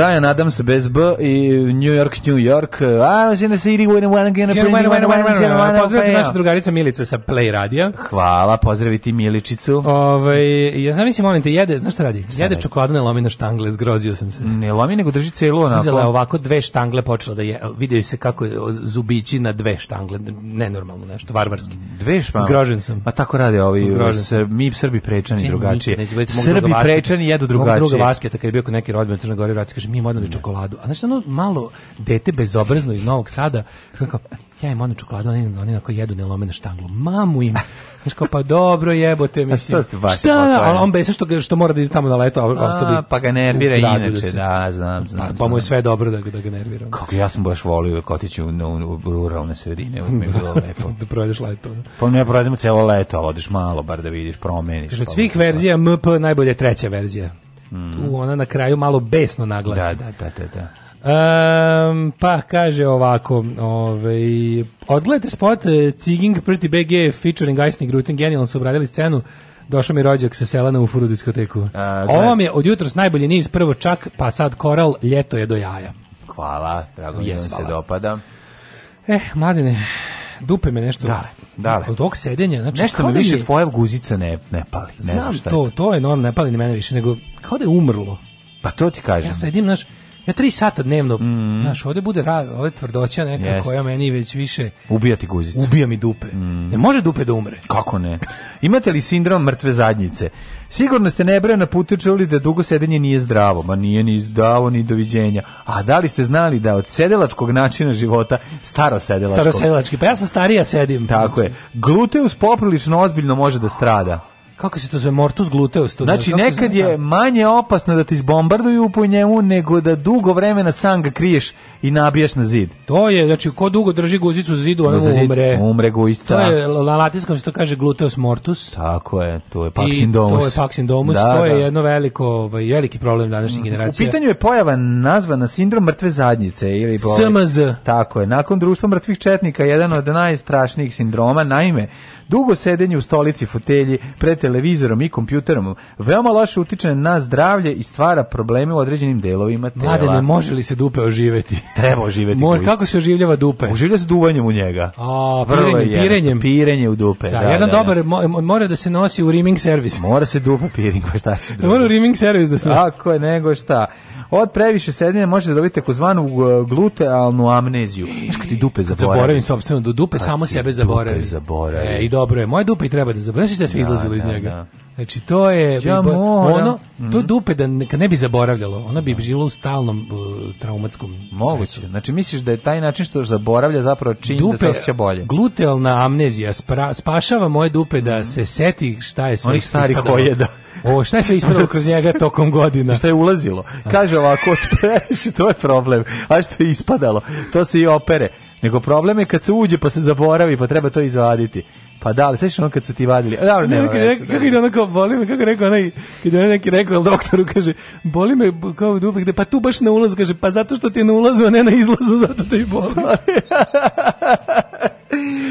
Brian Adams bez B i New York, New York. A, se znači, ne se idi, when I'm gonna bring Pozdravite naša drugarica Milica sa Play Radio. Hvala, pozdraviti Miličicu. Ove, ovaj, ja znam, mislim, molim te, jede, znaš šta radi? Jede čokoladu, ne lomi na štangle, zgrozio sam se. Ne lomi, nego drži celu onako. Uzela ovako dve štangle, počela da je, vidio se kako je zubići na dve štangle, nenormalno nešto, varvarski. Dve štangle? Zgrožen sam. Pa tako rade ovi, se, mi Srbi prečani drugačije. Srbi prečani jedu drugačije. Mogu druga vasketa, kad je bio kod neki rodbin u Crnoj Gori, kaže, mi modnu čokoladu. A znači ono malo dete bezobrazno iz Novog Sada, kako ja im modnu čokoladu, oni, oni onako jedu ne lome na štanglu. Mamu im. Znaš kao, pa dobro jebote, mislim. Šta, šta? on besa što, ga, što mora da ide tamo na leto, a, a, bi... Pa ga nervira inače, da, se, da, znam, pa, znam. Pa, pa mu je sve dobro da, da ga nervira. Kako ja sam baš volio kotiću u, u, u ruralne sredine, mi je bilo *laughs* da, lepo. da provedeš leto. Pa ne provedemo celo leto, odeš malo, bar da vidiš, promeniš. Od pa svih da. verzija, MP najbolje treća verzija. Tu ona na kraju malo besno naglasi. Da, da, da, da. Um, pa kaže ovako, ovaj odgledajte spot e, Ciging proti BG featuring Ice Grutin, genijalno su obradili scenu. Došao mi rođak sa selana u Ufuru diskoteku. A, Ovo mi je od jutros najbolji niz, prvo čak, pa sad koral, ljeto je do jaja. Hvala, drago mi yes, da se dopada. Eh, mladine, dupe me nešto. Dale, dale. Od ovog sedenja, znači nešto me da više je, tvoja guzica ne ne pali, ne znam, znam to, je. to je normalno, ne pali ni mene više, nego kao da je umrlo. Pa to ti kažem. Ja sedim, znaš, Ja tri sata dnevno, mm -hmm. znaš, ovdje bude rad, ovdje tvrdoća neka Jest. koja meni već više... Ubija ti guzicu. Ubija mi dupe. Mm. Ne može dupe da umre. Kako ne? Imate li sindrom mrtve zadnjice? Sigurno ste nebre na puta čuli da dugo sedenje nije zdravo, ma nije ni zdravo ni doviđenja. A da li ste znali da od sedelačkog načina života, staro sedelačkog... Staro sedelački, pa ja sam starija sedim. Tako je. Gluteus poprilično ozbiljno može da strada kako se to zove, mortus gluteus. To znači, nekad je da. manje opasno da te izbombarduju po njemu, nego da dugo vremena sam ga kriješ i nabijaš na zid. To je, znači, ko dugo drži guzicu za zidu, ono umre. Umre guzca. To je, na latinskom se to kaže gluteus mortus. Tako je, to je pax indomus. to je pax indomus, da, to je da. jedno veliko, ovaj, veliki problem današnje generacije. U pitanju je pojava nazvana sindrom mrtve zadnjice. Ili SMZ. Tako je, nakon društva mrtvih četnika, jedan od najstrašnijih sindroma, naime, Dugo sedenje u stolici, fotelji, pred televizorom i kompjuterom veoma loše utiče na zdravlje i stvara probleme u određenim delovima tela. ne može li se dupe oživeti? Treba oživeti. Može, kako se oživljava dupe? Oživlja se duvanjem u njega. A, pirenjem, pirenjem. Pirenje u dupe. Da, da jedan da, dobar, da. mora da se nosi u rimming servis. Mora se dupa piring, pa šta će Mora u da- rimming servis da se... Ako je, nego šta. Od previše sedenja možete da dobiti takozvanu uh, glutealnu amneziju. Znaš kad ti dupe zaboravim. Zaboravim sopstveno, do dupe samo sebe zaboravim. zaboravim. E, I dobro je, moje dupe i treba da zaboravim. Znaš šta je sve da, izlazilo iz da, njega? Znači to je ja bi, ono to mhm. dupe da ne, ne bi zaboravljalo, ona bi živjela u stalnom uh, traumatskom moguće. Stresu. Znači misliš da je taj način što zaboravlja zapravo čini dupe, da se osjeća bolje. Glutealna amnezija spra, spašava moje dupe da mm. se seti šta je sve Onih stari koje da. O, šta je sve ispadalo *laughs* kroz njega tokom godina? šta je ulazilo? Kaže ovako otpreši, to je problem. A što je ispadalo? To se i opere. Nego problem je kad se uđe pa se zaboravi, pa treba to izvaditi. Pa da, ali sveći ono kad su ti vadili. Da, ne, ne, kako da. ide ono kao, boli me, kako rekao onaj, kad je neki rekao, ali doktoru kaže, boli me kao dupe, gde, pa tu baš na ulazu, kaže, pa zato što ti je na ulazu, a ne na izlazu, zato te i boli. *laughs*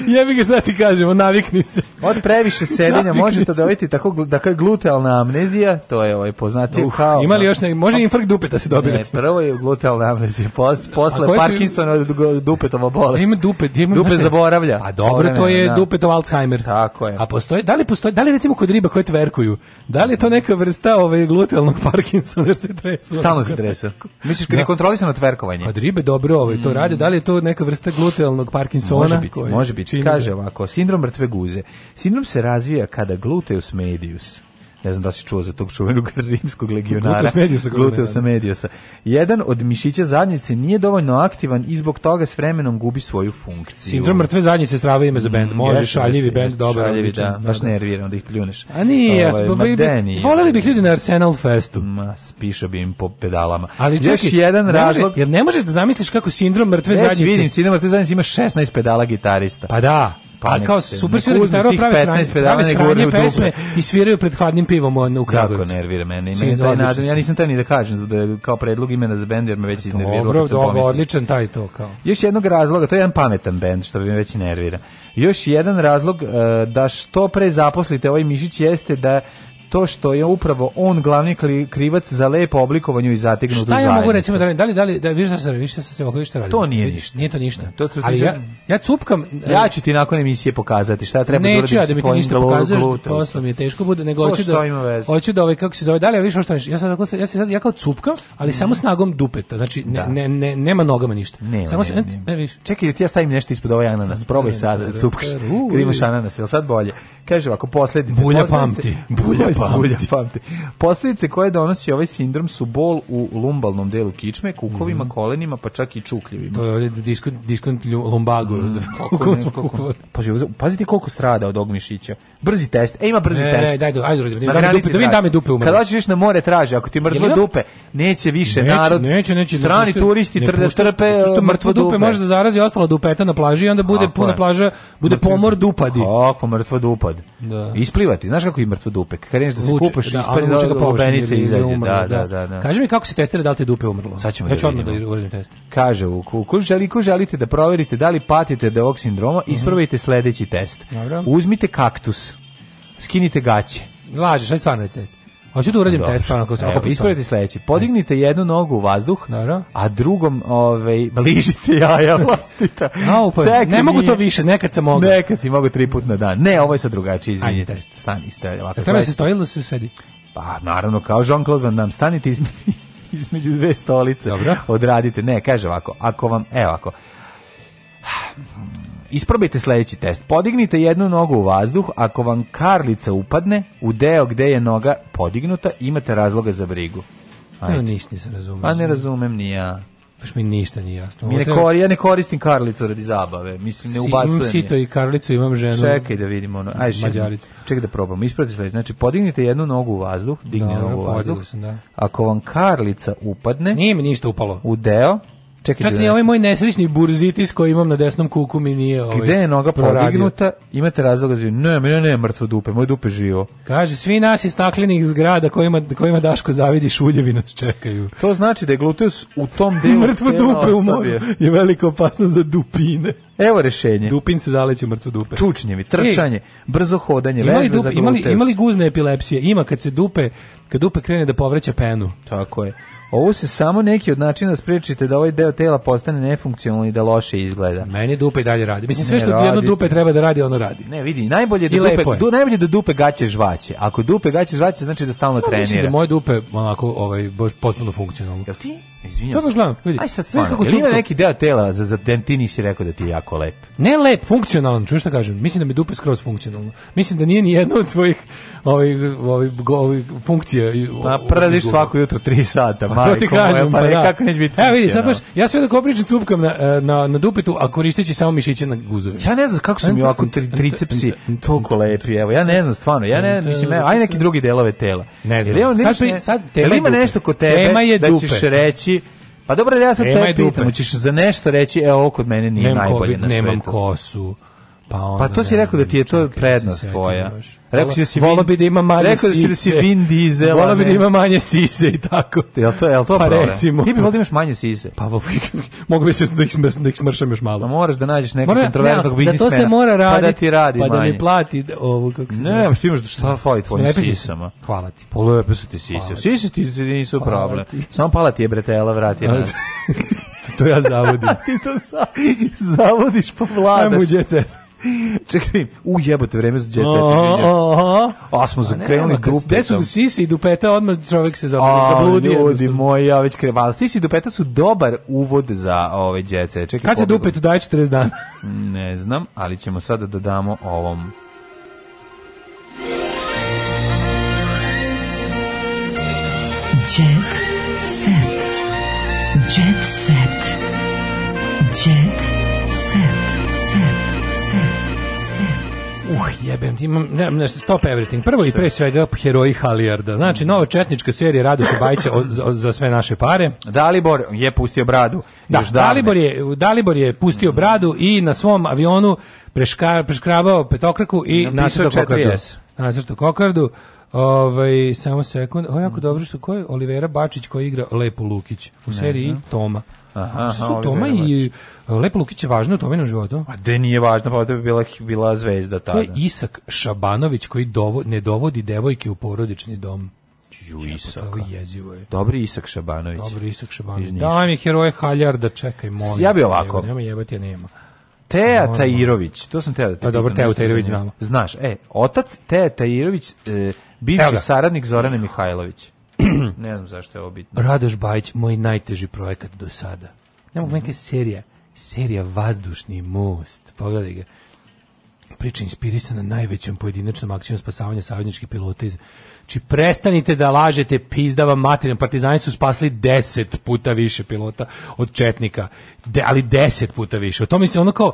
Jebi ga šta ti kažemo, navikni se. Od previše sedenja može to dobiti tako da kao glutealna amnezija, to je ovaj poznati uh, kao. Ima još neki, može infarkt dupeta da se dobiti. Ne, prvo je glutealna amnezija, pos, posle Parkinsona mi... dupetova bolest. Da ima dupe, da ima dupe zaboravlja. A pa dobro, to je dupetov Alzheimer. Tako je. A postoji, da li postoji, da li recimo kod riba koje tverkuju, da li je to neka vrsta ovaj glutealnog *laughs* Parkinsona jer se tresu? Stalno se tresu. Misliš da. nekontrolisano tverkovanje? Kod ribe dobro, ovaj to mm. radi, da li je to neka vrsta glutealnog Parkinsona? Može biti, može može biti. Kaže ovako, sindrom mrtve guze. Sindrom se razvija kada gluteus medius ne znam da si čuo za tog čuvenog *laughs* rimskog legionara. Gluteus mediusa. Gluteus da. mediusa. Jedan od mišića zadnjice nije dovoljno aktivan i zbog toga s vremenom gubi svoju funkciju. Sindrom mrtve zadnjice strava ime za bend. Može, šaljivi bend, dobro. Šaljivi, da, baš da, da. nervirano da ih pljuneš. A nije, ovaj, voleli bih ljudi na Arsenal Festu. Ma, spišao bi im po pedalama. Ali čekaj, Još jedan razlog... Jer ne možeš da zamisliš kako sindrom mrtve zadnjice... Već vidim, sindrom mrtve zadnjice ima 16 pedala gitarista. Pa da. Pa ali kao super sviraju gitaru, prave sranje, prave sranje pesme i sviraju pred hladnim pivom u Kragujevcu. Kako nervira mene. mene taj nadam, ja nisam taj ni da kažem da je kao predlog imena za bend jer me već iznervirao. Dobro, dobro, odličan taj to kao. Još jednog razloga, to je jedan pametan bend što bi me već nervira. Još jedan razlog e, da što pre zaposlite ovaj mišić jeste da to što je upravo on glavni krivac za lepo oblikovanje i zategnutu zajednicu. Šta ja mogu recimo, da li, da li, da li, da, više se, više se ovako ništa radi. To nije ništa. Nije to ništa. To, to, Ali ja, ja cupkam... E, ja ću ti nakon emisije pokazati šta treba da uradim. Neću ja da mi ti ništa pokazuješ, posla mi je teško bude, nego hoću da, hoću da ovaj, kako se zove, da li ja više što nešto, ja sad, ja sad, ja kao cupkam, ali samo mhm. snagom dupeta, znači da. ne, ne, nema nogama ništa. Nema, samo se, ne, e, više. Čekaj da ti ja stavim nešto ispod ovaj ananas, probaj sad da cupkaš, krimaš ananas, jel sad bolje? Kaže ovako, posledice. Bulja pamti, bulja pamti. Ulja pamti. Posljedice koje donosi ovaj sindrom su bol u lumbalnom delu kičme, kukovima, mm -hmm. kolenima, pa čak i čukljevima. To je diskont, diskont lumbago. Mhm. Pazite koliko strada od ovog mišića. Brzi test. E, ima brzi ne, test. Ne, daj, ajde, ajde, da, da, dupe, da vidim da me dupe umre. Kada hoćeš na more traži, ako ti mrtvo dupe, neće više neće, narod. Neće, neće, strani nepušte, turisti trde trpe što uh, mrtvo dupe, dupe može da zarazi ostalo dupeta na plaži i onda bude kako puna plaža, bude mrtvo, pomor dupadi. Kako mrtvo dupad? Da. Isplivati, znaš kako i mrtvo dupe. Kad kreneš da se Luč, kupaš, da, ispred da, da lubenice da izađe. Da, da, da, da. da. Kaže mi kako se testira, da li te dupe umrlo? Sad ćemo ja ću odmah da uradim test. Kaže, ukoliko želi, želite da proverite da li patite od ovog sindroma, mhm. ispravite sledeći test. Dobro. Uzmite kaktus, skinite gaće. Lažeš, aj stvarno je test. Hoću da uradim test stvarno kako ako ispravite sledeće. Podignite jednu nogu u vazduh, Naravno. a drugom ovaj bližite jaja vlastita. no, *laughs* pa, Čekaj, ne mogu to više, nekad sam mogu. Nekad si mogu tri puta na dan. Ne, ovo je sad drugačije, izvinite. Ajde, test. Stani, ste ovako. Treba se stojilo da se sedi. Pa naravno, kao Jean-Claude Van Damme, stanite između, *laughs* između dve stolice. Dobro. Odradite. Ne, kaže ovako, ako vam, evo ako, Isprobajte sledeći test. Podignite jednu nogu u vazduh, ako vam karlica upadne u deo gde je noga podignuta, imate razloga za brigu. Ajde. No, ništa nisam razumem. A ne razumem ni ja. Baš mi ništa nije jasno. Mi ne kor, ja ne koristim karlicu radi zabave. Mislim, ne si, ubacujem. Imam sito i karlicu, imam ženu. Čekaj da vidimo. Ono. Aj, Mađaricu. Čekaj da probam. Isprati sledeće. Znači, podignite jednu nogu u vazduh. Digne Dobro, nogu u vazduh. Sam, da. Ako vam karlica upadne... Nije mi ništa upalo. U deo Čekaj, Čak da ni ovaj moj nesrećni burzitis koji imam na desnom kuku mi nije ovaj Gde je noga proradio. podignuta? Imate razloga za ne, ne, ne, mrtvo dupe, moj dupe živo. Kaže, svi nas iz staklenih zgrada kojima, kojima Daško zavidi šuljevi nas čekaju. To znači da je gluteus u tom delu *laughs* mrtvo dupe u mom je veliko opasno za dupine. Evo rešenje. Dupin se zaleće mrtvo dupe. Čučnjevi, trčanje, Ej, brzo hodanje, imali dupe, za gluteus. Imali, imali guzne epilepsije, ima kad se dupe, kad dupe krene da povreća penu. Tako je. Ovo se samo neki od načina da sprečite da ovaj deo tela postane nefunkcionalan i da loše izgleda. Meni dupe i dalje radi. Mislim sve što jedno dupe treba da radi, ono radi. Ne, vidi, najbolje da I dupe, du, najbolje da dupe gaće žvaće. Ako dupe gaće žvaće znači da stalno no, trenira. Pa, mislim da moje dupe onako ovaj baš potpuno funkcionalno. Jel ti? Izvinjavam se. Gledam, vidi. Aj sad sve kako ima neki deo tela za za dentini si rekao da ti je jako lep. Ne lep, funkcionalan, čuješ šta kažem? Mislim da mi dupe skroz funkcionalno. Mislim da nije ni jedno od svojih ovaj, ovaj, ovaj, pa ovih ovih funkcija. Pa pradiš svako jutro 3 sata majko. To ti kažem, pa, pa da. kako neće biti funkcija. Evo vidi, sad baš, da. ja sve da opričam cupkam na, e, na, na dupetu, a koristeći samo mišiće na guzovi. Ja ne znam kako su mi ovako tri, tricepsi toliko lepi, evo, ja ne znam stvarno, ja ne, mislim, aj neki drugi delove tela. Ne znam. Jel, sad, sad tema ima nešto kod tebe da ćeš reći, pa dobro, da ja sad tebe pitam, ćeš za nešto reći, evo, ovo kod mene nije najbolje na svetu. Nemam kosu Pa, pa to si rekao da ti je to prednost tvoja. Rekao si da si volao bi da ima manje sise. Rekao si da si Vin Diesel. Volao bi da ima manje sise i tako. Jel to, jel to pa problem? recimo. Ti bi volao da imaš manje sise. Pa *laughs* mogu bi se da ih, smrš, da ih smršam još malo. Da moraš da nađeš nekog mora, kontroverznog ja, biznismena. Za to se mora raditi. Pa da ti radi pa manje. Pa da mi plati ovo kako se... Ne, što imaš da šta fali tvojim sisama. Hvala ti. Pa lepe su ti sise. Sise ti nisu problem. Samo pala ti je bretela, vrati nas. *laughs* to ja zavodim. *laughs* ti to zavodiš, povladaš. Ajmo u djecet. Čekaj, u jebote vreme za jet set. A smo pa zakrenuli grupe. Gde su sisi i dupeta, odmah čovjek se zabludi. Ljudi moji, ja već krevala. Sisi i dupeta su dobar uvod za ove ovaj, jet Čekaj, Kad se dupetu daje 40 dana? *laughs* ne znam, ali ćemo sada da damo ovom Jet jebem ti, imam, ne, ne, stop everything. Prvo i pre svega heroji Halijarda. Znači, nova četnička serija Radoša Bajića o, za, sve naše pare. Dalibor je pustio bradu. Da, Dalibor, je, Dalibor je pustio bradu i na svom avionu preška, preškrabao petokraku i nasrto kokardu. Nasrto kokardu. Ovaj samo sekund. O jako dobro što koji Olivera Bačić koji igra Lepo Lukić u seriji Toma. Aha, su aha, Toma i Lepa Lukić je važna u Tominom životu. A da nije važna, pa to bi bila, bila zvezda tada. To je Isak Šabanović koji dovo, ne dovodi devojke u porodični dom. Ju Isaka. jezivo je. Dobri Isak Šabanović. Dobri Isak Šabanović. Daj mi heroje Haljarda, čekaj, molim. Ja bi ovako. Nema jebati, nema. Teja no, Tajirović, to sam teo da te A pa dobro, Teja Tajirović znamo. Znaš, e, otac Teja Tajirović, e, bivši saradnik Zorane Mihajlović ne znam zašto je ovo bitno. Radoš Bajić, moj najteži projekat do sada. Ne mogu, mhm. neka serija, serija Vazdušni most, pogledaj ga. Priča inspirisana najvećom pojedinačnom akcijom spasavanja savjetničkih pilota iz... Či znači, prestanite da lažete pizdava materijem. Partizani su spasli deset puta više pilota od Četnika, De, ali deset puta više. O tome se ono kao,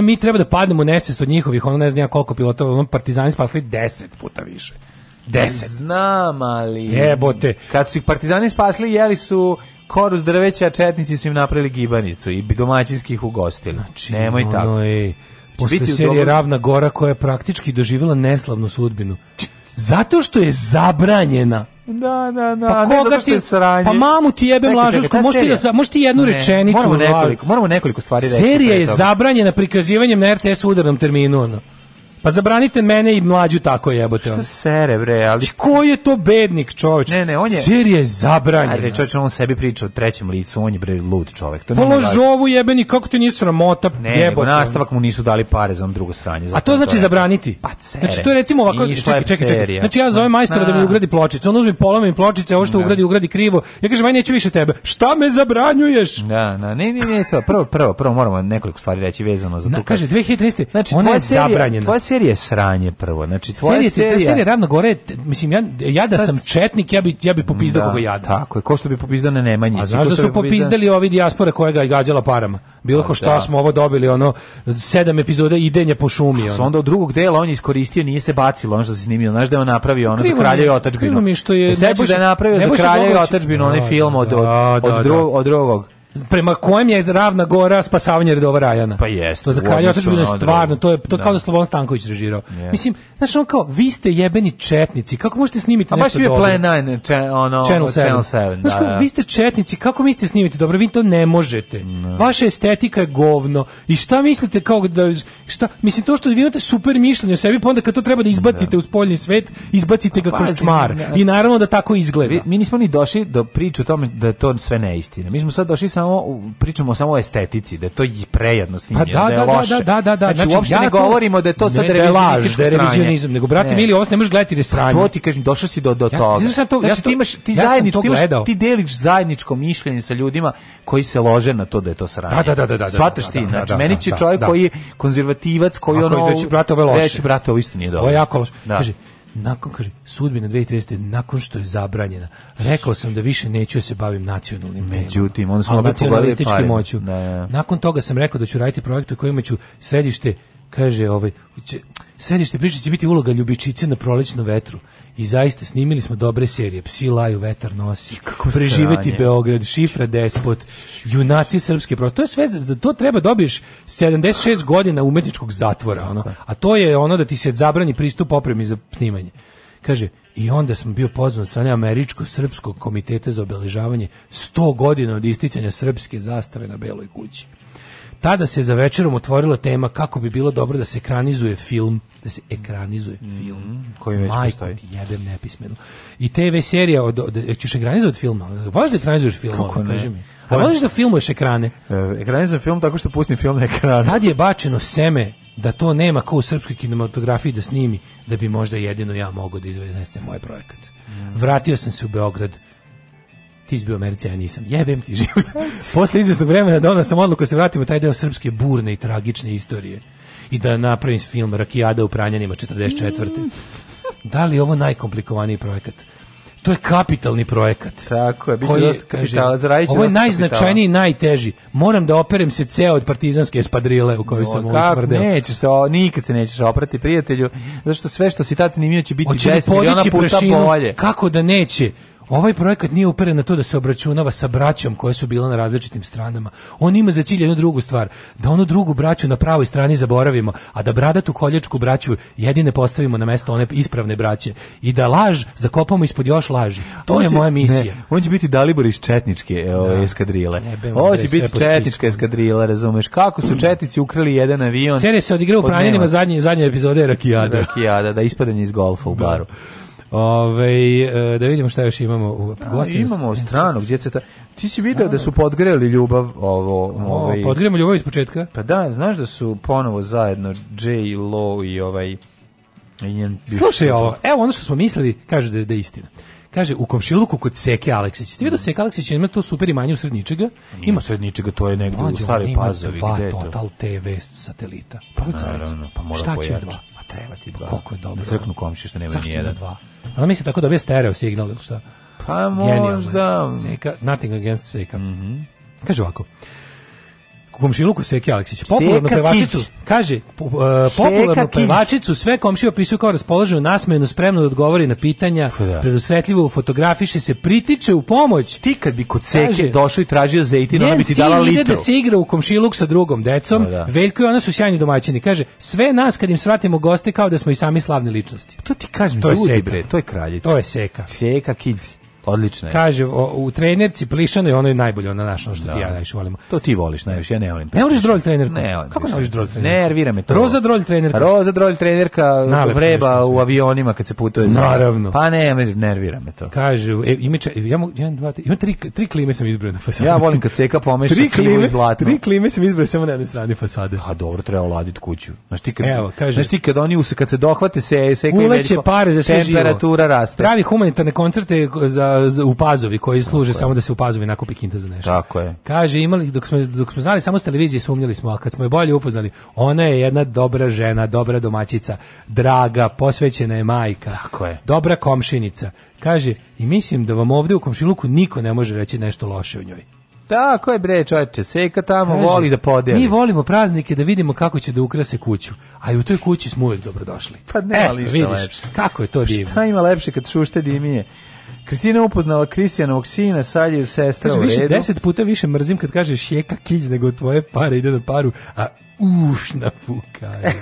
mi treba da padnemo u nesvest od njihovih, ono ne znam ja koliko pilota, ono partizani spasli deset puta više. 10. Znam, ali... Jebote. Kad su ih partizani spasli, jeli su koru s drveća, četnici su im napravili gibanicu i domaćinskih ih ugostili. Znači, Nemoj ono tako. Je, posle biti serije dobro... Ravna Gora koja je praktički doživjela neslavnu sudbinu. Zato što je zabranjena. Da, da, da. Pa koga ti, je sranje. pa mamu ti jebem lažovsku, možeš ti, da možeš jednu ne, rečenicu. Moramo nekoliko, moramo nekoliko stvari reći. Serija je zabranjena prikazivanjem na RTS u udarnom terminu, ono. Pa zabranite mene i mlađu tako jebote. on. Šta sere bre, ali Či, znači, ko je to bednik, čovjek? Ne, ne, on je Serija je zabranjena. Ajde, čovjek, on sebi priča o trećem licu, on je bre lud čovjek. To Položovu jebeni, kako ti nisu ramota, ne, jebote. Ne, nastavak mu nisu dali pare za on drugo sranje. Zato A to znači to zabraniti. Pa sere. Znači to je recimo ovako, čekaj, čekaj, čekaj, čekaj. Znači ja zovem majstora da mi ugradi pločice, on uzme polomim pločice, ovo što da. ugradi, ugradi krivo. Ja kažem, aj neću više tebe. Šta me zabranjuješ? Da, da, ne, ne, ne, to. Prvo, prvo, prvo moramo nekoliko stvari reći vezano za to. Kaže 2013. Znači, ona je zabranjena serija je sranje prvo. Znači tvoja serija, serija, serija ravno gore, mislim ja ja da pa sam četnik, ja bih ja bih popizdao da, koga jada. Tako je, ko što bi popizdao ne Nemanjić. A znaš da su popizdali ovi dijaspora koja ga gađala parama. Bilo pa ko šta da. smo ovo dobili ono sedam epizoda idenja po šumi. Ono. Onda od drugog dela on je iskoristio, nije se bacilo, on što se snimio, znaš da je on napravio ono za kralja i otačbinu. mi što je e, Nebojša, da je napravio za kralja i otačbinu, onaj da, film da, od od, da, od, drugog prema kojem je ravna gora spasavanje redova Rajana. Pa jeste. To za kralja otadžbine stvarno, to je to da. kao da Slobodan Stanković režirao. Yeah. Mislim, znaš on kao vi ste jebeni četnici, kako možete snimiti nešto dobro? A baš je Plan 9, če, ono, Channel 7. Channel 7 da, znaš, kao, da. vi ste četnici, kako mislite snimiti dobro? Vi to ne možete. No. Vaša estetika je govno. I šta mislite kao da šta, mislim to što vi imate super mišljenje o sebi, pa onda kad to treba da izbacite da. u spoljni svet, izbacite ga pa, kroz čmar. I naravno da tako izgleda. Vi, mi nismo ni došli do priče o tome da to sve neistina. Mi smo sad došli sa samo pričamo samo o estetici, da je to prejadno snimljeno, pa da, da, je da, da loše. Da, da, da, da. Znači, znači ja ne to, govorimo da je to sad revizionizam, da, da revizionizam, nego brate ne. mili, ovo ne možeš gledati da je pa sranje. to ti kažem, došao si do do ja, toga. Znači, to, znači, ja ti imaš ti ja zajednič, ti, imaš, ti deliš zajedničko mišljenje sa ljudima koji se lože na to da je to sranje. Da, da, da, da, da. da ti, znači meni će čovjek koji konzervativac, koji ono reći brate ovo loše. Reći brate ovo isto nije dobro. Ovo je jako loše. Kaže, nakon kaže sudbina 2030 nakon što je zabranjena rekao sam da više neću da se bavim nacionalnim međutim onda smo opet nacionalistički moću da, da, da. nakon toga sam rekao da ću raditi projekte u kojima ću središte kaže ovaj će, Središte priče će biti uloga ljubičice na prolećnom vetru. I zaista snimili smo dobre serije. Psi laju, vetar nosi. Kako Preživeti sranje. Beograd, šifra despot, junaci srpske pro. To je sve za to treba dobiješ 76 godina umetničkog zatvora, ono. A to je ono da ti se zabrani pristup opremi za snimanje. Kaže, i onda smo bio pozvan od strane Američko-Srpskog komiteta za obeležavanje 100 godina od isticanja srpske zastave na Beloj kući. Tada se za večerom otvorila tema kako bi bilo dobro da se ekranizuje film, da se ekranizuje mhm, film. Mm, koji već Majko, postoji. jebem nepismenu. I TV serija, od, od, ćeš ekranizovati film? Voliš da ekranizuješ film? Kako ne? mi. A voliš da, da filmuješ ekrane? E, ekranizujem film tako što pustim film na ekranu. Tad je bačeno seme da to nema kao u srpskoj kinematografiji da snimi, da bi možda jedino ja mogao da izvedem moj projekat. Mm. Vratio sam se u Beograd ti izbio Americe, ja nisam. Jebem ti život. Posle izvestog vremena donao da sam odluku da se vratimo taj deo srpske burne i tragične istorije i da napravim film Rakijada u Pranjanima 44. Mm. Da li ovo najkomplikovaniji projekat? To je kapitalni projekat. Tako je, biće koji, dosta kapitala, kaže, Ovo je najznačajniji i najteži. Moram da operem se ceo od partizanske espadrile u kojoj no, sam ovo smrdeo. Nećeš se, nikad se nećeš oprati, prijatelju, zato što sve što si tad snimio će biti Oće 10 miliona puta prašinu, bolje. Kako da neće? Ovaj projekat nije uperen na to da se obračunava sa braćom koje su bila na različitim stranama. On ima za cilj jednu drugu stvar, da onu drugu braću na pravoj strani zaboravimo, a da bradatu koljačku braću jedine postavimo na mesto one ispravne braće i da laž zakopamo ispod još laži. To on je će, moja misija. Ne, on će biti Dalibor iz Četničke e, da. eskadrile. Ovo da će biti Četnička eskadrila, razumeš? Kako su Četnici ukrali jedan avion? Serija se odigra u Pranjenima zadnje, zadnje epizode Rakijada. Rakijada, da ispadanje iz golfa u da. baru. Da. Ove, eh, da vidimo šta još imamo. U, gostima. imamo e, stranu, gdje se ta... Ti si video da su podgreli ljubav ovo... O, ovaj... Podgremo ljubav iz početka? Pa da, znaš da su ponovo zajedno Jay, Lo i ovaj... I njen Slušaj ovo, evo ono što smo mislili, kažu da je, da je istina kaže u komšiluku kod Seke Aleksića. Ti vidio mm. Seke Aleksić ima to super imanje u Sredničega? Ima, ima Sredničega, to je negde Mađo, u Staroj Pazovi. Ima dva Total TV satelita. Pa, pa naravno, pa mora Šta će dva? treba ti dva. koliko je da dobro. Da crknu komši što nema ni jedan. Zašto dva? Ona misli da tako dobije stereo signal ili šta? Pa možda. Genijalno. Seka, nothing against Seka. Mm -hmm. Kaže ovako, komšiluku Seke Aleksić, popularnu Seka pevačicu, kić. kaže, uh, popularnu pevačicu sve komšije opisuju kao raspoloženo, nasmejenu, spremnu da odgovori na pitanja, pa da. predusretljivo fotografiše se, pritiče u pomoć. Ti kad bi kod Seke kaže, došao i tražio zejtin, ona bi ti dala litru. ide da se igra u komšiluk sa drugom decom, da, da. Veljko i ona su sjajni domaćini, kaže, sve nas kad im svratimo goste kao da smo i sami slavne ličnosti. Pa to ti kažem, to ljudi, je seka. bre, to je kraljica. To je Seka. Seka Kids. Odlično je. Kaže, o, u trenerci plišanoj je je najbolje, ono naš, ono što da. ti ja najviše volimo. To ti voliš najviše, ja ne volim. Ne voliš drol trenerku? Ne volim. Kako ne voliš drolj trenerku? Nervira me to. Roza drol trenerka. Roza drol trenerka Nalepša vreba u avionima kad se putuje. Naravno. Pa ne, nervira me to. Kaže, e, ima, če, ja mogu, jedan, dva, tri, ima tri, tri klime sam izbrao na fasadi. Ja volim kad seka pomeša *laughs* tri klime, i zlatno. Tri klime sam izbrao samo na jednoj strani fasade. A dobro, treba oladiti kuću. Znaš ti kad, Evo, kaže, znaš ti kad oni use kad se dohvate se, seka i pare za sve Temperatura raste. Pravi humanitarne koncerte za u pazovi koji služe samo da se u pazovi nakupi kinta za nešto. Tako je. Kaže imali dok smo dok smo znali samo s televizije sumnjali smo, a kad smo je bolje upoznali, ona je jedna dobra žena, dobra domaćica, draga, posvećena je majka. Tako je. Dobra komšinica. Kaže i mislim da vam ovde u komšiluku niko ne može reći nešto loše o njoj. Tako je bre, čovječe, seka tamo Kaže, voli da podeli. Mi volimo praznike da vidimo kako će da ukrase kuću, a i u toj kući smo uvijek dobrodošli. Pa nema e, ali šta vidiš, lepše. Kako je to divno. Šta ima lepše kad šušte dimije? Kristina upoznala Kristijanovog sina, sad je sestra Kaže, u redu. deset puta više mrzim kad kažeš jeka kilj nego tvoje pare ide na paru, a ušna fukaj.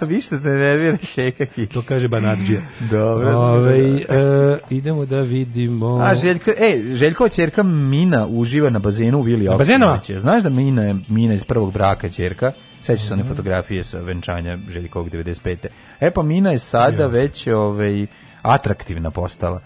*laughs* Vi ste te nervira čeka kilj. To kaže Banadžija. dobro. Ove, e, idemo da vidimo. A Željko, ej, Željkova ćerka Mina uživa na bazenu u Vili Oksanovića. Znaš da Mina je Mina iz prvog braka ćerka? Sećaš se one fotografije sa venčanja Željkovog 95. E pa Mina je sada već ovaj, atraktivna postala.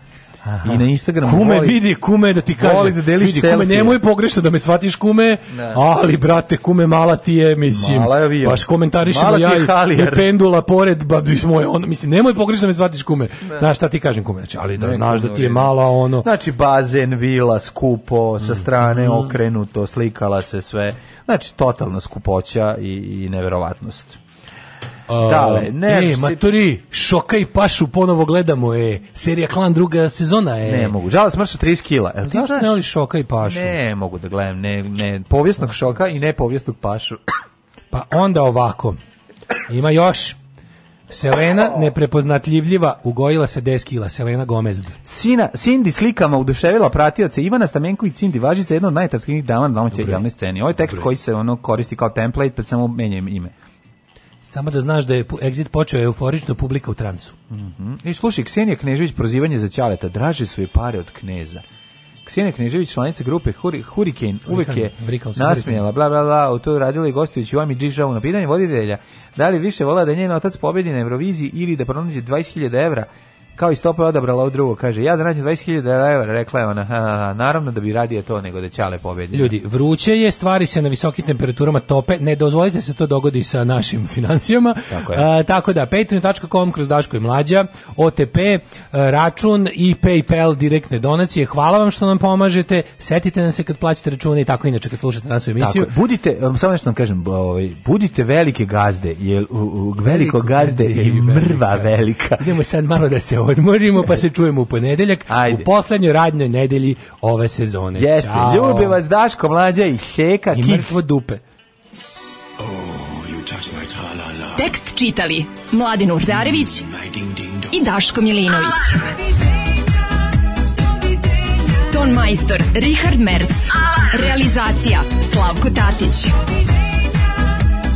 Aha. i na Instagramu. Kume, voli, vidi, kume, da ti kaže Da deli vidi, selfie. kume, nemoj pogrešno da me shvatiš, kume, ne. ali, brate, kume, mala ti je, mislim, mala je baš komentarišemo ja i, i *laughs* pendula pored, babis moje on, mislim, nemoj pogrešno da me shvatiš, kume. Ne. Znaš šta ti kažem, kume, znači, ali da ne, znaš da ti je mala ono. Znači, bazen, vila, skupo, sa strane mm. okrenuto, slikala se sve. Znači, totalna skupoća i, i neverovatnost. Dale, ne e, maturi, šoka i pašu ponovo gledamo, e, serija Klan druga sezona, e. Ne mogu, žala smrša 30 kila. El, pa ti Zašto znaš? ne voliš šoka i pašu? Ne mogu da gledam, ne, ne, povijesnog šoka i ne povijesnog pašu. Pa onda ovako, ima još. Selena, neprepoznatljivljiva, ugojila se 10 kila, Selena Gomez. Sina, Cindy slikama uduševila pratioce Ivana Stamenko i Cindy za jedna od najatraktivnijih dama na domaćoj javnoj sceni. Ovo je tekst Dobre. koji se ono koristi kao template, pa samo menja ime. Samo da znaš da je exit počeo euforično publika u transu. Mm I slušaj, Ksenija Knežević prozivanje za Ćaleta. Draže su je pare od kneza. Ksenija Knežević, članica grupe Huri, Hurricane, uvek je nasmijala bla, bla, bla, u to radila i gostujući u Ami Džižavu na pitanje voditelja, da li više vola da njen otac pobedi na Euroviziji ili da pronađe 20.000 evra kao i stopa je odabrala ovo drugo, kaže, ja da nađem 20.000 evra, rekla je ona, ha, ha, naravno da bi radije to nego da ćale pobedi. Ljudi, vruće je, stvari se na visokim temperaturama tope, ne dozvolite da se to dogodi sa našim *laughs* financijama, tako, je. A, tako da, patreon.com kroz Daško i Mlađa, OTP, e, račun i Paypal direktne donacije, hvala vam što nam pomažete, setite nam se kad plaćate račune i tako inače kad slušate našu emisiju. Tako, budite, samo nešto da vam kažem, ovaj, budite velike gazde, jer veliko, veliko gazde, gazde i mrva velika. Idemo sad malo da se odmorimo, pa se *laughs* čujemo u ponedeljak, Ajde. u poslednjoj radnoj nedelji ove sezone. Jeste, Ćao. ljubi vas Daško, mlađa i Heka, I mrtvo dupe. Oh, Tekst čitali Mladin Urdarević mm, i Daško Milinović. Ah! Ton majstor Richard Merc. Realizacija Slavko Tatić